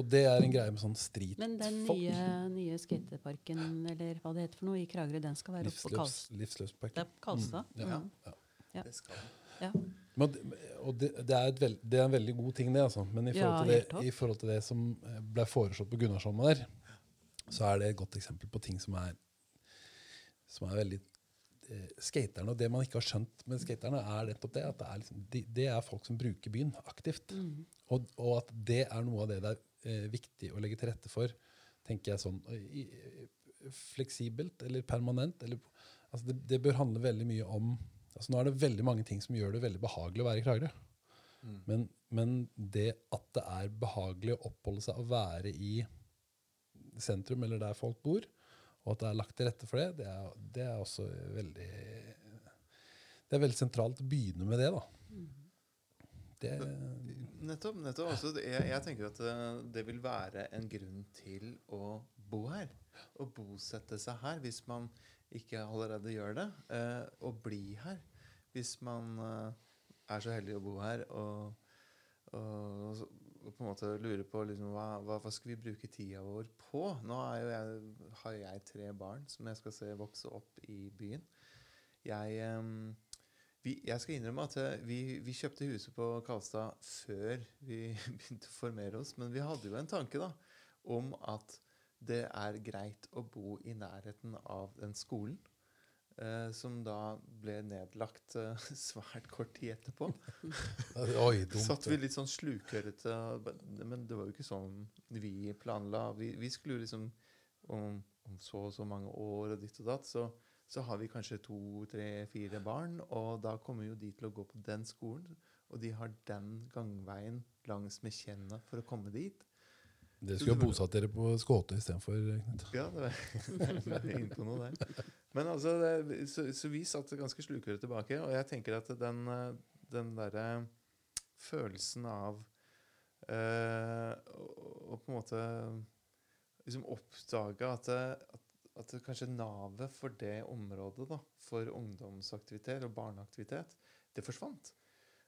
Og det er en greie med sånn street Men den nye, nye skateparken, eller hva det heter for noe, i Kragerø, den skal være oppe på Livsløps, Livsløpsparken. er på Karlstad. Ja. Mm. Ja. Ja. Det skal Ja. Men, og det, det, er et veld, det er en veldig god ting, det. Altså. Men i Ja, forhold, til det, i forhold til det som eh, ble foreslått på Gunnarsholmen der, så er det et godt eksempel på ting som er, som er veldig eh, Skaterne, og det man ikke har skjønt med skaterne, er nettopp det. At det er, liksom, de, det er folk som bruker byen aktivt. Mm. Og, og at det er noe av det det er eh, viktig å legge til rette for, tenker jeg sånn i, fleksibelt eller permanent. Eller, altså det, det bør handle veldig mye om altså Nå er det veldig mange ting som gjør det veldig behagelig å være i Kragerø. Mm. Men, men det at det er behagelig å oppholde seg og være i sentrum, eller der folk bor, og at det er lagt til rette for det, det er, det er også veldig Det er veldig sentralt å begynne med det, da. Det, Nettopp. nettopp. Altså, jeg, jeg tenker at eh, det vil være en grunn til å bo her. Å bosette seg her hvis man ikke allerede gjør det. Eh, å bli her hvis man eh, er så heldig å bo her. Og, og, og, på en måte lurer på liksom, hva, hva, hva skal vi bruke tida vår på. Nå jeg, har jeg tre barn som jeg skal se vokse opp i byen. Jeg... vi, jeg skal innrømme at eh, vi, vi kjøpte huset på Karlstad før vi begynte å formere oss. Men vi hadde jo en tanke da, om at det er greit å bo i nærheten av den skolen. Eh, som da ble nedlagt eh, svært kort tid etterpå. oi, dumt. Satt vi litt sånn slukørete Men det var jo ikke sånn vi planla. Vi, vi skulle jo liksom om, om så og så mange år og ditt og datt, så, så har vi kanskje to, tre, fire barn. Og da kommer jo de til å gå på den skolen. Og de har den gangveien langs med Kjenna for å komme dit. Dere skulle ha bosatt dere på Skåte istedenfor. Knut. Ja, det var inne på noe der. Men altså, det, så, så vi satt ganske slukøre tilbake, og jeg tenker at den, den derre følelsen av øh, å, å på en måte liksom oppdage at, at, at kanskje navet for det området, da, for ungdomsaktivitet og barneaktivitet, det forsvant.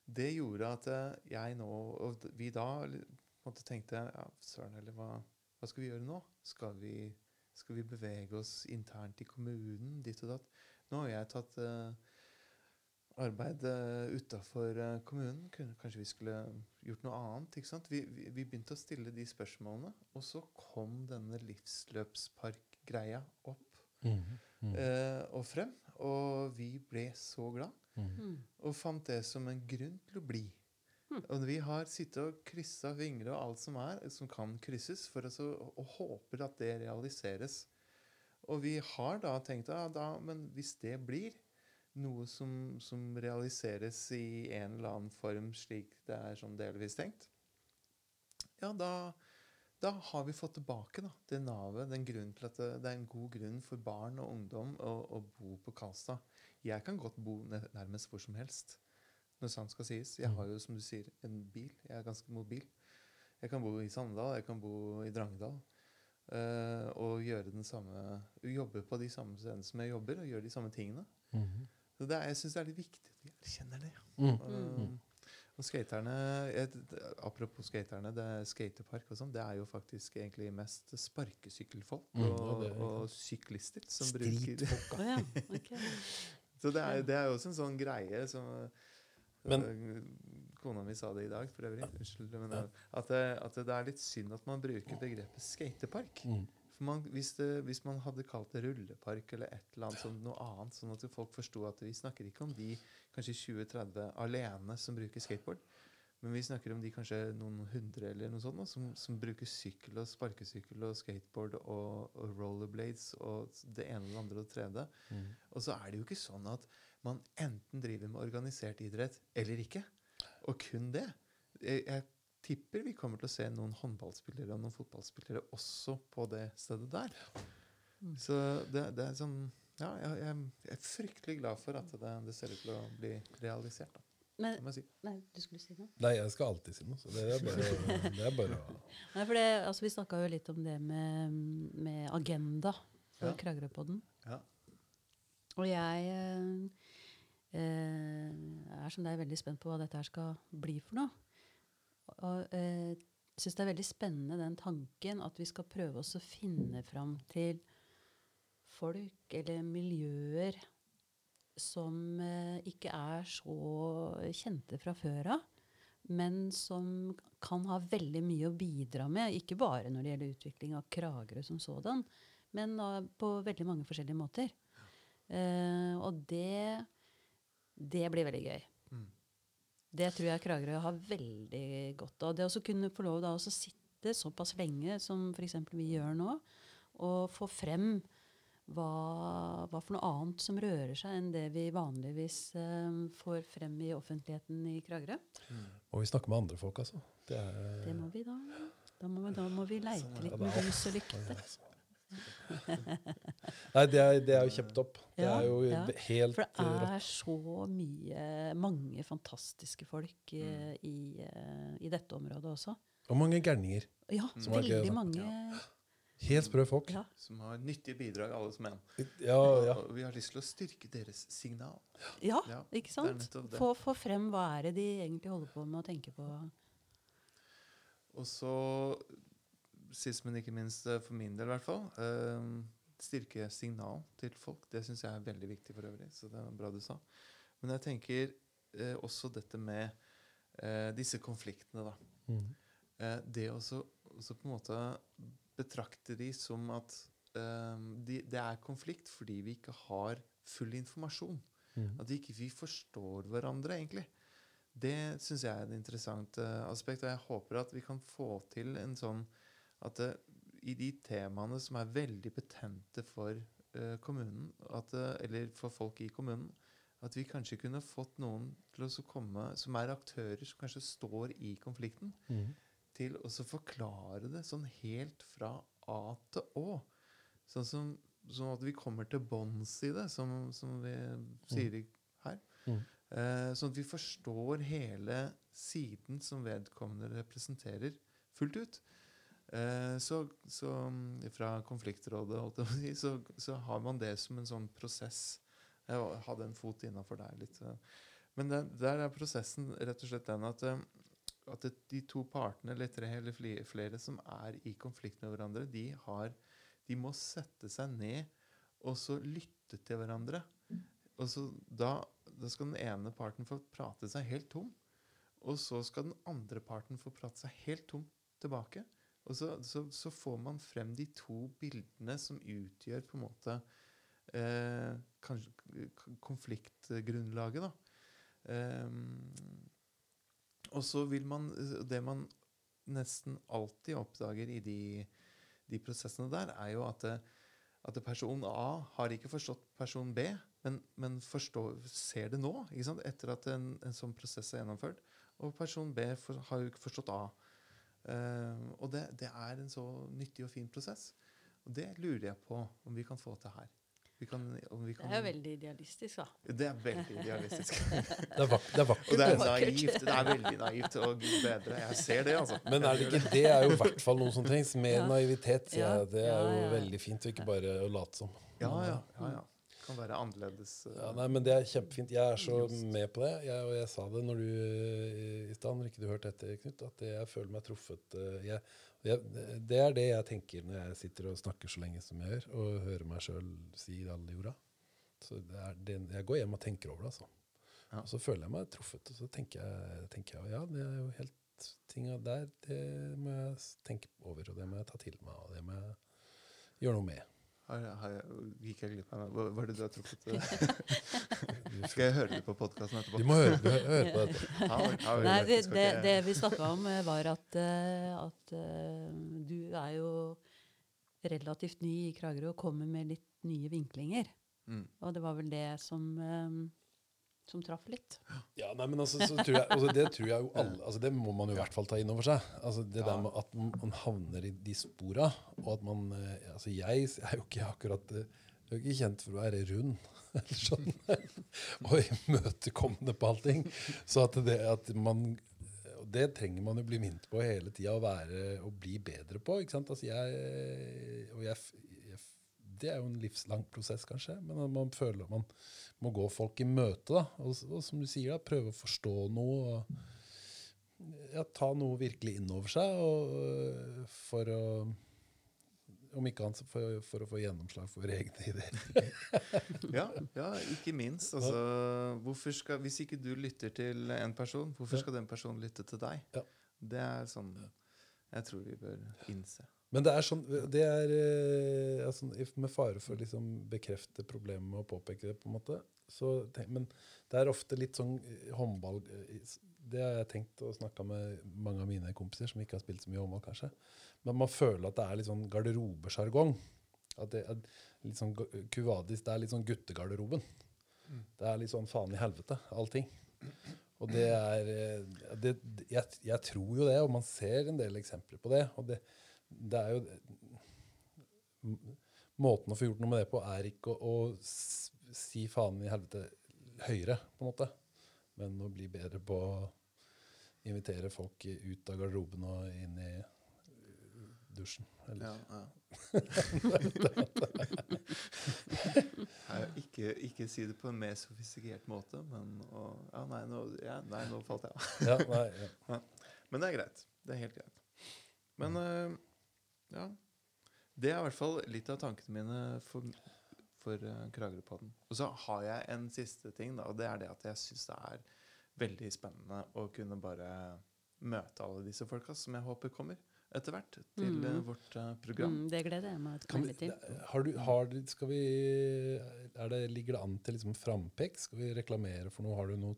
Det gjorde at eh, jeg nå Og vi da måte tenkte ja, Søren, eller hva, hva skal vi gjøre nå? Skal vi, skal vi bevege oss internt i kommunen? Ditt og datt. Nå har jeg tatt eh, arbeid uh, utafor kommunen. Kanskje vi skulle gjort noe annet? ikke sant? Vi, vi, vi begynte å stille de spørsmålene, og så kom denne livsløpsparkgreia opp mm, mm. eh, og frem. Og vi ble så glad, Mhm. Mm. og fant det som en grunn til å bli. Mm. Og vi har sittet og kryssa fingre og alt som er, som kan krysses, for oss å, og håper at det realiseres. Og vi har da tenkt ja, da, men hvis det blir noe som, som realiseres i en eller annen form slik det er sånn delvis tenkt, ja, da, da har vi fått tilbake da, det navet, den grunnen til at det, det er en god grunn for barn og ungdom å, å bo på Karlstad. Jeg kan godt bo nærmest hvor som helst, når sant skal sies. Jeg har jo, som du sier, en bil. Jeg er ganske mobil. Jeg kan bo i Sandal, jeg kan bo i Drangedal. eh, og gjøre den samme, jobbe på de samme stedene som jeg jobber, og gjøre de samme tingene. Mhm. Så det er, jeg syns det er litt viktig at vi erkjenner det. Mm. Og, og skaterne, et, Apropos skaterne, det er skatepark og sånn, det er jo faktisk egentlig mest sparkesykkelfolk Mm, og, og syklister som bruker det. Å ja, okay. Så det er, det er jo også en sånn greie som Men- øh, Kona mi sa det i dag, for øvrig. Unnskyld. Men at, det, at det er litt synd at man bruker begrepet skatepark. Mhm. Man, hvis, det, hvis man hadde kalt det rullepark eller et eller annet som noe annet, sånn at folk forsto at vi snakker ikke om de kanskje 20-30 alene som bruker skateboard, men vi snakker om de kanskje noen hundre eller noe sånt, som, som bruker sykkel og sparkesykkel og skateboard og, og rollerblades og det ene og det andre og det tredje. Mm. Og så er det jo ikke sånn at man enten driver med organisert idrett eller ikke. Og kun det. Jeg, jeg tipper vi kommer til å se noen håndballspillere og noen fotballspillere også på det stedet der. Mm. Så det, det er sånn Ja, jeg, jeg, er fryktelig glad for at det, det ser ut til å bli realisert. Da, Men, si. nei, du skulle si noe? Nei, jeg skal alltid si noe. Så det er bare, det er bare å Nei, for det, altså, Vi snakka jo litt om det med, med agenda for Ja. Kragerø-podden. Ja. Og jeg eh, eh, er som deg veldig spent på hva dette her skal bli for noe. Og eh, syns det er veldig spennende den tanken at vi skal prøve oss å finne fram til folk eller miljøer som eh, ikke er så kjente fra før av, men som kan ha veldig mye å bidra med. Ikke bare når det gjelder utvikling av Kragerø som sådan, men uh, på veldig mange forskjellige måter. Eh, og det, det blir veldig gøy. Mm. Det tror jeg Kragerø har veldig godt av. Det å kunne få lov da å sitte såpass lenge som f.eks. vi gjør nå, og få frem hva, hva for noe annet som rører seg enn det vi vanligvis eh, får frem i offentligheten i Kragerø. Og vi snakker med andre folk, altså. Det er Det må vi da. Da må, da må vi leite Sånn er litt med lys og lykte. Nei, det er, det er jo kjempetopp. Det Ja, er jo ja. helt For det rått. er så mye mange fantastiske folk eh, i, eh, i dette området også. Og mange gærninger. Ja, mm. gøy, veldig da. mange. Helt sprø folk. Ja. Som har nyttige bidrag, alle som en. Ja, ja. Og vi har lyst til å styrke deres signal. Ja, Ja, ikke sant? Få, få frem hva er det de egentlig holder på med å tenke på. Og så, sist, men ikke minst eh, for min del i hvert fall, eh, styrke signal til folk. Det syns jeg er veldig viktig for øvrig. Så det er bra du sa. Men jeg tenker eh, også dette med eh, disse konfliktene, da. Mm. Eh, det å så- så på en måte betrakte de som at de, det er konflikt fordi vi ikke har full informasjon. Mm. At ikke vi forstår hverandre, egentlig. Det syns jeg er et interessant eh, aspekt. Og jeg håper at vi kan få til en sånn at det, i de temaene som er veldig betente for uh, kommunen, at, eh, eller for folk i kommunen, at vi kanskje kunne fått noen til å komme, som er aktører som kanskje står i konflikten, mm. til å forklare det sånn helt fra A til Å. Sånn som, sånn at vi kommer til bånns i det, som, som vi sier i- her. Mm. Uh, sånn at vi forstår hele siden som vedkommende representerer, fullt ut. Eh, så, så mm, fra konfliktrådet holdt jeg på å si, så, så har man det som en sånn prosess. Jeg hadde en fot innafor der litt. Men det, der er prosessen rett og slett den at, eh, at de to partene, eller tre eller flere, som er i konflikt med hverandre, de, har, de må sette seg ned og så lytte til hverandre. Og så da, da skal den ene parten få prate seg helt tom. Og så skal den andre parten få prate seg helt tom tilbake. Og så, så, så får man frem de to bildene som utgjør på en måte eh, kanskje konfliktgrunnlaget, da. Eh, og så vil man Det man nesten alltid oppdager i de, de prosessene der, er jo at, at person A har ikke forstått person B, men, men forstår, ser det nå, etter at en, en sånn prosess er gjennomført. Og person B for, har jo ikke forstått A. Eh, og det, det er en så nyttig og fin prosess. Og det lurer jeg på om vi kan få til her. Vi kan, om vi Det er jo veldig idealistisk, da. det er veldig idealistisk. Det er, vak det er vakkert. Og det er naivt. Det er veldig naivt. Og gud bedre. Jeg ser det, altså. Men er det ikke det er jo i hvert fall noe som trengs. Mer Ja. naivitet. sier jeg. Det er ja, jo ja. veldig fint, og ikke bare å late som. Ja, ja. ja, ja. Kan være annerledes. eh, Ja, nei, men Det er kjempefint. Jeg er så Just. med på det. Jeg, og jeg sa det når du eh, i stad, når ikke du hørte etter, Knut, at jeg føler meg truffet. eh, Jeg, jeg, det er det jeg tenker når jeg sitter og snakker så lenge som jeg gjør, og hører meg sjøl si alle jorda. Så det er det, jeg går hjem og tenker over det. altså. Ja. Og så føler jeg meg truffet, og så tenker jeg, tenker jeg ja, det er jo helt tinga der, det må jeg tenke over, og det må jeg ta til meg, og det må jeg gjøre noe med. Har, har jeg, gikk jeg glipp av noe? Hva er det du har trukket? Skal jeg høre det på podkasten etterpå? Du må høre, du, hø- høre på dette. Vel, Nei, vi, det, det, vi snakka om, eh, var at, eh, at eh, du er jo relativt ny i Kragerø og kommer med litt nye vinklinger. Mm. Og det var vel det som, eh, som traff litt. Ja, nei, men altså, så tror jeg, altså, Det tror jeg jo alle altså, Det må man jo i hvert fall ta inn over seg. Altså, det Ja. der med At man havner i de spora, og at man eh, altså, Jeg er jo ikke akkurat eh, jeg er ikke kjent for å være rund. Eller sånn. og imøtekommende på allting. Så at det at man og det trenger man jo bli minnet på hele tida, å være og bli bedre på. ikke sant? Altså jeg, og jeg, det er jo en livslang prosess, kanskje, men man føler man må gå folk i møte. da, Og, og som du sier, da, prøve å forstå noe. og ja, Ta noe virkelig inn over seg og, øh, for å Om ikke annet for, for å få gjennomslag for egne ideer. Ja, ja, ikke minst. Altså, skal, hvis ikke du lytter til en person, hvorfor skal den personen lytte til deg? Ja. Det er sånn jeg tror vi bør innse. Men det er sånn, det er eh, altså, med fare for å liksom bekrefte problemet og påpeke det, på en måte. Så, men det er ofte litt sånn eh, håndball eh, Det har jeg tenkt og snakka med mange av mine kompiser som ikke har spilt så mye håndball, kanskje. Men man føler at det er litt sånn garderobesjargong. At det er litt sånn kuvadis. Det er litt sånn guttegarderoben. Det er litt sånn faen i helvete, allting. Og det er det, jeg, jeg tror jo det, og man ser en del eksempler på det. Og det, det er jo Måten å få gjort noe med det på er ikke å, å si faen i helvete høyere, på en måte. Men å bli bedre på å invitere folk ut av garderoben og inn i uh, dusjen. Eller, Ja, ja. Nei, ikke, ikke si det på en mer sofistikert måte, men å, ja, nei, nå, ja, nei, nå falt jeg av. ja, nei, ja. Men det er greit. Det er helt greit. Men øh, ja. Det er i hvert fall litt av tankene mine for, for uh, Kragerøpodden. Og så har jeg en siste ting, da, og det er det at jeg syns det er veldig spennende å kunne bare møte alle disse folka som jeg håper kommer etter hvert til Mm. øh, vårt øh, program. Mm, det gleder jeg meg Kan vi, til. har du, har du, skal vi, er det, ligger det an til liksom frampek? Skal vi reklamere for noe? Har du noe?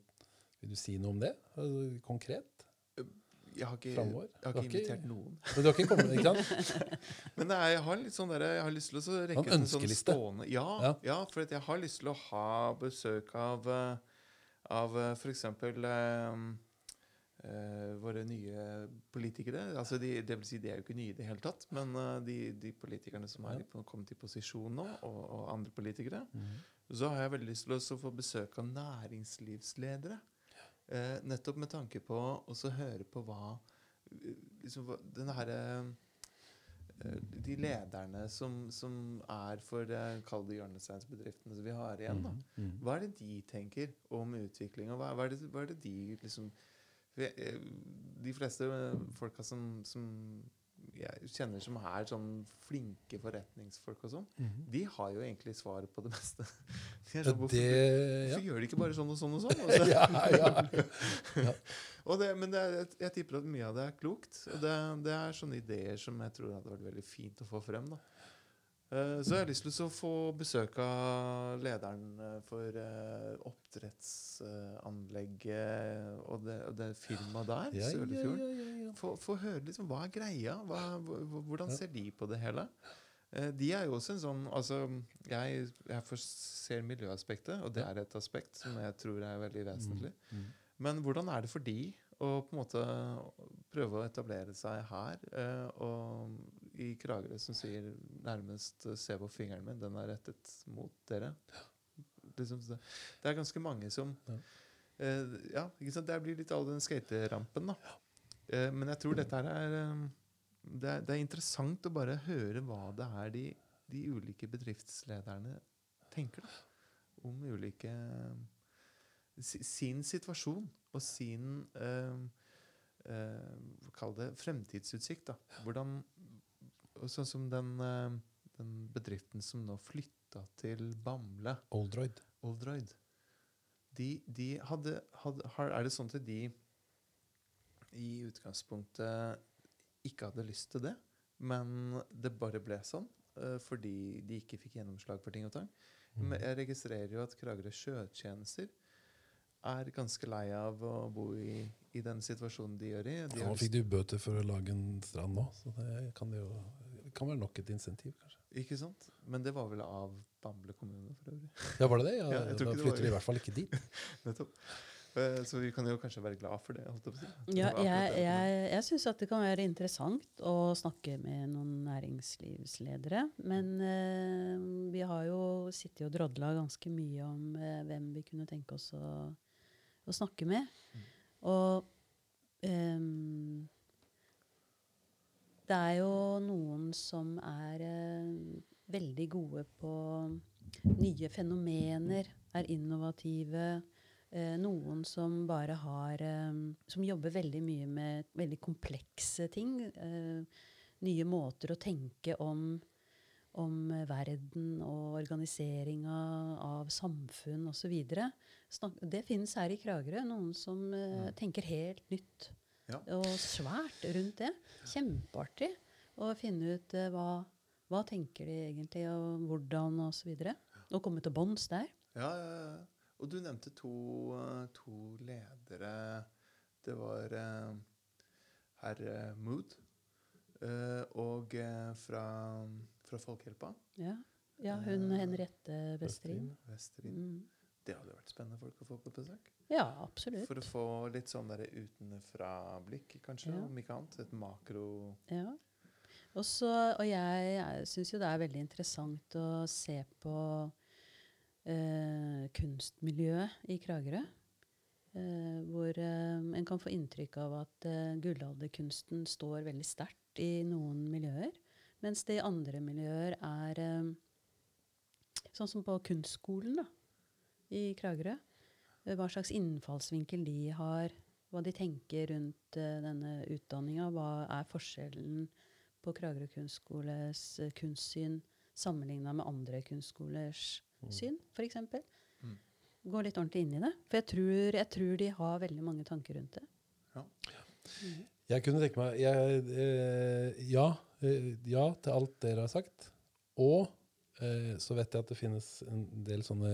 Vil du si noe om det? Altså, konkret? Jeg har ikke, Framover? jeg har ikke invitert noen. Men du har ikke kommet, ikke sant? Men det er, jeg har litt sånn der, jeg har lyst til å rekke En sånn stående Ja, Ja. ja. for jeg har lyst til å ha besøk av uh, Av uh, f.eks. Uh, våre nye politikere. Altså de, det vil si, de er jo ikke nye i det hele tatt, men uh, de, de politikerne som har Ja. kommet i posisjon nå, og, og andre politikere. Mm. Så har jeg veldig lyst til å få besøk av næringslivsledere. Eh, nettopp med tanke på å høre på hva liksom, hva- Den herre eh, de lederne som, som er for eh, kall det hjørnesteinsbedriftene som vi har igjen. da. Mm. Hva er det de tenker om utvikling? og Hva, hva, er, det, hva er det de liksom eh, De fleste folka som, som jeg kjenner som er sånn flinke forretningsfolk og sånn, Mhm. de har jo egentlig svaret på det meste. De Ja, sånn, hvorfor, det ja. gjør de ikke bare sånn og sånn og sånn? Og så- ja, ja. og det, men det jeg- tipper at mye av det er klokt. Og det, det er sånne ideer som jeg tror hadde vært veldig fint å få frem. da. Eh, Så jeg har lyst til å få besøk av lederen eh, for eh, oppdrettsanlegget og, det, det firmaet der, Ja, ja, Sølefjorden. Få, få høre liksom, hva er greia? Hva, hvordan ser de på det hele? De er jo også en sånn altså, Jeg, jeg ser miljøaspektet, og det er et aspekt som jeg tror er veldig vesentlig. Mm. Men hvordan er det for de å på en måte prøve å etablere seg her, og i Kragerø som sier nærmest eh, 'se på fingeren min, den er rettet mot dere'? Liksom, det, er ganske mange som Ja. Uh, ja, ikke sant? Det blir litt all den skaterampen, da. Uh, men jeg tror dette her er um, det, er det er interessant å bare høre hva det er de, de ulike bedriftslederne tenker da, om ulike si- sin situasjon og sin eh, eh, Kall det fremtidsutsikt. da. Hvordan, Sånn som den, eh, den bedriften som nå flytta til Bamble, Oldroyd. Oldroyd. De, de hadde, hadde, har, er det sånn at de i utgangspunktet ikke hadde lyst til det, men det bare ble sånn eh, fordi de ikke fikk gjennomslag for ting og tang? Mm. Men jeg registrerer jo at Kragerø sjøtjenester er ganske lei av å bo i, i den situasjonen de gjør i. De Ja, nå fikk de bøter for å lage en strand nå, så det kan, de jo, kan være nok et insentiv, kanskje. ikke sant? Men det var vel av Bamble kommune for øvrig. Ja, var det det? Ja, Ja, da det flytter var- de i hvert fall ikke dit. Nettopp. Eh, Så vi kan jo kanskje være glad for det. holdt jeg på å si. Ja, Det jeg, det. jeg, jeg syns at det kan være interessant å snakke med noen næringslivsledere. Men eh, vi har jo sittet og drodla ganske mye om eh, hvem vi kunne tenke oss å, å snakke med. Og ehm, det er jo noen som er eh, veldig gode på nye fenomener, er innovative. Eh, noen som bare har eh, Som jobber veldig mye med veldig komplekse ting. Eh, nye måter å tenke om, om verden og organiseringa av samfunn osv. Det finnes her i Kragerø. Noen som eh, tenker helt nytt Ja. og svært rundt det. Kjempeartig å finne ut uh, hva, hva tenker de egentlig, og hvordan osv. Og, så videre. og komme til bunns der. Ja, ja, ja. Og du nevnte to, eh, to ledere. Det var uh, herr Mood uh, og fra, fra Folkehjelpa. Ja, ja hun Henriette Vestrin. Vestrin. Mm. Det hadde vært spennende folk å få på besøk. Ja, absolutt. For å få litt sånn der utenfra-blikk, kanskje. Ja. Om ikke annet. Et makro Ja. Også, og jeg, jeg syns jo det er veldig interessant å se på eh, kunstmiljøet i Kragerø. Eh, hvor eh, en kan få inntrykk av at eh, gullalderkunsten står veldig sterkt i noen miljøer. Mens det i andre miljøer er eh, sånn som på kunstskolen da, i Kragerø. Eh, Hva slags innfallsvinkel de har, hva de tenker rundt eh, denne utdanninga. Hva er forskjellen på Kragerø kunstskoles eh, kunstsyn sammenligna med andre kunstskolers syn, f.eks. Mm. Gå litt ordentlig inn i det. For jeg tror, jeg tror de har veldig mange tanker rundt det. Jeg kunne tenke meg jeg, eh, ja, eh, ja til alt dere har sagt. Og så vet jeg at det finnes en del sånne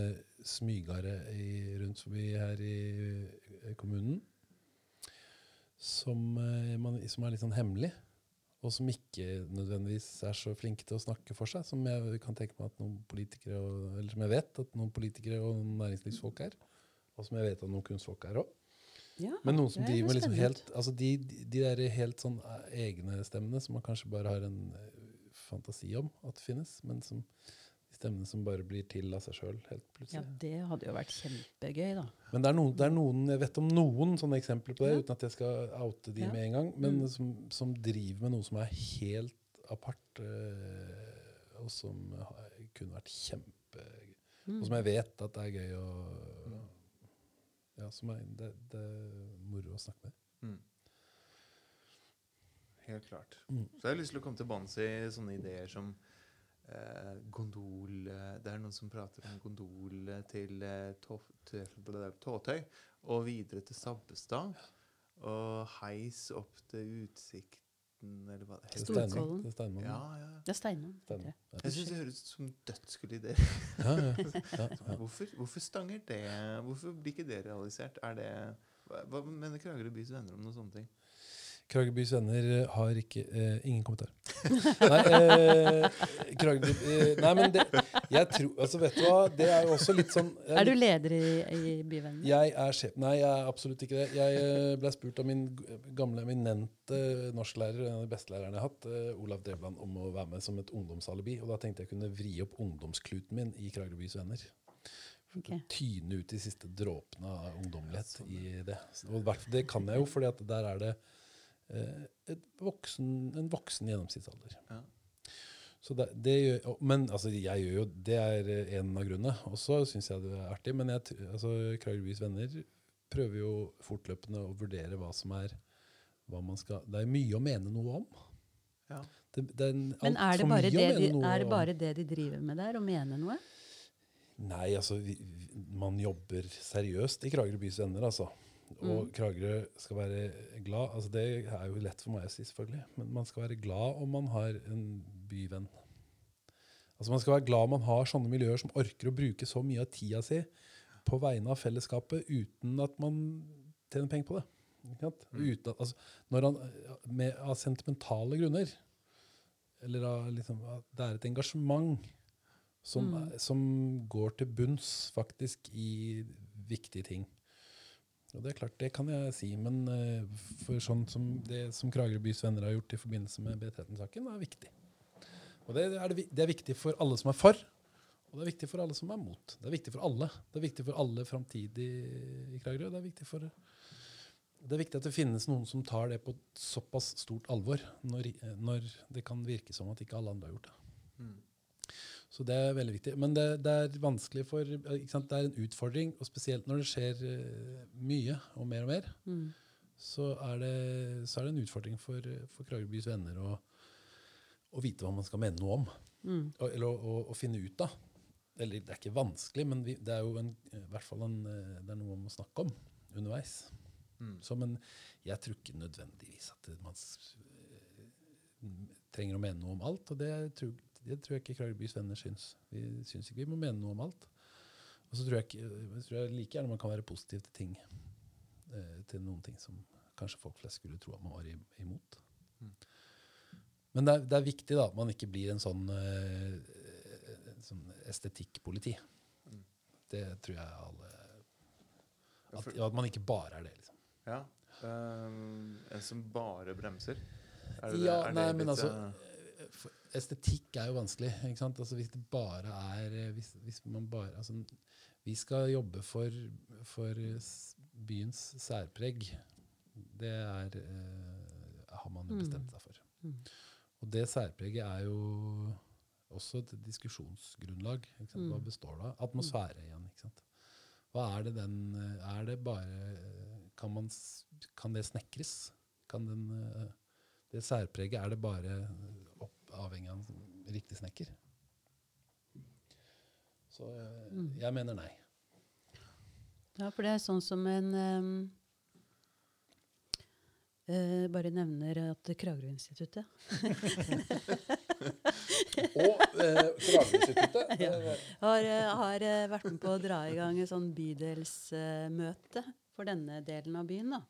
smygere i, rundt forbi her i eh, kommunen. Som, eh, man, som er litt sånn hemmelig. Og som ikke nødvendigvis er så flinke til å snakke for seg, som jeg kan tenke meg at noen politikere, og, eller som jeg vet at noen politikere og noen næringslivsfolk er. Og som jeg vet at noen kunstfolk er òg. Ja, Men noen som driver med liksom helt altså de, de, de der helt sånn eh, egne stemmene som man kanskje bare har en eh, fantasi om at det finnes, men som de stemmene som bare blir til av seg sjøl helt plutselig. Ja, det hadde jo vært kjempegøy, da. Men det er, noen, det er noen, jeg vet om noen sånne eksempler på det, Ja. uten at jeg skal oute de Ja. med en gang, men Mm. som, som driver med noe som er helt apart, øh, og som har, kunne vært kjempegøy. Mm. Og som jeg vet at det er gøy å Ja, som er, det, det er moro å snakke med. Mm. Helt klart. Mm. Så jeg har lyst til å komme til bunns i sånne ideer som eh, gondol eh, Det er noen som prater om gondol eh, til, eh, tå, til Tåtøy og videre til Sabbestad. Og heis opp til Utsikten, eller hva det heter. Storkollen. Steinmann. Til Steinmann. Ja, ja. Det er Steinmann. heter Steinmann. Ja. Jeg syns det høres ut som dødskulle ideer. Ja, ja, ja, ja. Hvorfor, hvorfor stanger det? Hvorfor blir ikke det realisert? Er det, hva, hva mener Kragerø bys venner om noen sånne ting? Kragerøbys venner eh, har ikke eh, Ingen kommentar. Nei, eh, Kragerø, eh, nei, men det Jeg tror Altså, vet du hva? Det er jo også litt sånn jeg Er du leder i, i Byvennene? Jeg er sjef. Nei, jeg er absolutt ikke det. Jeg eh, ble spurt av min gamle eminente norsklærer, en av de beste lærerne jeg har hatt, eh, Olav Drevland, om å være med som et ungdomsalibi. Og da tenkte jeg kunne vri opp ungdomskluten min i Kragerbys venner. Okay. Tyne ut de siste dråpene av ungdommelighet i det. Og det kan jeg jo, for der er det et voksen, en voksen gjennomsnittsalder. Ja. Så det, det gjør, men altså, jeg gjør jo, det er eh, en av grunnene. Og så syns jeg det er artig. Men jeg, altså, Kragerøbys venner prøver jo fortløpende å vurdere hva som er hva man skal, Det er mye å mene noe om. Ja. Det, det er en Men er det, bare det, de, er det bare det de driver med der, å mene noe? Nei, altså vi- man jobber seriøst i Kragerø bys venner, altså. Og Mm. Kragerø skal være glad. altså Det er jo lett for meg å si, selvfølgelig. Men man skal være glad om man har en byvenn. Altså Man skal være glad om man har sånne miljøer som orker å bruke så mye av tida si på vegne av fellesskapet uten at man tjener penger på det. Mm. Uten at, altså, når han, med, av sentimentale grunner, eller av liksom, det er et engasjement som, Mm. som går til bunns faktisk i viktige ting. Og det er klart, det kan jeg si, men eh, for sånn som det som Kragerø bys venner har gjort i forbindelse med B13-saken, er viktig. Og det er, det, det er viktig for alle som er for, og det er viktig for alle som er mot. Det er viktig for alle. Det er viktig for alle framtidig i Kragerø. Det er viktig for det er viktig at det finnes noen som tar det på såpass stort alvor, når, når det kan virke som at ikke alle andre har gjort det. Mm. Så det er veldig viktig. Men det, det er vanskelig for ikke sant? Det er en utfordring, og spesielt når det skjer eh, mye og mer og mer, Mm. så er det, så er det en utfordring for, for Kragerbys venner å, å vite hva man skal mene noe om. Mm. Og, eller å, å, å finne ut av. Eller det er ikke vanskelig, men vi, det er jo en, i hvert fall en, eh, det er noe man må snakke om underveis. Mm. Så, men jeg tror ikke nødvendigvis at man eh, trenger å mene noe om alt. Og det tror, det tror jeg ikke Kragerøbys venner syns. Vi syns ikke vi må mene noe om alt. Og så tror jeg, ikke, jeg tror jeg like gjerne man kan være positiv til ting. Eh, til noen ting som kanskje folk flest skulle tro at man var imot. Mm. Men det er, det er viktig da, at man ikke blir en sånn, eh, sånn estetikkpoliti. Mm. Det tror jeg alle at, at man ikke bare er det. liksom. Ja. Um, en som bare bremser? Er det? Ja, Er det nei, men altså eh, Estetikk er jo vanskelig. ikke sant? Altså Hvis det bare er eh, hvis, hvis man bare, altså, Vi skal jobbe for, for byens særpreg. Det er, eh, har man jo Mm. bestemt seg for. Mm. Og det særpreget er jo også et diskusjonsgrunnlag. Ikke sant? Hva Mm. består det av? Atmosfære igjen. ikke sant? Hva er det den eh, Er det bare Kan, man, kan det snekres? Kan den, eh, det særpreget, er det bare avhengig av en riktig snekker? Så jeg, Mm. jeg mener nei. Ja, for det er sånn som en um, uh, Bare nevner at Kragerø-instituttet Og eh, Kragerø-instituttet Ja. har, eh, har eh, vært med på å dra i gang et sånn bydelsmøte for denne delen av byen. da.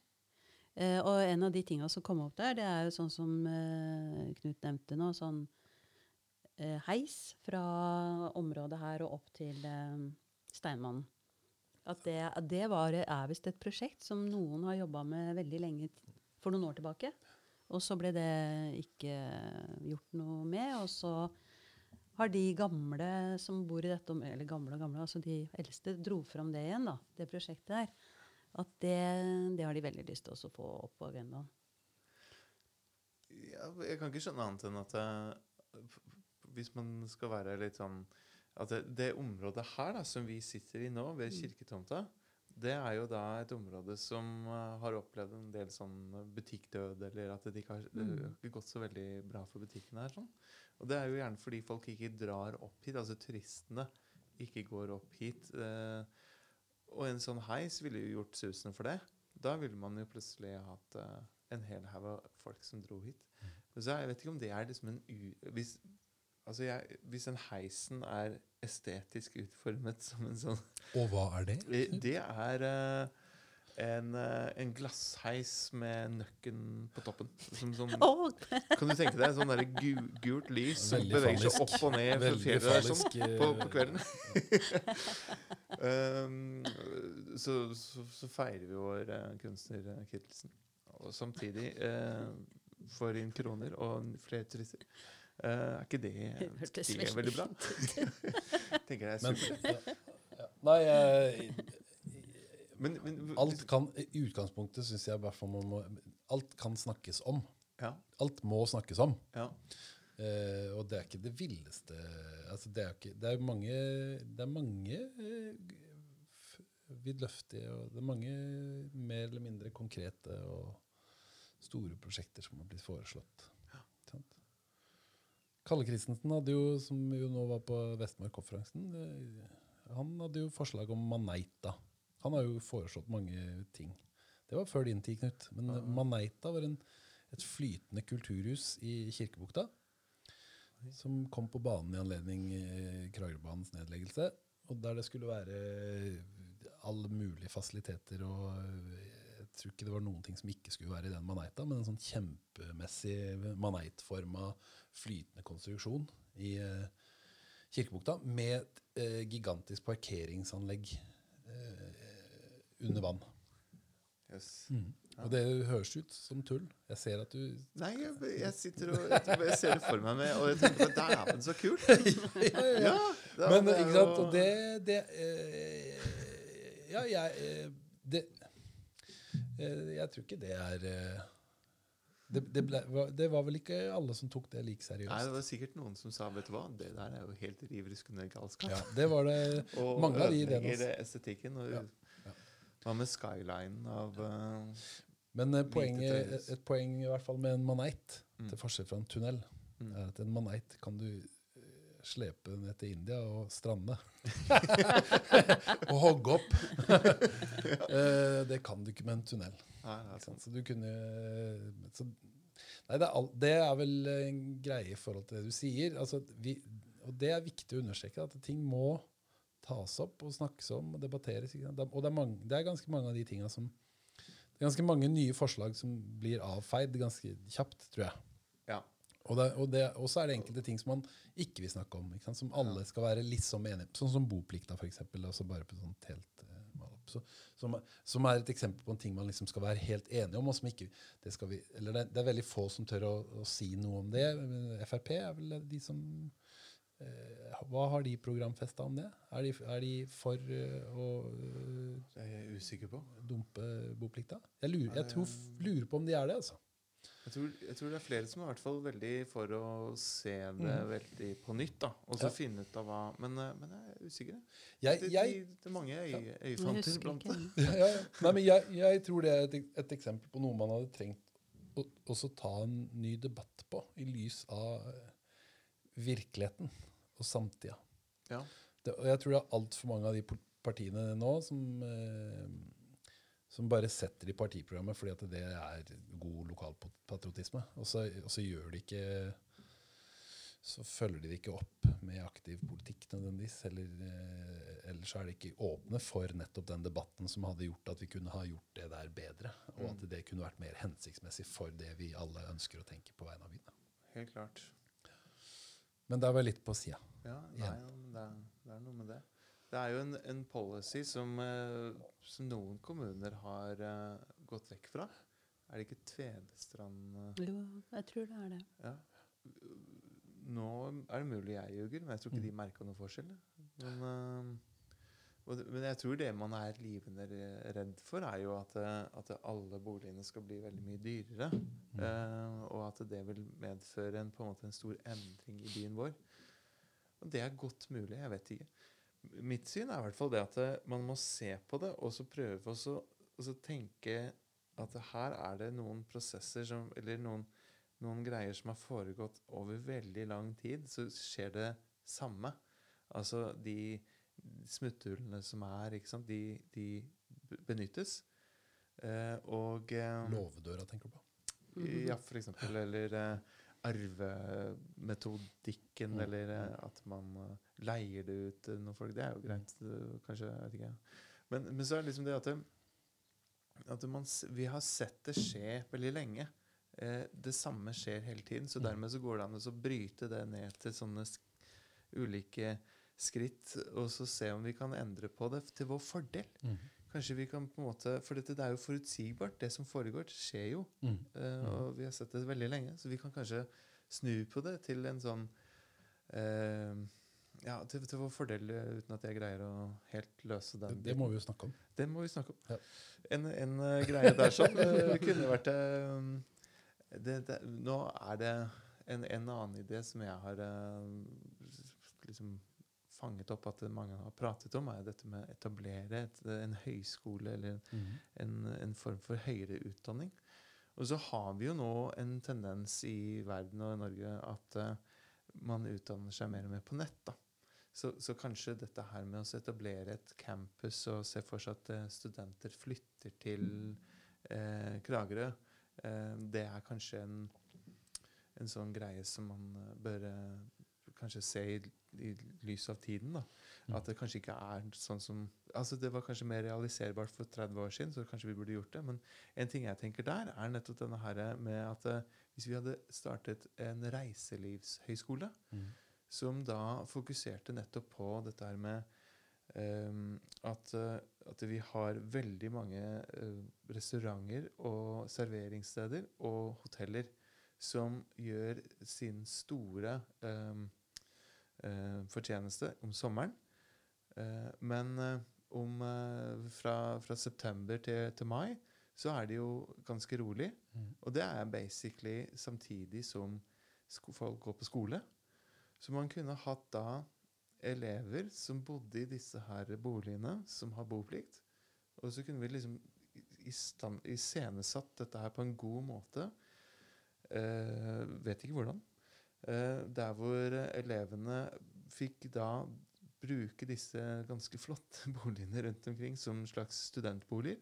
Eh, og en av de tinga som kom opp der, det er jo sånn som eh, Knut nevnte nå, sånn eh, heis fra området her og opp til eh, Steinmannen. At det, det var, er visst et prosjekt som noen har jobba med veldig lenge for noen år tilbake. Og så ble det ikke gjort noe med. Og så har de gamle som bor i dette området, eller gamle og gamle, altså de eldste, dro fram det igjen, da, det prosjektet der. At det, det har de veldig lyst til å få opp på agendaen. Ja, jeg kan ikke skjønne annet enn at f- hvis man skal være litt sånn At det, det området her da, som vi sitter i nå, ved kirketomta, det er jo da et område som uh, har opplevd en del sånn butikkdød, eller at det ikke har, det har ikke gått så veldig bra for butikkene her. sånn. Og det er jo gjerne fordi folk ikke drar opp hit, altså turistene ikke går opp hit. Eh, og en sånn heis ville jo gjort susen for det. Da ville man jo plutselig hatt uh, en hel haug av folk som dro hit. Men så jeg vet ikke om det er liksom en u... Hvis, altså jeg, hvis den heisen er estetisk utformet som en sånn Og hva er det? Eh, Det er eh, en, eh, en glassheis med nøkken på toppen. Som, sånn, oh. kan du tenke deg sånn der gu, gult lys som beveger seg opp og ned fra fjellet der sånn, eh, på, på kvelden? um, så, så, så feirer vi vår uh, kunstner uh, Kittelsen. Og samtidig uh, får inn kroner og flere turister. Eh, er ikke det, det er veldig bra? Tenker jeg er supert. ja, ja. Nei, jeg, Men, men, alt kan I utgangspunktet syns jeg i hvert fall man må Alt kan snakkes om. ja, Alt må snakkes om. ja. Eh, og det er ikke det villeste altså det, er ikke, det er mange Det er mange eh, vidløftige og det er mange mer eller mindre konkrete og store prosjekter som har blitt foreslått. Sant? Kalle Christensen hadde jo, som jo nå var på Vestmark-konferansen, eh, han hadde jo forslag om Maneita. Han har jo foreslått mange ting. Det var før din tid, Knut. Men Maneita var en, et flytende kulturhus i Kirkebukta som kom på banen i anledning eh, Kragerøbanens nedleggelse. Og der det skulle være alle mulige fasiliteter. og eh, Jeg tror ikke det var noen ting som ikke skulle være i den Maneita, men en sånn kjempemessig maneitforma flytende konstruksjon i eh, Kirkebukta med et eh, gigantisk parkeringsanlegg eh, under vann. Yes. Og det høres ut som tull. Jeg ser at du Nei, jeg, jeg sitter og jeg, ser det for meg, med, og jeg tenker at dæven, så kult! Ja, ja, ja. Men ikke sant, og det, det eh, Ja, jeg eh, det, eh, Jeg tror ikke det er eh, det, det, ble, det var vel ikke alle som tok det like seriøst? Nei, det var sikkert noen som sa vet du hva, det der er jo helt riv ruskende galskap. Ja, det var det Og mange av de ødelegger estetikken. Og, ja. Hva med skylinen av uh, Men uh, poenget, et poeng i hvert fall med en maneit, Mm. til forskjell fra en tunnel, Mm. er at en maneit kan du eh, slepe ned til India og strande. og hogge opp. Det kan du ikke med en tunnel. Nei, det er. Så du kunne så, Nei, det er, all, det er vel en greie i forhold til det du sier. Altså, vi, og det er viktig å understreke, at ting må tas opp og snakkes om og debatteres. Er- Og det er, mange, det er ganske mange av de tinga som Det er ganske mange nye forslag som blir avfeid ganske kjapt, tror jeg. Ja. Og, det, og, det, og så er det enkelte ting som man ikke vil snakke om. Som alle skal være liksom enige Sånn som boplikta, eksempel. Altså bare på sånt helt eh. Så, som, som er et eksempel på en ting man liksom skal være helt enige om. og som ikke, det, skal vi, eller det, det er veldig få som tør å, å si noe om det. Frp er vel de som Hva har de programfesta om det? Er de, er de for eh, å eh, Det er jeg usikker på. dumpe boplikta? Jeg, lurer, jeg tror, lurer på om de er det, altså. Jeg tror, jeg tror det er flere som er i hvert fall veldig for å se det veldig på nytt. da, Og så Mm. Ja. finne ut av hva Men, eh, men jeg er usikker. Jeg, Det, jeg, det, det er mange øy, husker blant det. ja, ja. Nei, men jeg, jeg tror det er et, et eksempel på noe man hadde trengt å også ta en ny debatt på, i lys av eh, virkeligheten og samtida. Ja. Det, og jeg tror det er altfor mange av de partiene nå som, eh, som bare setter i partiprogrammet fordi at det er god lokalpatriotisme. Og så, og så gjør de ikke så følger de det ikke opp med aktiv politikk nødvendigvis. Eller, eh, eller så er de ikke åpne for nettopp den debatten som hadde gjort at vi kunne ha gjort det der bedre. Og at det kunne vært mer hensiktsmessig for det vi alle ønsker å tenke på vegne av byen. Helt klart. Men der var jeg litt på sida. Ja, nei, det, er, det er noe med det. Det er jo en, en policy som, eh, som noen kommuner har eh, gått vekk fra. Er det ikke Tvedestrand eh, Jo, jeg tror det er det. ja. Nå er det mulig jeg ljuger, men jeg tror ikke de merka noe forskjell. Men og, men jeg tror det man er livende redd for, er jo at, eh, at alle boligene skal bli veldig mye dyrere. Eh, og at det vil medføre en, på en måte en stor endring i byen vår. Og det er godt mulig. Jeg vet ikke. Mitt syn er i hvert fall det at eh, man må se på det og så prøve å så- og så tenke at her er det noen prosesser som Eller noen, noen greier som har foregått over veldig lang tid. Så skjer det samme. Altså de smutthullene som er, de, de benyttes. Eh, og eh, Låvedøra, tenker du på? ja, for eksempel. Eller eh, arvemetodikken, Mm. eller eh, at man eh, leier det ut til noen folk. Det er jo greit, eh, kanskje. Jeg vet ikke. Men, men så er det liksom det at, at man, vi har sett det skje veldig lenge. Eh, det samme skjer hele tiden. Så Mm. dermed så går det an å bryte det ned til sånne ulike skritt, og så se om vi kan endre på det til vår fordel. Mm. Kanskje vi kan på en måte, For dette det er jo forutsigbart. Det som foregår, skjer jo. Mm. Uh, og vi har sett det veldig lenge, så vi kan kanskje snu på det til en sånn uh, Ja, til, til vår fordel, eh, uten at jeg greier å helt løse den. det må vi jo snakke om. Det må vi snakke om. Ja. En, en uh, greie der som uh, kunne vært eh, det, det, Nå er det en, en annen idé som jeg har uh, liksom fanget opp at mange har pratet om, er dette med å etablere et, en høyskole eller Mm. en, en form for høyere utdanning. Og så har vi jo nå en tendens i verden og i Norge at uh, man utdanner seg mer og mer på nett. da. Så, så kanskje dette her med å etablere et campus og se for seg at eh, studenter flytter til eh, Kragerø, eh, det er kanskje en, en sånn greie som man bør kanskje se i, i lys av tiden. da. Mm. At det kanskje ikke er sånn som Altså Det var kanskje mer realiserbart for 30 år siden, så kanskje vi burde gjort det. Men en ting jeg tenker der, er nettopp denne her med at eh, hvis vi hadde startet en reiselivshøyskole, Mm. som da fokuserte nettopp på dette her med Um, at, eh, at vi har veldig mange uh, restauranter og serveringssteder og hoteller som gjør sin store eh, fortjeneste om sommeren. Eh, men eh, om, eh, fra, fra september til, til mai så er det jo ganske rolig. Mm. Og det er basically samtidig som folk går på skole. Så man kunne hatt da elever som bodde i disse her boligene, som har boplikt. Og så kunne vi liksom iscenesatt dette her på en god måte. Eh, vet ikke hvordan. Eh, der hvor elevene fikk da bruke disse ganske flotte boligene rundt omkring som slags studentboliger.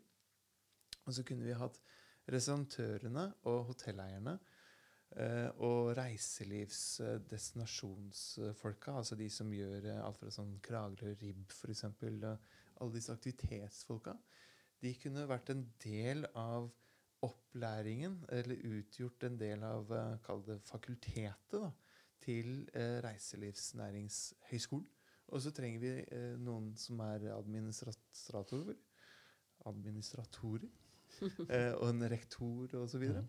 Og så kunne vi hatt restaurantørene og hotelleierne eh, og reiselivsdestinasjonsfolka, altså de som gjør eh, alt fra sånn Kragerø Ribb f.eks., alle disse aktivitetsfolka, de kunne vært en del av opplæringen, eller utgjort en del av eh, kall det fakultetet, da, til eh, Reiselivsnæringshøgskolen. Og så trenger vi eh, noen som er administratorer. Administratorer. eh, og en rektor og så videre.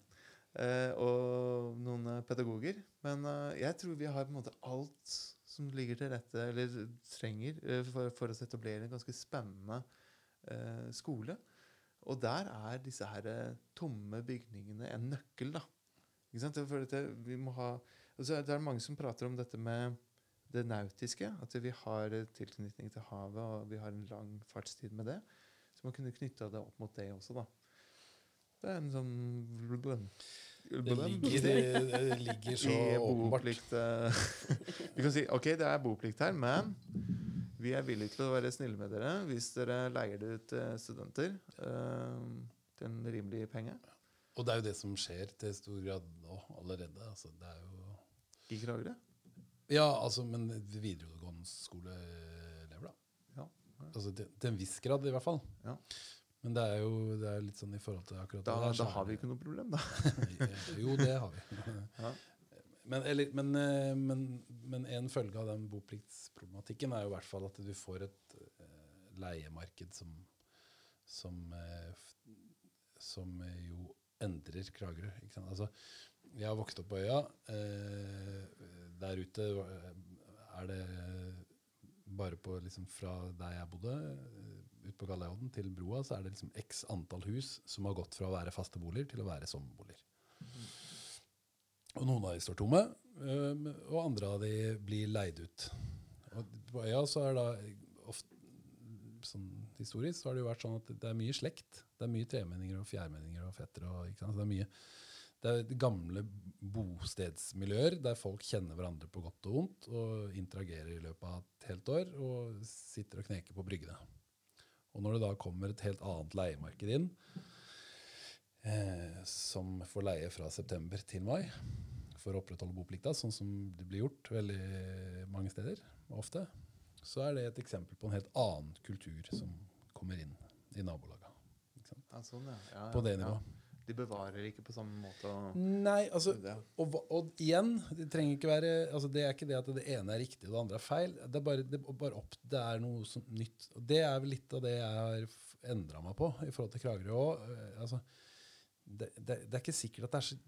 Eh, og noen pedagoger. Men eh, jeg tror vi har på en måte alt som ligger til rette, eller trenger, eh, for, for å etablere en ganske spennende eh, skole. Og der er disse her eh, tomme bygningene en nøkkel, da. Ikke sant? For dette, vi må ha, altså, det er mange som prater om dette med det nautiske. At vi har tilknytning til havet, og vi har en lang fartstid med det. Så man kunne knytta det opp mot det også, da. Det er en sånn Det ligger, det ligger så åpenbart. eh, Du kan si ok, det er boplikt her, men vi er villige til å være snille med dere hvis dere leier det ut til studenter eh, til en rimelig penge Og det er jo det som skjer til stor grad nå allerede. Altså, det er jo i Kragerø. Ja, altså, men videregående skoleelever, da. Ja. Altså, til, til en viss grad, i hvert fall. Ja. Men det er jo det er litt sånn i forhold til akkurat Da, det der, da har vi ikke noe problem, da. jo, det har vi. Men, eller, men, eh, men, men en følge av den bopliktsproblematikken er jo i hvert fall at du får et eh, leiemarked som, som, eh, som jo endrer Kragerø. Altså, jeg har vokst opp på øya. Der ute er det bare på liksom fra der jeg bodde, ut på Galeodden til broa, så er det liksom x antall hus som har gått fra å være faste boliger til å være sommerboliger. Og noen av de står tomme, og andre av de blir leid ut. Og på øya så er da ofte sånn historisk så har det jo vært sånn at det er mye slekt. Det er mye tremenninger og fjærmenninger og fettere. Og, ikke sant? Så det er mye det er gamle bostedsmiljøer der folk kjenner hverandre på godt og vondt og interagerer i løpet av et helt år og sitter og kneker på bryggene. Og når det da kommer et helt annet leiemarked inn, eh, som får leie fra september til mai for å opprettholde boplikta, sånn som det blir gjort veldig mange steder, ofte, så er det et eksempel på en helt annen kultur som kommer inn i nabolaga. Ja, sånn, ja. Ja, På det nivået. De bevarer ikke på samme måte. Og, Nei, altså og, og igjen, det trenger ikke være altså Det er ikke det at det ene er riktig og det andre er feil. Det er bare, det, bare opp, det er noe som, nytt. Og det er vel litt av det jeg har endra meg på i forhold til Kragerø òg. Altså, det, det, det er ikke sikkert at det er så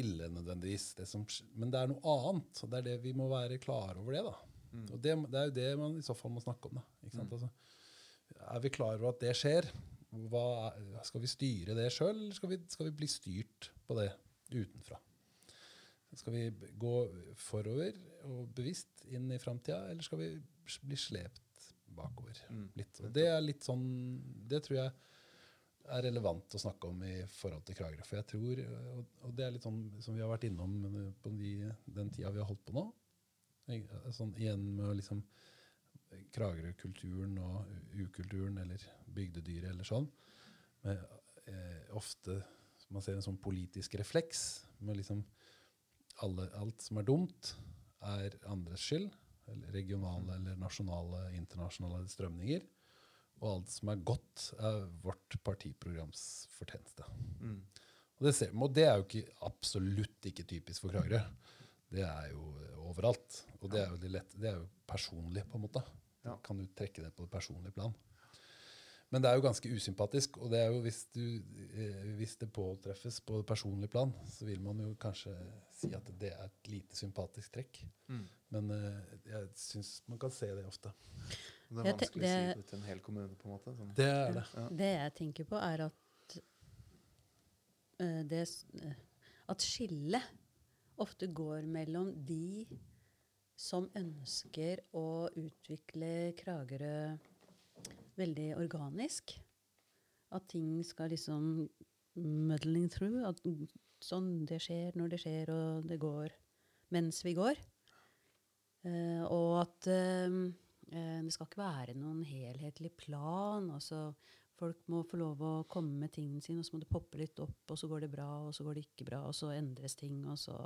ille nødvendigvis, det som, men det er noe annet. og Det er det vi må være klar over det. da. Og det, det er jo det man i så fall må snakke om. da. Ikke sant? Altså, er vi klar over at det skjer? Hva skal vi styre det sjøl, eller skal vi, skal vi bli styrt på det utenfra? Skal vi gå forover og bevisst inn i framtida, eller skal vi bli slept bakover? Mm. Litt. Det er litt sånn Det tror jeg er relevant å snakke om i forhold til Kragerø. For jeg tror, og, det er litt sånn som vi har vært innom på de, den tida vi har holdt på nå. Sånn, igjen med liksom Kragerø-kulturen og ukulturen eller bygdedyret eller sånn. Med, eh, ofte man ser en sånn politisk refleks med liksom alle, alt som er dumt, er andres skyld. Eller regionale eller nasjonale, internasjonale strømninger. Og alt som er godt, er vårt partiprograms fortjeneste. Mm. Og det, ser, og det er jo ikke, absolutt ikke typisk for Kragerø. Det er jo eh, overalt. Og det er jo, lett, det er jo personlig, på en måte. Ja. Kan du trekke det på det personlige plan. Men det er jo ganske usympatisk. Og det er jo hvis, du, eh, hvis det påtreffes på det personlige plan, så vil man jo kanskje si at det er et lite sympatisk trekk. Mm. Men eh, jeg syns man kan se det ofte. Det er vanskelig det, å si det- til en hel kommune, på en måte. Sånn. Det er det. Ja. Det jeg tenker på, er at uh, det, eh, At skillet ofte går mellom de som ønsker å utvikle Kragerø veldig organisk. At ting skal liksom muddling through. At sånn det skjer når det skjer, og det går mens vi går. Uh, og at eh, det skal ikke være noen helhetlig plan. altså Folk må få lov å komme med tingene sine, og så må det poppe litt opp, og så går det bra, og så går det ikke bra, og så endres ting, og så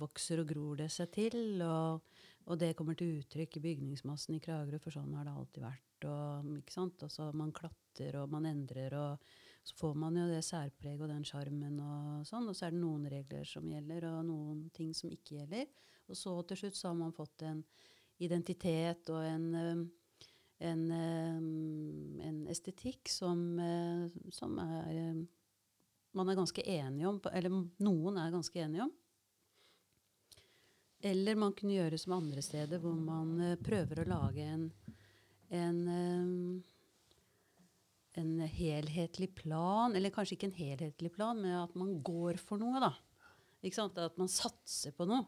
vokser og gror det seg til. Og, og det kommer til uttrykk i bygningsmassen i Kragerø, for sånn har det alltid vært. Og, ikke sant? Altså, man klatter og man endrer, og så får man jo det særpreget og den sjarmen. Og sånn, og så er det noen regler som gjelder, og noen ting som ikke gjelder. Og så til slutt så har man fått en identitet og en, en, en estetikk som, øh, som er man er ganske enige om, eller noen er ganske enige om. Eller man kunne gjøre som andre steder, hvor man eh, prøver å lage en, en, en helhetlig plan. Eller kanskje ikke en helhetlig plan, men at man går for noe. da. At man satser på noe.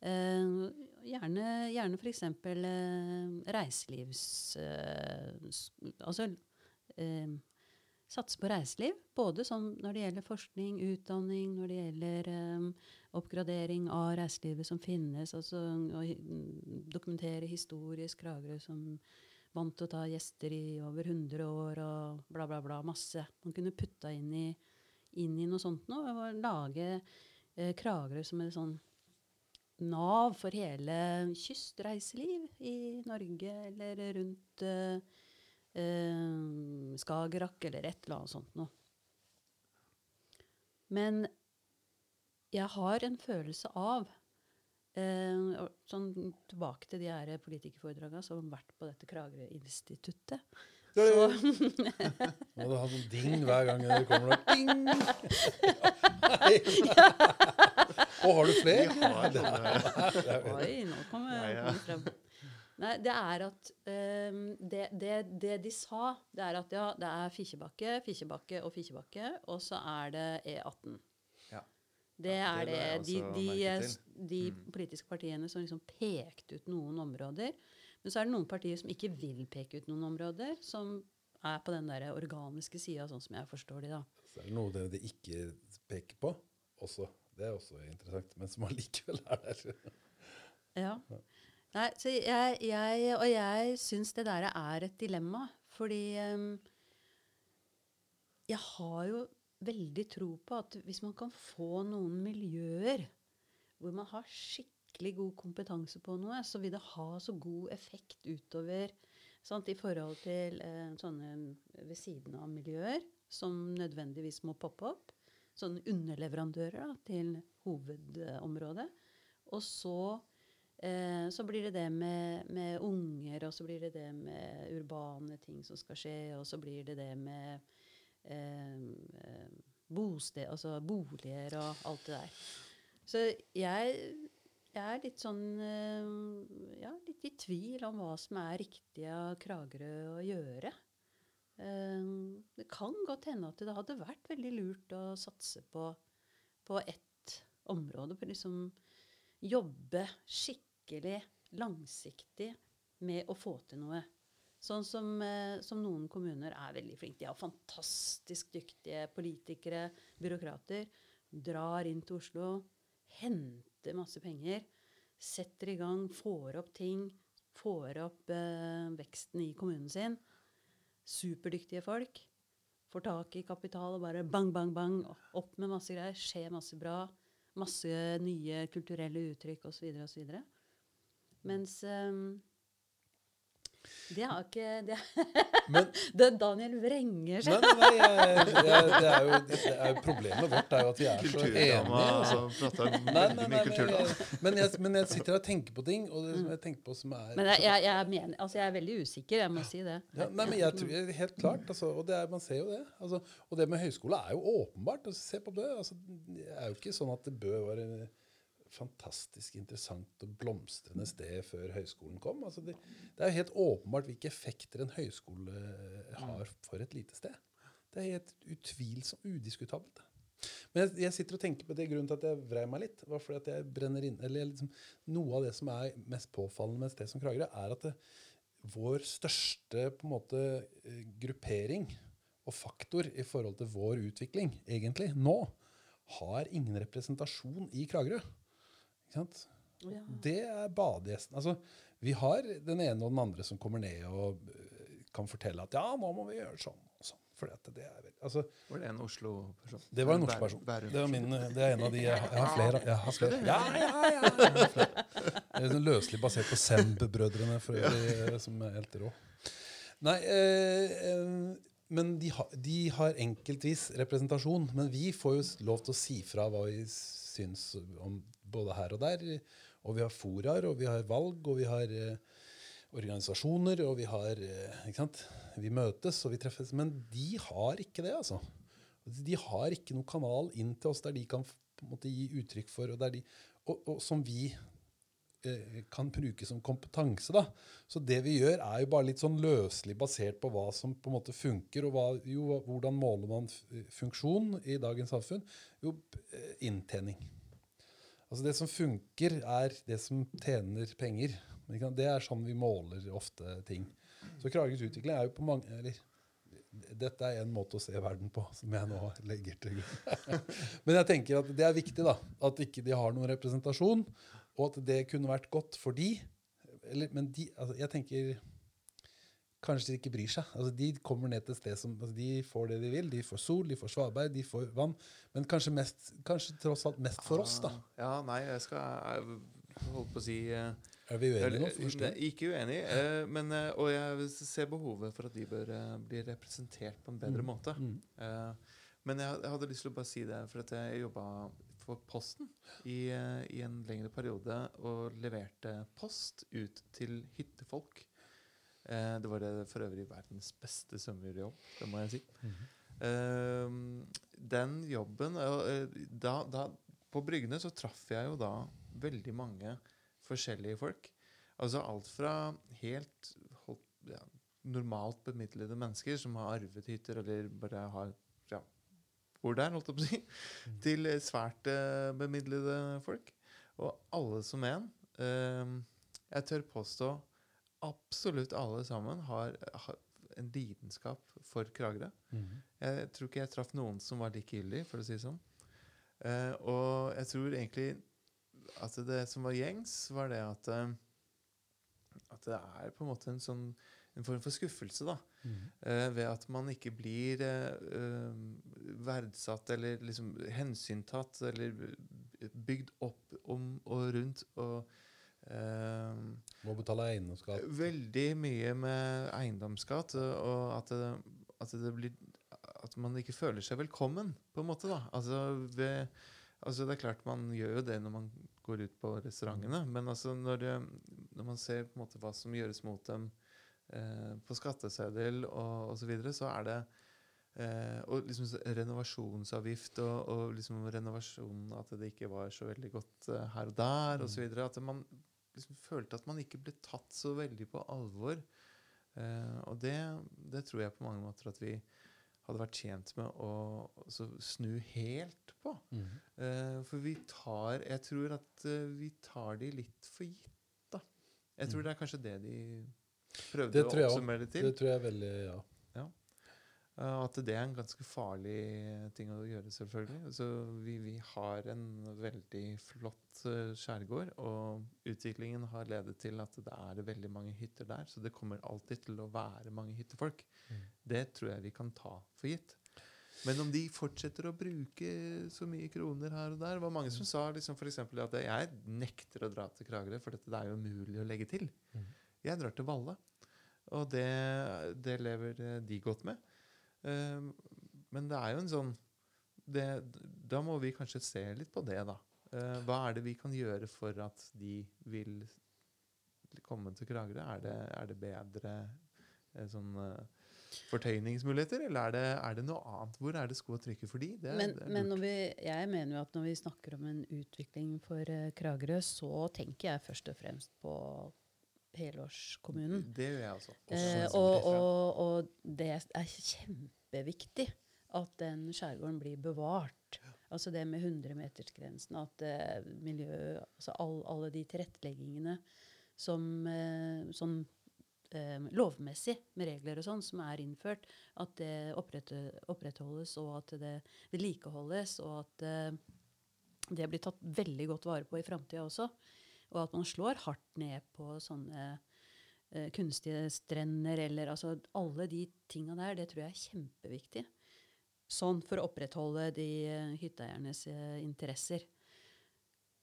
Eh, gjerne gjerne f.eks. Eh, reiselivs... Eh, altså eh, satse på reiseliv. Både sånn når det gjelder forskning, utdanning, når det gjelder um, oppgradering av reiselivet som finnes. Altså å hi- dokumentere historisk Kragerø som vant til å ta gjester i over 100 år og bla, bla, bla. Masse. Man kunne putta inn i, inn i noe sånt nå. Og lage eh, Kragerø som et sånn nav for hele kystreiseliv i Norge eller rundt uh, Skagerrak eller et eller annet sånt noe. Men jeg har en følelse av uh, sånn Tilbake til de her politikerforedragene som har vært på dette Kragerø-instituttet. Så, Må du ha sånn ding hver gang det kommer noe? Ding! Å, har du flere? Har oi, nå kommer Ja, ja. frem. Nei, det er at um, det, det, det de sa, det er at ja, det er Fikkjebakke, Fikkjebakke og Fikkjebakke, og så er det E18. Ja. Det Ja, er det det, la de, de, de Mm. politiske partiene som liksom pekte ut noen områder. Men så er det noen partier som ikke vil peke ut noen områder, som er på den der organiske sida, sånn som jeg forstår de, da. Så er det noe det ikke peker på også. Det er også interessant, men som allikevel er der. Ja. Nei, så jeg, jeg, og jeg syns det der er et dilemma. Fordi um, jeg har jo veldig tro på at hvis man kan få noen miljøer hvor man har skikkelig god kompetanse på noe, så vil det ha så god effekt utover sant, i forhold til eh, sånne ved siden av miljøer som nødvendigvis må poppe opp. Sånne underleverandører da, til hovedområdet. Og så Eh, så blir det det med, med unger, og så blir det det med urbane ting som skal skje, og så blir det det med eh, bosted, altså boliger og alt det der. Så jeg, jeg er litt sånn eh, Ja, litt i tvil om hva som er riktig av Kragerø å gjøre. Eh, det kan godt hende at det hadde vært veldig lurt å satse på, på ett område. For liksom jobbe skikkelig langsiktig med å få til noe. Sånn som, eh, som noen kommuner er veldig flinke. De har fantastisk dyktige politikere, byråkrater. Drar inn til Oslo, henter masse penger, setter i gang, får opp ting. Får opp eh, veksten i kommunen sin. Superdyktige folk. Får tak i kapital og bare bang, bang, bang. Opp med masse greier. Skjer masse bra masse nye kulturelle uttrykk osv. osv. Mens um, det har ikke det, Men, det Daniel vrenger seg. nei, nei, jeg, jeg, det, er jo, det er jo Problemet vårt er jo at vi er så enige. Altså. altså, Nei, nei, nei, men, jeg, men, jeg, men jeg sitter og tenker på ting, og det som jeg tenker på som er Men jeg, jeg, jeg, mener, altså jeg er veldig usikker, jeg må si det. Ja, nei, men jeg tror Helt klart. Altså, og det er, man ser jo det. Altså, og det med høyskole er jo åpenbart. Altså, se på Bø. Altså, det er jo ikke sånn at Bø var en fantastisk interessant og blomstrende sted før høyskolen kom. Altså, det, det er jo helt åpenbart hvilke effekter en høyskole har for et lite sted. Det er helt utvilsomt udiskutabelt. Men jeg, jeg sitter og tenker på det grunnen til at jeg vrei meg litt. var fordi at jeg brenner inn, eller liksom, Noe av det som er mest påfallende med et sted som Kragerø, er at det, vår største på en måte eh, gruppering og faktor i forhold til vår utvikling, egentlig, nå, har ingen representasjon i Kragerø. Ikke sant? Ja. Det er badegjesten. Altså, vi har den ene og den andre som kommer ned og eh, kan fortelle at ja, nå må vi gjøre sånn og sånn. Fordi at det er vel, altså, Var det en Oslo-person? det var en Oslo-person. Det, det er en av de jeg, jeg har flere. Jeg har flere. Ja, ja, ja, jeg har flere. Det er sånn løselig basert på Semb-brødrene, for øvrig, eh, som er helt rå. Nei, eh, eh, men de, ha, de har enkeltvis representasjon. Men vi får jo lov til å si fra hva vi syns om både her og der. Og vi har foraer, og vi har valg, og vi har eh, organisasjoner, og vi har eh, ikke sant? Vi møtes, og vi treffes. Men de har ikke det, altså. De har ikke noen kanal inn til oss der de kan på en måte gi uttrykk for, og, der de, og, og som vi kan bruke som kompetanse. da. Så det vi gjør, er jo bare litt sånn løselig basert på hva som på en måte funker. Og hva, jo, hvordan måler man funksjon i dagens samfunn? Jo, eh, inntjening. Altså Det som funker, er det som tjener penger. Det er sånn vi måler ofte ting. Så Kragerøs utvikling er jo på mange eller, Dette er en måte å se verden på, som jeg nå legger til grunn. Men jeg tenker at det er viktig da, at ikke de har noen representasjon, og at det kunne vært godt for de. Eller, men de, altså, jeg tenker kanskje de ikke bryr seg. Altså, de kommer ned til et sted som altså, De får det de vil. De får sol, de får svaberg, de får vann. Men kanskje, mest, kanskje tross alt mest for oss, da. Ja, nei, jeg skal jeg holdt på å si eh, Er vi uenige nå? Forstår? Ikke uenig, eh, men, eh, og jeg ser behovet for at de bør bli representert på en bedre Mm. måte. Mm. Men jeg, jeg hadde lyst til å bare si det, for at jeg jobba for Posten i, i en lengre periode og leverte post ut til hyttefolk. Eh, det var det for øvrig verdens beste sommerjobb, det må jeg si. Mhm. Eh, den jobben eh, da, da, På Bryggene så traff jeg jo da veldig mange forskjellige folk. Altså alt fra helt holdt, ja, normalt bemidlede mennesker som har arvet hytter, eller bare har ja, der, holdt jeg på å si, til eh, svært eh, bemidlede folk. Og alle som en. eh, jeg tør påstå absolutt alle sammen har, har en lidenskap for Kragerø. Mhm. Jeg tror ikke jeg traff noen som var likegyldig, for å si det sånn. Uh, og jeg tror egentlig at det som var gjengs, var det at uh, At det er på en måte en sånn en form for skuffelse, da. mm. uh, ved at man ikke blir eh, verdsatt eller liksom hensyntatt eller bygd opp om og rundt. og uh, Må betale eiendomsskatt. Veldig mye med eiendomsskatt, og at det, at det blir At man ikke føler seg velkommen, på en måte. da. Altså, ved, altså Det er klart man gjør jo det når man går ut på restaurantene, men altså når, det, når man ser på en måte hva som gjøres mot dem på skatteseddel og osv., så, videre, så er det eh, Og liksom renovasjonsavgift og, og liksom renovasjonen At det ikke var så veldig godt eh, her og der, så videre, At man liksom følte at man ikke ble tatt så veldig på alvor. Eh, og det, det tror jeg på mange måter at vi hadde vært tjent med å snu helt på. Mm. Eh, for vi tar Jeg tror at eh, vi tar de litt for gitt, da. Jeg tror Mm. det er kanskje det de prøvde Det å oppsummere det til. Det tror jeg veldig Ja. ja. At det er en ganske farlig ting å gjøre, selvfølgelig. Så vi, vi har en veldig flott eh, skjærgård, og utviklingen har ledet til at det er veldig mange hytter der. Så det kommer alltid til å være mange hyttefolk. Mm. Det tror jeg vi kan ta for gitt. Men om de fortsetter å bruke så mye kroner her og der Det var mange som sa liksom for at jeg nekter å dra til Kragerø, for dette det er jo umulig å legge til. Mhm. Jeg drar til Valle, og det, det lever eh, de godt med. Eh, Men det er jo en sånn det, Da må vi kanskje se litt på det, da. Eh, Hva er det vi kan gjøre for at de vil komme til Kragerø? Er det, er det bedre eh, sånn fortøyningsmuligheter, eller er det, er det noe annet? Hvor er det sko å trykker for de? Det, Men, det men når vi, jeg mener jo at når vi snakker om en utvikling for eh, Kragerø, så tenker jeg først og fremst på helårskommunen. Det gjør jeg også. Eh, og, og, og det er kjempeviktig at den skjærgården blir bevart. Altså det med 100-metersgrensen, at eh, miljø, altså all, alle de tilretteleggingene som, eh, sånn eh, lovmessig, med regler og sånn, som er innført, at det opprettholdes, og at det vedlikeholdes, og at eh, det blir tatt veldig godt vare på i framtida også. Og at man slår hardt ned på sånne eh, kunstige strender eller altså alle de tinga der, det tror jeg er kjempeviktig. Sånn for å opprettholde de eh, hytteeiernes eh, interesser.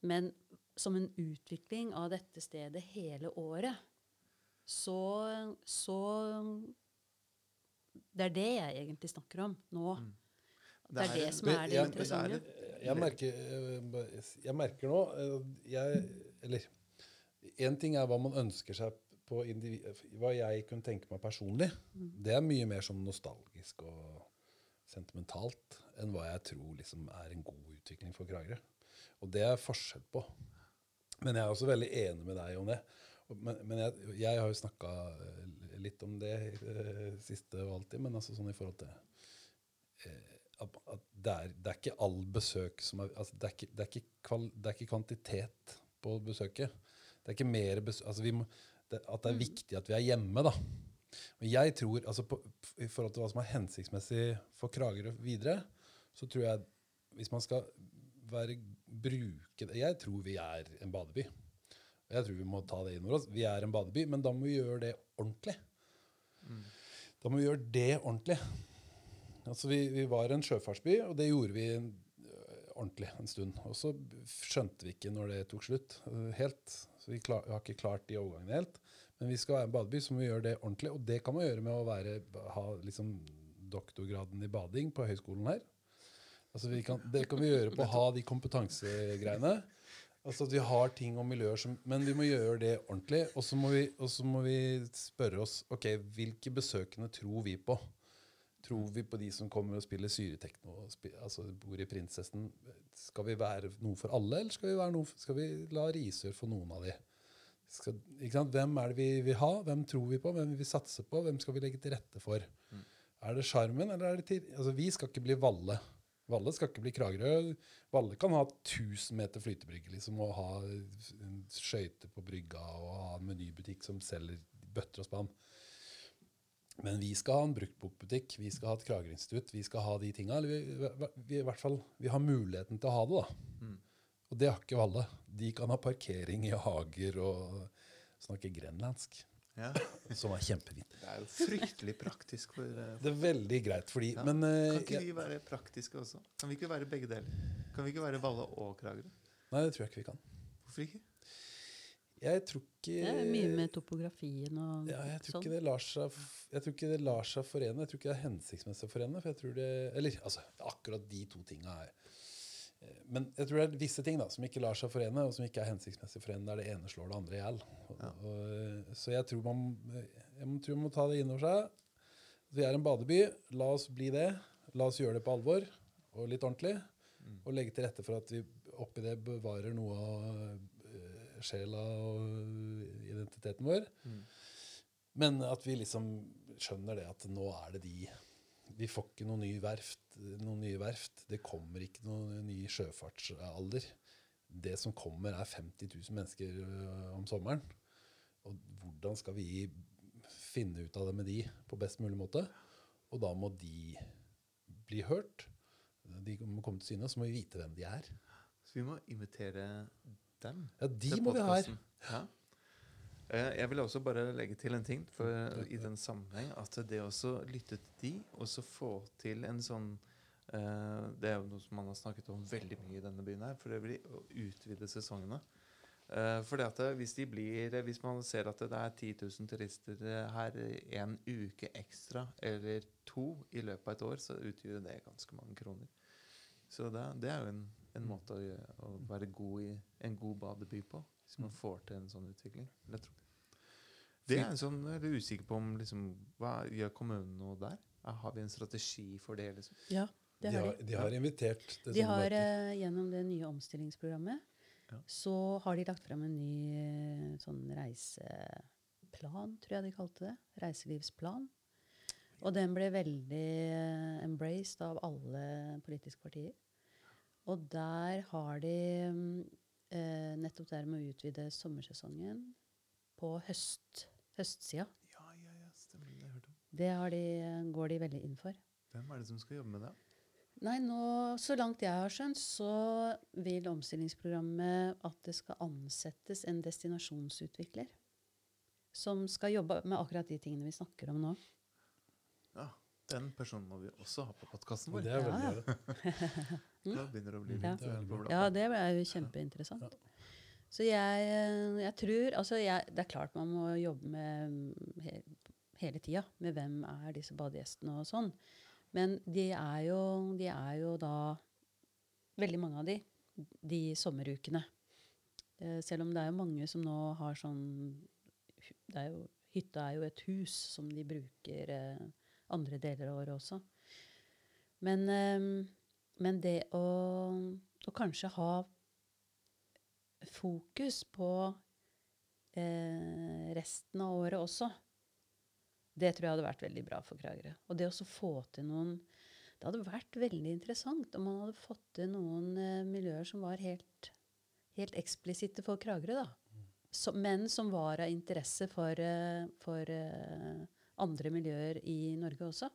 Men som en utvikling av dette stedet hele året, så, så Det er det jeg egentlig snakker om nå. Mm. Det er det som er det interessante. Jeg merker, eh, jeg merker nå eh, jeg, Eller én ting er hva man ønsker seg på individ, Hva jeg kunne tenke meg personlig. Det er mye mer sånn nostalgisk og sentimentalt enn hva jeg tror liksom er en god utvikling for Kragerø. Og det er forskjell på. Men jeg er også veldig enig med deg om det. Men, men jeg, jeg har jo snakka litt om det eh, siste og alltid, men altså sånn i forhold til eh, at, at det, er, det er ikke all besøk som er altså det, er ikke, det, er kval, det er ikke kvantitet på besøket. Det er ikke mer besøk altså vi må, det, At det er viktig at vi er hjemme, da. Men jeg tror, altså på, I forhold til hva som er hensiktsmessig for Kragerø videre, så tror jeg hvis man skal være, bruke det Jeg tror vi er en badeby. Jeg tror vi må ta det inn over oss. Vi er en badeby, men da må vi gjøre det ordentlig. Da må vi gjøre det ordentlig. Altså vi, vi var en sjøfartsby, og det gjorde vi ordentlig en stund. Og så skjønte vi ikke når det tok slutt øh, helt. Så vi, klar, vi har ikke klart de overgangene helt. Men vi skal være en badeby, så må vi gjøre det ordentlig. Og det kan man gjøre med å være, ha liksom doktorgraden i bading på høyskolen her. Altså kan, det kan vi gjøre på å ha de kompetansegreiene. Altså at vi har ting og miljøer som Men vi må gjøre det ordentlig. Og så må må vi spørre oss ok, hvilke besøkende tror vi på. Tror vi på de som kommer og spiller syretekno og spiller, altså bor i Prinsessen? Skal vi være noe for alle, eller skal vi, være noe, skal vi la Risør få noen av de? Skal? Hvem er det vi vil ha? Hvem tror vi på? Hvem vil vi satse på? Hvem skal vi legge til rette for? Er det Sjarmen, eller er det til Altså, vi skal ikke bli Valle. Valle skal ikke bli Kragerø. Valle kan ha 1000 meter flytebrygge liksom, og ha skøyter på brygga og ha en menybutikk som selger bøtter og spann. Men vi skal ha en bruktbokbutikk, vi skal ha et Kragerø-institutt, vi skal ha de tinga. Eller vi, vi, i hvert fall, vi har muligheten til å ha det, da. Og det har ikke Valle. De kan ha parkering i hager og snakke grenlandsk, Ja. som er kjempefint. Det er jo fryktelig praktisk for eh, Det er veldig greit Fordi, Ja. men uh, Kan ikke vi være praktiske også? Kan vi ikke være begge deler? Kan vi ikke være Valle og Kragerø? Nei, det tror jeg ikke vi kan. Hvorfor ikke? Jeg tror ikke Det er mye med topografien og ja, jeg tror sånn. ikke det lar seg Jeg tror ikke det lar seg forene. Jeg tror ikke det er hensiktsmessig å forene. For jeg tror det, eller altså, akkurat de to tinga er eh, Men jeg tror det er visse ting da, som ikke lar seg forene, og som ikke er hensiktsmessig forene, der det ene slår det andre i hjel. Og- og- Så jeg tror man, jeg tror man må ta det inn over seg. Vi er en badeby. La oss bli det. La oss gjøre det på alvor og litt ordentlig. Og legge til rette for at vi oppi det bevarer noe av eh, sjela og identiteten vår. Men at vi liksom skjønner det at nå er det de Vi får ikke noen ny verft, noen nye verft. Det kommer ikke noen ny sjøfartsalder. Det som kommer, er 50 000 mennesker om sommeren. Og hvordan skal vi finne ut av det med de på best mulig måte? Og da må de bli hørt. De må komme til syne, og så må vi vite hvem de er. Så vi må invitere dem. Ja, de må vi ha her. Ja. Eh, Jeg vil også bare legge til en ting for, i den sammenheng. At det også lytte til de, og så få til en sånn eh, Det er jo noe som man har snakket om veldig mye i denne byen her. For det blir å utvide sesongene. Uh, det at hvis de blir Hvis man ser at det er 10 000 turister eh, her en uke ekstra, eller to i løpet av et år, så utgjør det ganske mange kroner. Så det, det er jo en, en måte å, gjøre, å være god i en god badeby på. Hvis man får til en sånn utvikling. jeg tror. Det er en sånn, jeg er usikker på om liksom, Hva Gjør kommunen noe der? Har vi en strategi for det? liksom? Ja, det De har har, de. har invitert til De har, møter. eh, gjennom det nye omstillingsprogrammet, Ja. så har de lagt frem en ny eh, sånn reiseplan, tror jeg de kalte det. Reiselivsplan. Og den ble veldig eh, embraced av alle politiske partier. Og der har de eh, nettopp det med å utvide sommersesongen på høst, høstsida. Ja, ja, ja, stemmer det. Hørte. Det har de, går de veldig inn for. Hvem er det som skal jobbe med det? Nei, nå, Så langt jeg har skjønt, så vil omstillingsprogrammet at det skal ansettes en destinasjonsutvikler. Som skal jobbe med akkurat de tingene vi snakker om nå. Ja, Den personen må vi også ha på podkasten vår. Det er veldig Ja. Da begynner det å bli litt. Ja, det er jo kjempeinteressant. Så jeg, eh, jeg tror altså jeg, Det er klart man må jobbe med he, hele tida med hvem er disse badegjestene og sånn. Men de er jo, de er jo da Veldig mange av de de sommerukene. Eh, selv om det er jo mange som nå har sånn det er jo, Hytta er jo et hus som de bruker eh, andre deler av året også. Men, eh, men det å, å kanskje ha fokus på eh, resten av året også, det tror jeg hadde vært veldig bra for Kragerø. Og det å få til noen Det hadde vært veldig interessant om man hadde fått til noen eh, miljøer som var helt, helt eksplisitte for Kragerø, da. Som, men som var av interesse for, eh, for eh, andre miljøer i Norge også.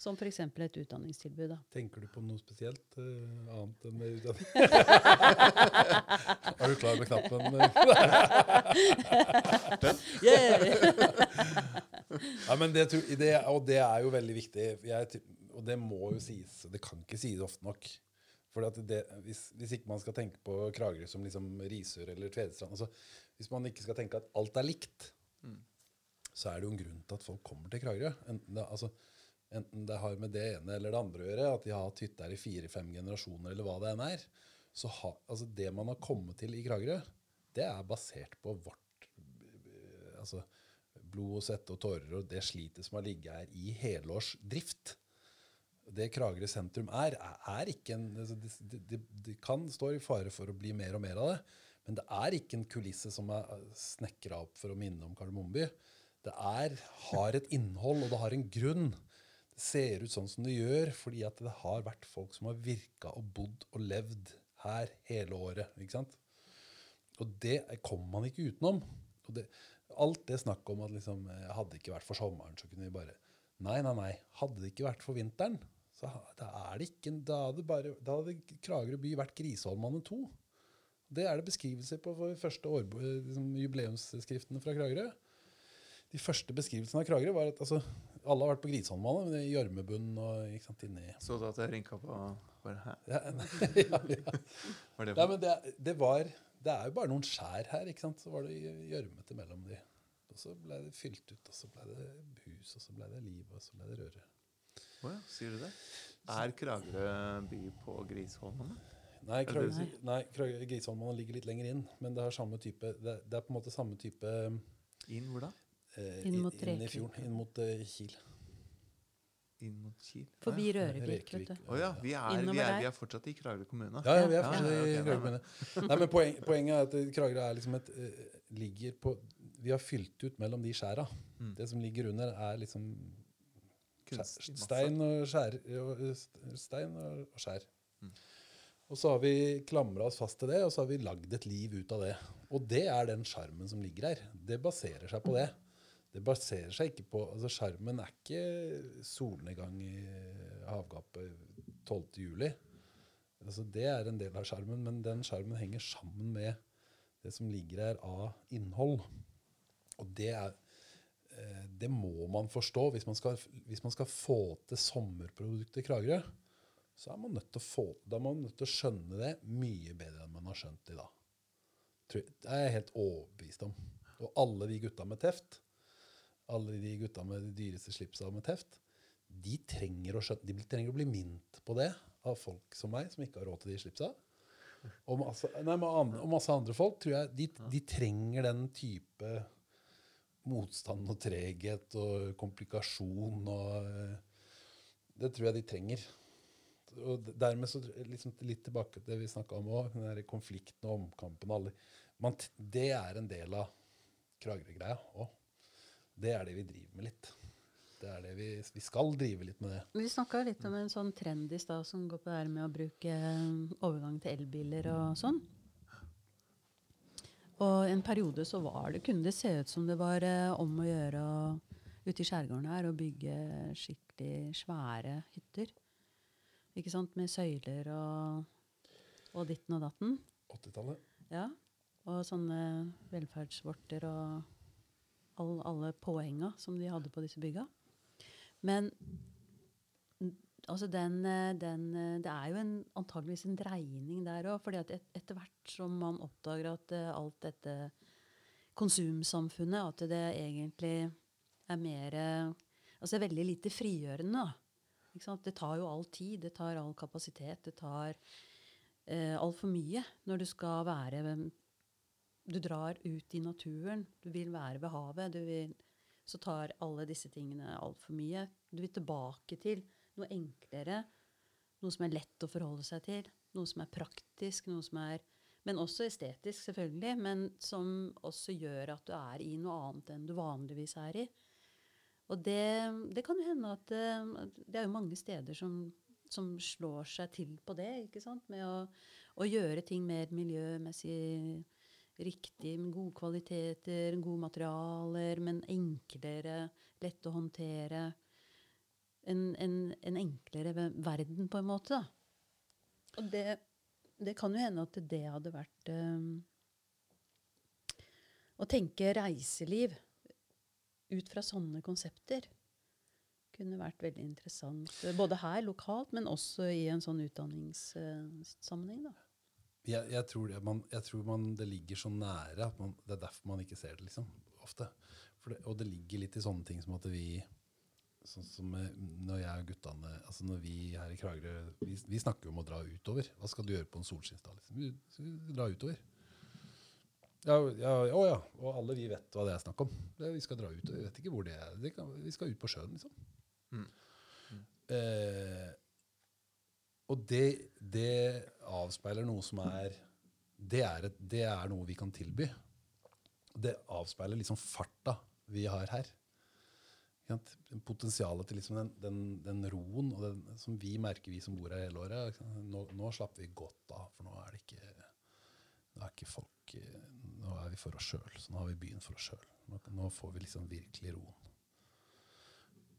Som f.eks. et utdanningstilbud. da. Tenker du på noe spesielt uh, annet enn med utdanning? er du klar med knappen? ja, men det, det, og det er jo veldig viktig. Jeg, og det må jo sies. Det kan ikke sies ofte nok. Fordi at det, hvis, hvis ikke man skal tenke på Kragerø som liksom Risør eller Tvedestrand altså, Hvis man ikke skal tenke at alt er likt, så er det jo en grunn til at folk kommer til Kragerø. Enten det, altså, enten det har med det ene eller det andre å gjøre, at de har hatt hytte her i fire-fem generasjoner, eller hva det enn er. Så ha, altså det man har kommet til i Kragerø, det er basert på vårt altså, blod og svette og tårer og det slitet som har ligget her i helårsdrift. Det Kragerø sentrum er- er ikke en altså det, det, det kan stå i fare for å bli mer og mer av det. Men det er ikke en kulisse som er snekra opp for å minne om Kardemommeby. Det er, har et innhold, og det har en grunn. Det ser ut sånn som det gjør fordi at det har vært folk som har virka og bodd og levd her hele året. ikke sant? Og det kommer man ikke utenom. Det, alt det snakket om at liksom, eh, hadde det ikke vært for sommeren, så kunne vi bare Nei, nei, nei. Hadde det ikke vært for vinteren, så da er det ikke Da hadde, bare, da hadde Kragerø by vært Griseholmane 2. Det er det beskrivelser på for første år, liksom, jubileumsskriftene fra Kragerø. De første beskrivelsene av Kragerø var at altså, alle har vært på Grisholmvannet, men i gjørmebunn og ikke sant, inni Så du at jeg rynka på bare, her? ja, ja, ja. Var det Nei, men det, det var Det er jo bare noen skjær her, ikke sant? Så var det gjørmete mellom de. Og så ble det fylt ut, og så ble det hus, og så ble det liv, og så ble det røre. Å ja, sier du det? Er Kragerø by på Grisholmene? Nei, Krag nei Krag Grisholmene ligger litt lenger inn, men det samme type Det, det er på en måte samme type Inn hvor da? Eh, Inn mot inn i fjorden. Inn mot eh, Kiel. Inn mot Kiel? Forbi Rørevik. vet du. Å ja, vi er, vi, er, vi er fortsatt i Kragerø kommune. Ja, ja, vi er fortsatt ja, i Kragerø kommune. Nei, men poen, Poenget er at Kragerø er liksom et eh, ligger på Vi har fylt ut mellom de skjæra. Mm. Det som ligger under, er liksom skjær- stein og skjær. og, Stein og og skjær. Mm. Og så har vi klamra oss fast til det, og så har vi lagd et liv ut av det. Og det er den sjarmen som ligger her. Det baserer seg på det. Det baserer seg ikke på altså Skjermen er ikke solnedgang i havgapet 12. juli. Altså det er en del av skjermen, men den skjermen henger sammen med det som ligger her av innhold. Og det, er, eh, det må man forstå. Hvis man, skal, hvis man skal få til sommerproduktet Kragerø, så er man nødt til å få, da er man nødt til å skjønne det mye bedre enn man har skjønt det i dag. Det er jeg helt overbevist om. Og alle de gutta med teft, alle de gutta med de dyreste slipsa med teft, de trenger, å de trenger å bli minnet på det av folk som meg, som ikke har råd til de slipsa. Og masse, nei, andre, og masse andre folk tror jeg de, de trenger den type motstand og treghet og komplikasjon og eh, Det tror jeg de trenger. Og dermed så liksom litt tilbake til det vi snakka om òg, den der konflikten og omkampen. Alle, man, det er en del av Kragerø-greia òg. Det er det vi driver med litt. Det er det vi, vi skal drive litt med det. Vi snakka litt om en sånn trend i stad som går på det her med å bruke eh, overgang til elbiler og sånn. Og en periode så var det, kunne det se ut som det var eh, om å gjøre å- ute i skjærgården her å bygge skikkelig svære hytter. Ikke sant? Med søyler og, og ditten og datten. 80-tallet. Ja. Og sånne velferdsvorter og all, alle påhenga som de hadde på disse bygga. Men altså den, eh, den, eh, det er jo en, antageligvis en dreining der òg. fordi et, etter hvert som man oppdager at eh, alt dette konsumsamfunnet At det egentlig er mer Altså er veldig lite frigjørende. Det tar jo all tid, det tar all kapasitet, det tar eh, altfor mye når du skal være Du drar ut i naturen, du vil være ved havet. Vil, så tar alle disse tingene altfor mye. Du vil tilbake til noe enklere, noe som er lett å forholde seg til, noe som er praktisk, noe som er Men også estetisk, selvfølgelig, men som også gjør at du er i noe annet enn du vanligvis er i. Og det, det kan jo hende at eh, det er jo mange steder som, som slår seg til på det. ikke sant? Med å, å gjøre ting mer miljømessig riktig, med gode kvaliteter, gode materialer, men enklere, lett å håndtere. En, en, en enklere verden, på en måte. da. Og det, det kan jo hende at det hadde vært um, Å tenke reiseliv ut fra sånne konsepter kunne vært veldig interessant. Både her lokalt, men også i en sånn utdanningssammenheng. da. Jeg, jeg, tror, det, man, jeg tror man, det ligger så nære at man, det er derfor man ikke ser det, liksom. Ofte. Det, og det ligger litt i sånne ting som at vi Sånn som når jeg og guttene altså Når vi her i Kragerø vi, vi snakker jo om å dra utover. Hva skal du gjøre på en solskinnsdag? Liksom? Vi skal dra utover. Ja, ja, å ja. Og alle vi vet hva det er snakk om. Vi skal dra ut. Vi vet ikke hvor det er. Vi skal ut på sjøen, liksom. Mm. Eh, og det, det avspeiler noe som er det er, et, det er noe vi kan tilby. Det avspeiler liksom farta vi har her. Potensialet til liksom den, den, den roen den, som vi merker, vi som bor her hele året. Nå, nå slapper vi godt av, for nå er det ikke, er ikke folk Nå er vi for oss sjøl. Så nå har vi byen for oss sjøl. Nå, nå får vi liksom virkelig roen.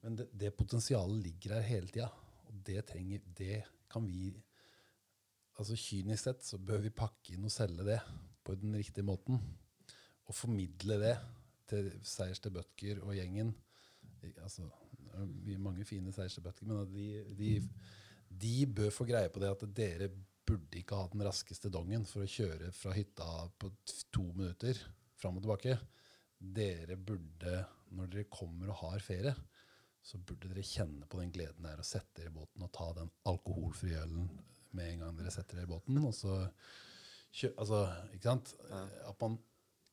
Men det, det potensialet ligger her hele tida, og det trenger Det kan vi altså Kynisk sett så bør vi pakke inn og selge det på den riktige måten. Og formidle det til Seierste Bødker og gjengen. Altså, det er mange fine Seierste Bødker, men de, de, de bør få greie på det at dere burde ikke ha den raskeste dongen for å kjøre fra hytta på to minutter fram og tilbake. Dere burde, når dere kommer og har ferie, så burde dere kjenne på den gleden det er å sette dere i båten og ta den alkoholfrie ølen med en gang dere setter dere i båten. Og så altså, ikke sant? At man,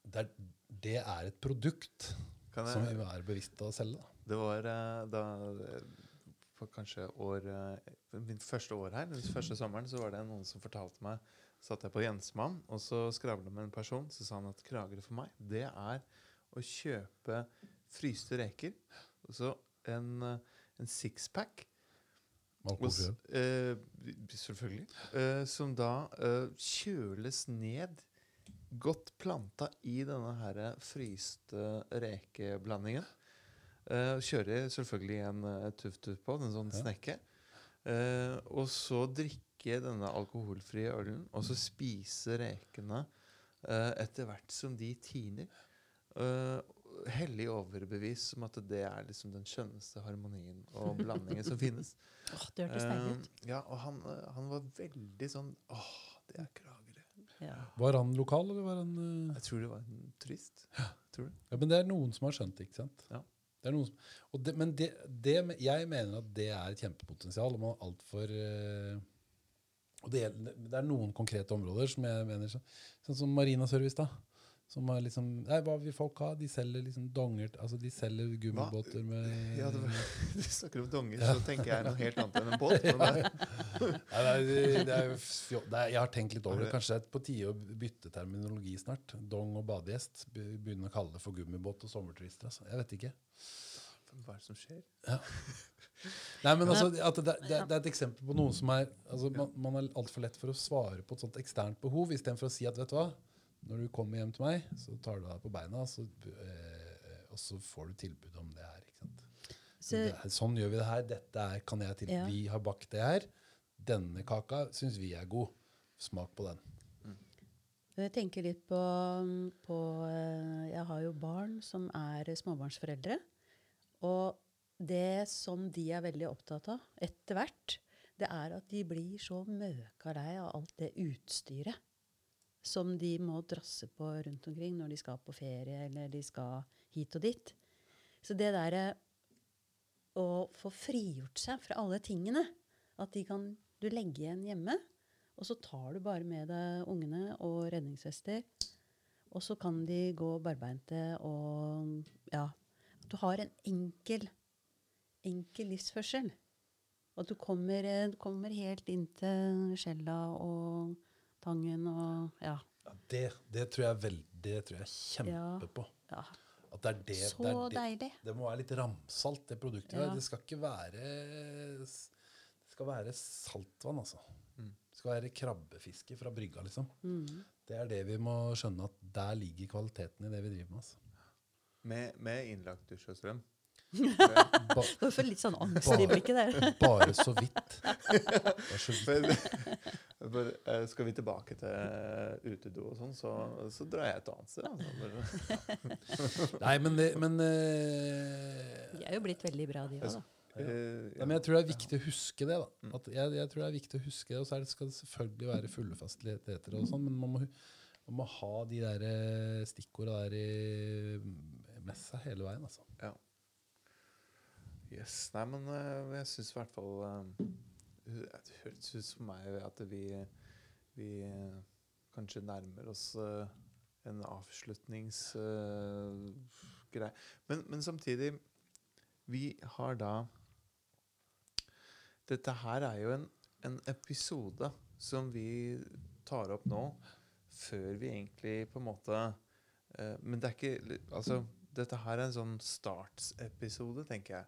det, er, det er et produkt Kan som vi er må være bevisst å selge. Da. det var eh, da eh, For kanskje år eh, Min første år her, den første sommeren, så var det noen som fortalte meg Satt jeg på Jensmann, og så skravla med en person. Så sa han at Kragerø for meg, det er å kjøpe fryste reker. Og så en, eh, en sixpack eh, selvfølgelig. Eh, som da eh, kjøles ned, godt planta i denne her fryste rekeblandingen. Eh, kjører selvfølgelig en tuff-tuff på, en sånn snekke. Eh, og så drikke denne alkoholfrie ølen, og så spise rekene eh, etter hvert som de tiner. Uh, hellig overbevist om at det er liksom den skjønneste harmonien og blandingen som finnes. Åh, det hørtes deilig ut. Eh, ja, og han, eh, han var veldig sånn Åh, det er Kragerø. Ja. Var han lokal, eller var han uh... Jeg tror det var en turist. Tror du? Ja, men det er noen som har skjønt det, ikke sant? Ja. Det er noen som, og det, men det, det, jeg mener at det er et kjempepotensial. Og man er altfor uh, og det, det er noen konkrete områder som jeg mener så- Sånn som Marina Service, da. Som har liksom Nei, hva vil folk ha? De selger liksom donger Altså, de selger gummibåter med Ja, det var, du snakker om donger, så tenker jeg noe helt annet enn en båt. Men det, Nei, det er, det er, jo det er, jeg har tenkt litt over det. Kanskje det er på tide å bytte terminologi snart. Dong og badegjest. Be- Begynne å kalle det for gummibåt og sommerturister. Altså. Jeg vet ikke. hva er det som skjer? Nei, men altså, at det, det, det er et eksempel på noe som er altså, Man, man er altfor lett for å svare på et sånt eksternt behov, istedenfor å si at vet du hva, når du kommer hjem til meg, så tar du deg på beina, så, eh, og så får du tilbud om det her. Ikke sant? Så, det er, sånn gjør vi det her. Dette er, kan jeg til. Ja. Vi har bakt det her. Denne kaka syns vi er god. Smak på den. jeg tenker litt på, på eh, Jeg har jo barn som er småbarnsforeldre. Og det som de er veldig opptatt av etter hvert, det er at de blir så møka lei av alt det utstyret som de må drasse på rundt omkring når de skal på ferie eller de skal hit og dit. Så det derre å få frigjort seg fra alle tingene, at de kan du legge igjen hjemme, og så tar du bare med deg ungene og redningsvester, og så kan de gå barbeinte og ja, at du har en enkel, enkel livsførsel. Og at du kommer, eh, kommer helt inn til skjella og tangen og ja. Ja, det, det tror jeg vel, det tror jeg kjempe Ja. på. ja. At det er det, Så det, er det, deilig. det må være litt ramsalt, det produktet. Ja. Det skal ikke være Det skal være saltvann, altså. Mm. Det skal være krabbefiske fra brygga, liksom. Mm. Det er det vi må skjønne, at der ligger kvaliteten i det vi driver med. Altså. Med, med innlagt dusj og strøm. Du får litt sånn angst i blikket der. bare så vidt. Bare så vidt. Men, eh, skal vi tilbake til eh, utedo og sånn, så, så drar jeg et annet sted. Altså. Nei, men, det, men uh, De er jo blitt veldig bra, de òg, da. Ja. Ja, men jeg tror det er viktig å huske det. da. At jeg, jeg tror det er viktig å huske det, Og så er det, skal det selvfølgelig være fulle fasiliteter, og sånn, men man må, man må ha de der stikkordene stikkorda der i, med seg hele veien. altså. Ja. Yes. Nei, men uh, jeg syns i hvert fall eh, Det høres ut for meg at vi, vi uh, kanskje nærmer oss en avslutningsgreie. men, men samtidig Vi har da Dette her er jo en, en episode som vi tar opp nå, før vi egentlig på en måte Men det er ikke Altså, dette her er en sånn startsepisode, tenker jeg.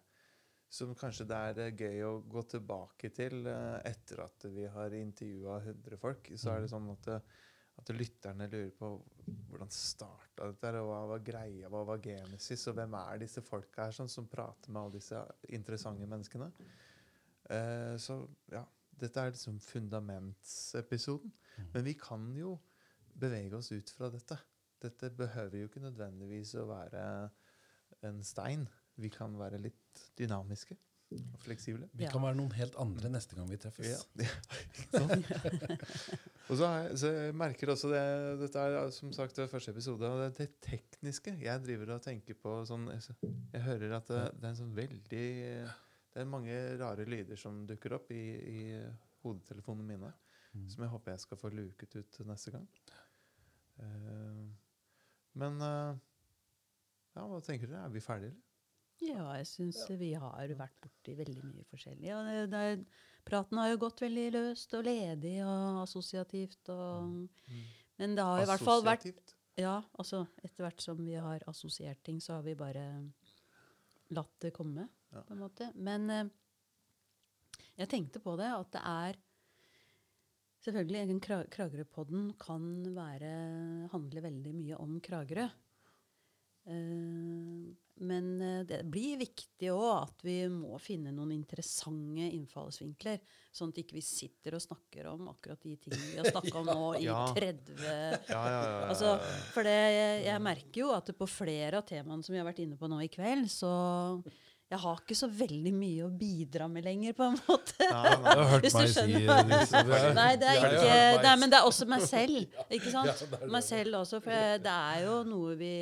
Som kanskje det er eh, gøy å gå tilbake til eh, etter at vi har intervjua 100 folk. Så er det sånn at, eh, at lytterne lurer på hvordan starta dette, og hva var greia, hva var genesis, og hvem er disse folka her sånn, som prater med alle disse interessante menneskene. Så ja, dette er liksom fundamentsepisoden. Men vi kan jo bevege oss ut fra dette. Dette behøver jo ikke nødvendigvis å være en stein. Vi kan være litt dynamiske og fleksible. Vi kan være noen helt andre neste gang vi treffes. Ja. sånn. og så, jeg, så jeg merker også det Dette er som sagt det første episode, og det, det tekniske. Jeg driver og tenker på sånn Jeg, jeg hører at det, det er en sånn veldig Det er mange rare lyder som dukker opp i, i hodetelefonene mine. Mm. Som jeg håper jeg skal få luket ut neste gang. Uh, men uh, Ja, hva tenker dere? Er vi ferdige, eller? Ja, jeg syns vi har vært borti veldig mye forskjellig. Det, det praten har jo gått veldig løst og ledig og assosiativt. Og, men det har i hvert fall vært Ja, altså etter hvert som vi har assosiert ting, så har vi bare latt det komme, Ja. på en måte. Men eh, jeg tenkte på det, at det er Selvfølgelig, Kragerø-podden kan være, handle veldig mye om Kragerø. Eh, men eh, det blir viktig òg at vi må finne noen interessante innfallsvinkler. Sånn at ikke vi sitter og snakker om akkurat de tingene vi har snakka om nå i 30 Ja, ja, ja, ja, Altså, for det, jeg, jeg merker jo at på flere av temaene som vi har vært inne på nå i kveld, så jeg har ikke så veldig mye å bidra med lenger, på en måte. Nei, nei. Hvis du skjønner. si det. Nei, det er ikke Nei, men det er også meg selv. Ikke sant? Meg selv også, for det er jo noe vi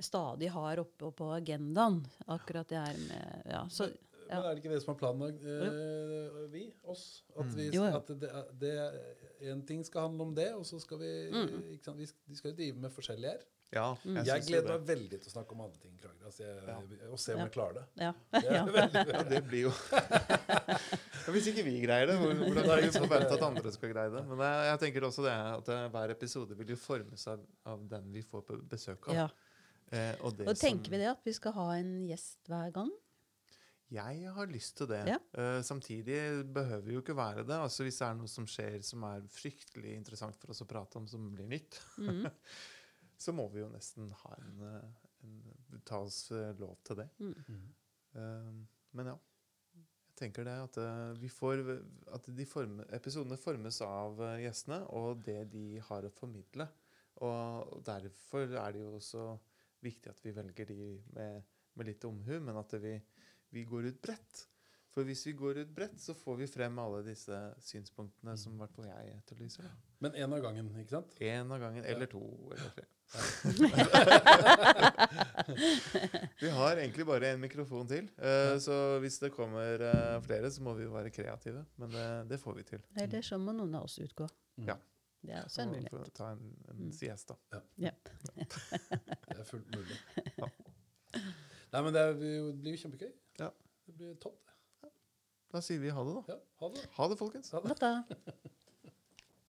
stadig har oppe på agendaen. Akkurat det her med Ja, så Men er det ikke det som er planen? eh, vi? Oss? At, vi, Jo, jo. at det, er- det, en ting skal handle om det, og så skal vi ikke sant? Vi, de skal jo drive med forskjellig her. Ja, Mm. jeg, Jeg gleder meg veldig til å snakke om andre ting. Krager, altså jeg, Og se om Ja. jeg klarer det. ja. Det er ja. veldig, det blir jo Hvis ikke vi greier det, Hvordan hvordan kan vi forvente at andre skal greie det? Men jeg, jeg tenker også det at hver episode vil jo formes av, av den vi får på besøk av. Eh, og det Og tenker som- vi det at vi skal ha en gjest hver gang? Jeg har lyst til det. Ja. Eh, samtidig behøver vi jo ikke være det. Altså Hvis det er noe som skjer som er fryktelig interessant for oss å prate om, som blir nytt, mm. så må vi jo nesten ha en, en, en ta oss eh, lov til det. Mm. Eh, men ja. Jeg tenker det at eh, vi får At de forme, episodene formes av eh, gjestene og det de har å formidle. Og derfor er det jo også viktig at vi velger de med, med litt omhu, men at vi, vi går ut bredt. For hvis vi går ut bredt, så får vi frem alle disse synspunktene som i hvert fall jeg etterlyser. Men én av gangen, ikke sant? Én av gangen, eller to, eller tre. vi har egentlig bare én mikrofon til, eh, så hvis det kommer uh, flere, så må vi jo være kreative. Men det, det får vi til. Eller så må noen av oss utgå. Mm. Ja. Det er også en mulighet. få Ta en, en Mm. siesta. Ja. Det er fullt mulig. Ja. Nei, men det er- blir jo- blir jo kjempegøy. Ja. Det blir topp. det. Da sier vi ha det, da. Ja, ha det. Ha det, folkens. Ha det.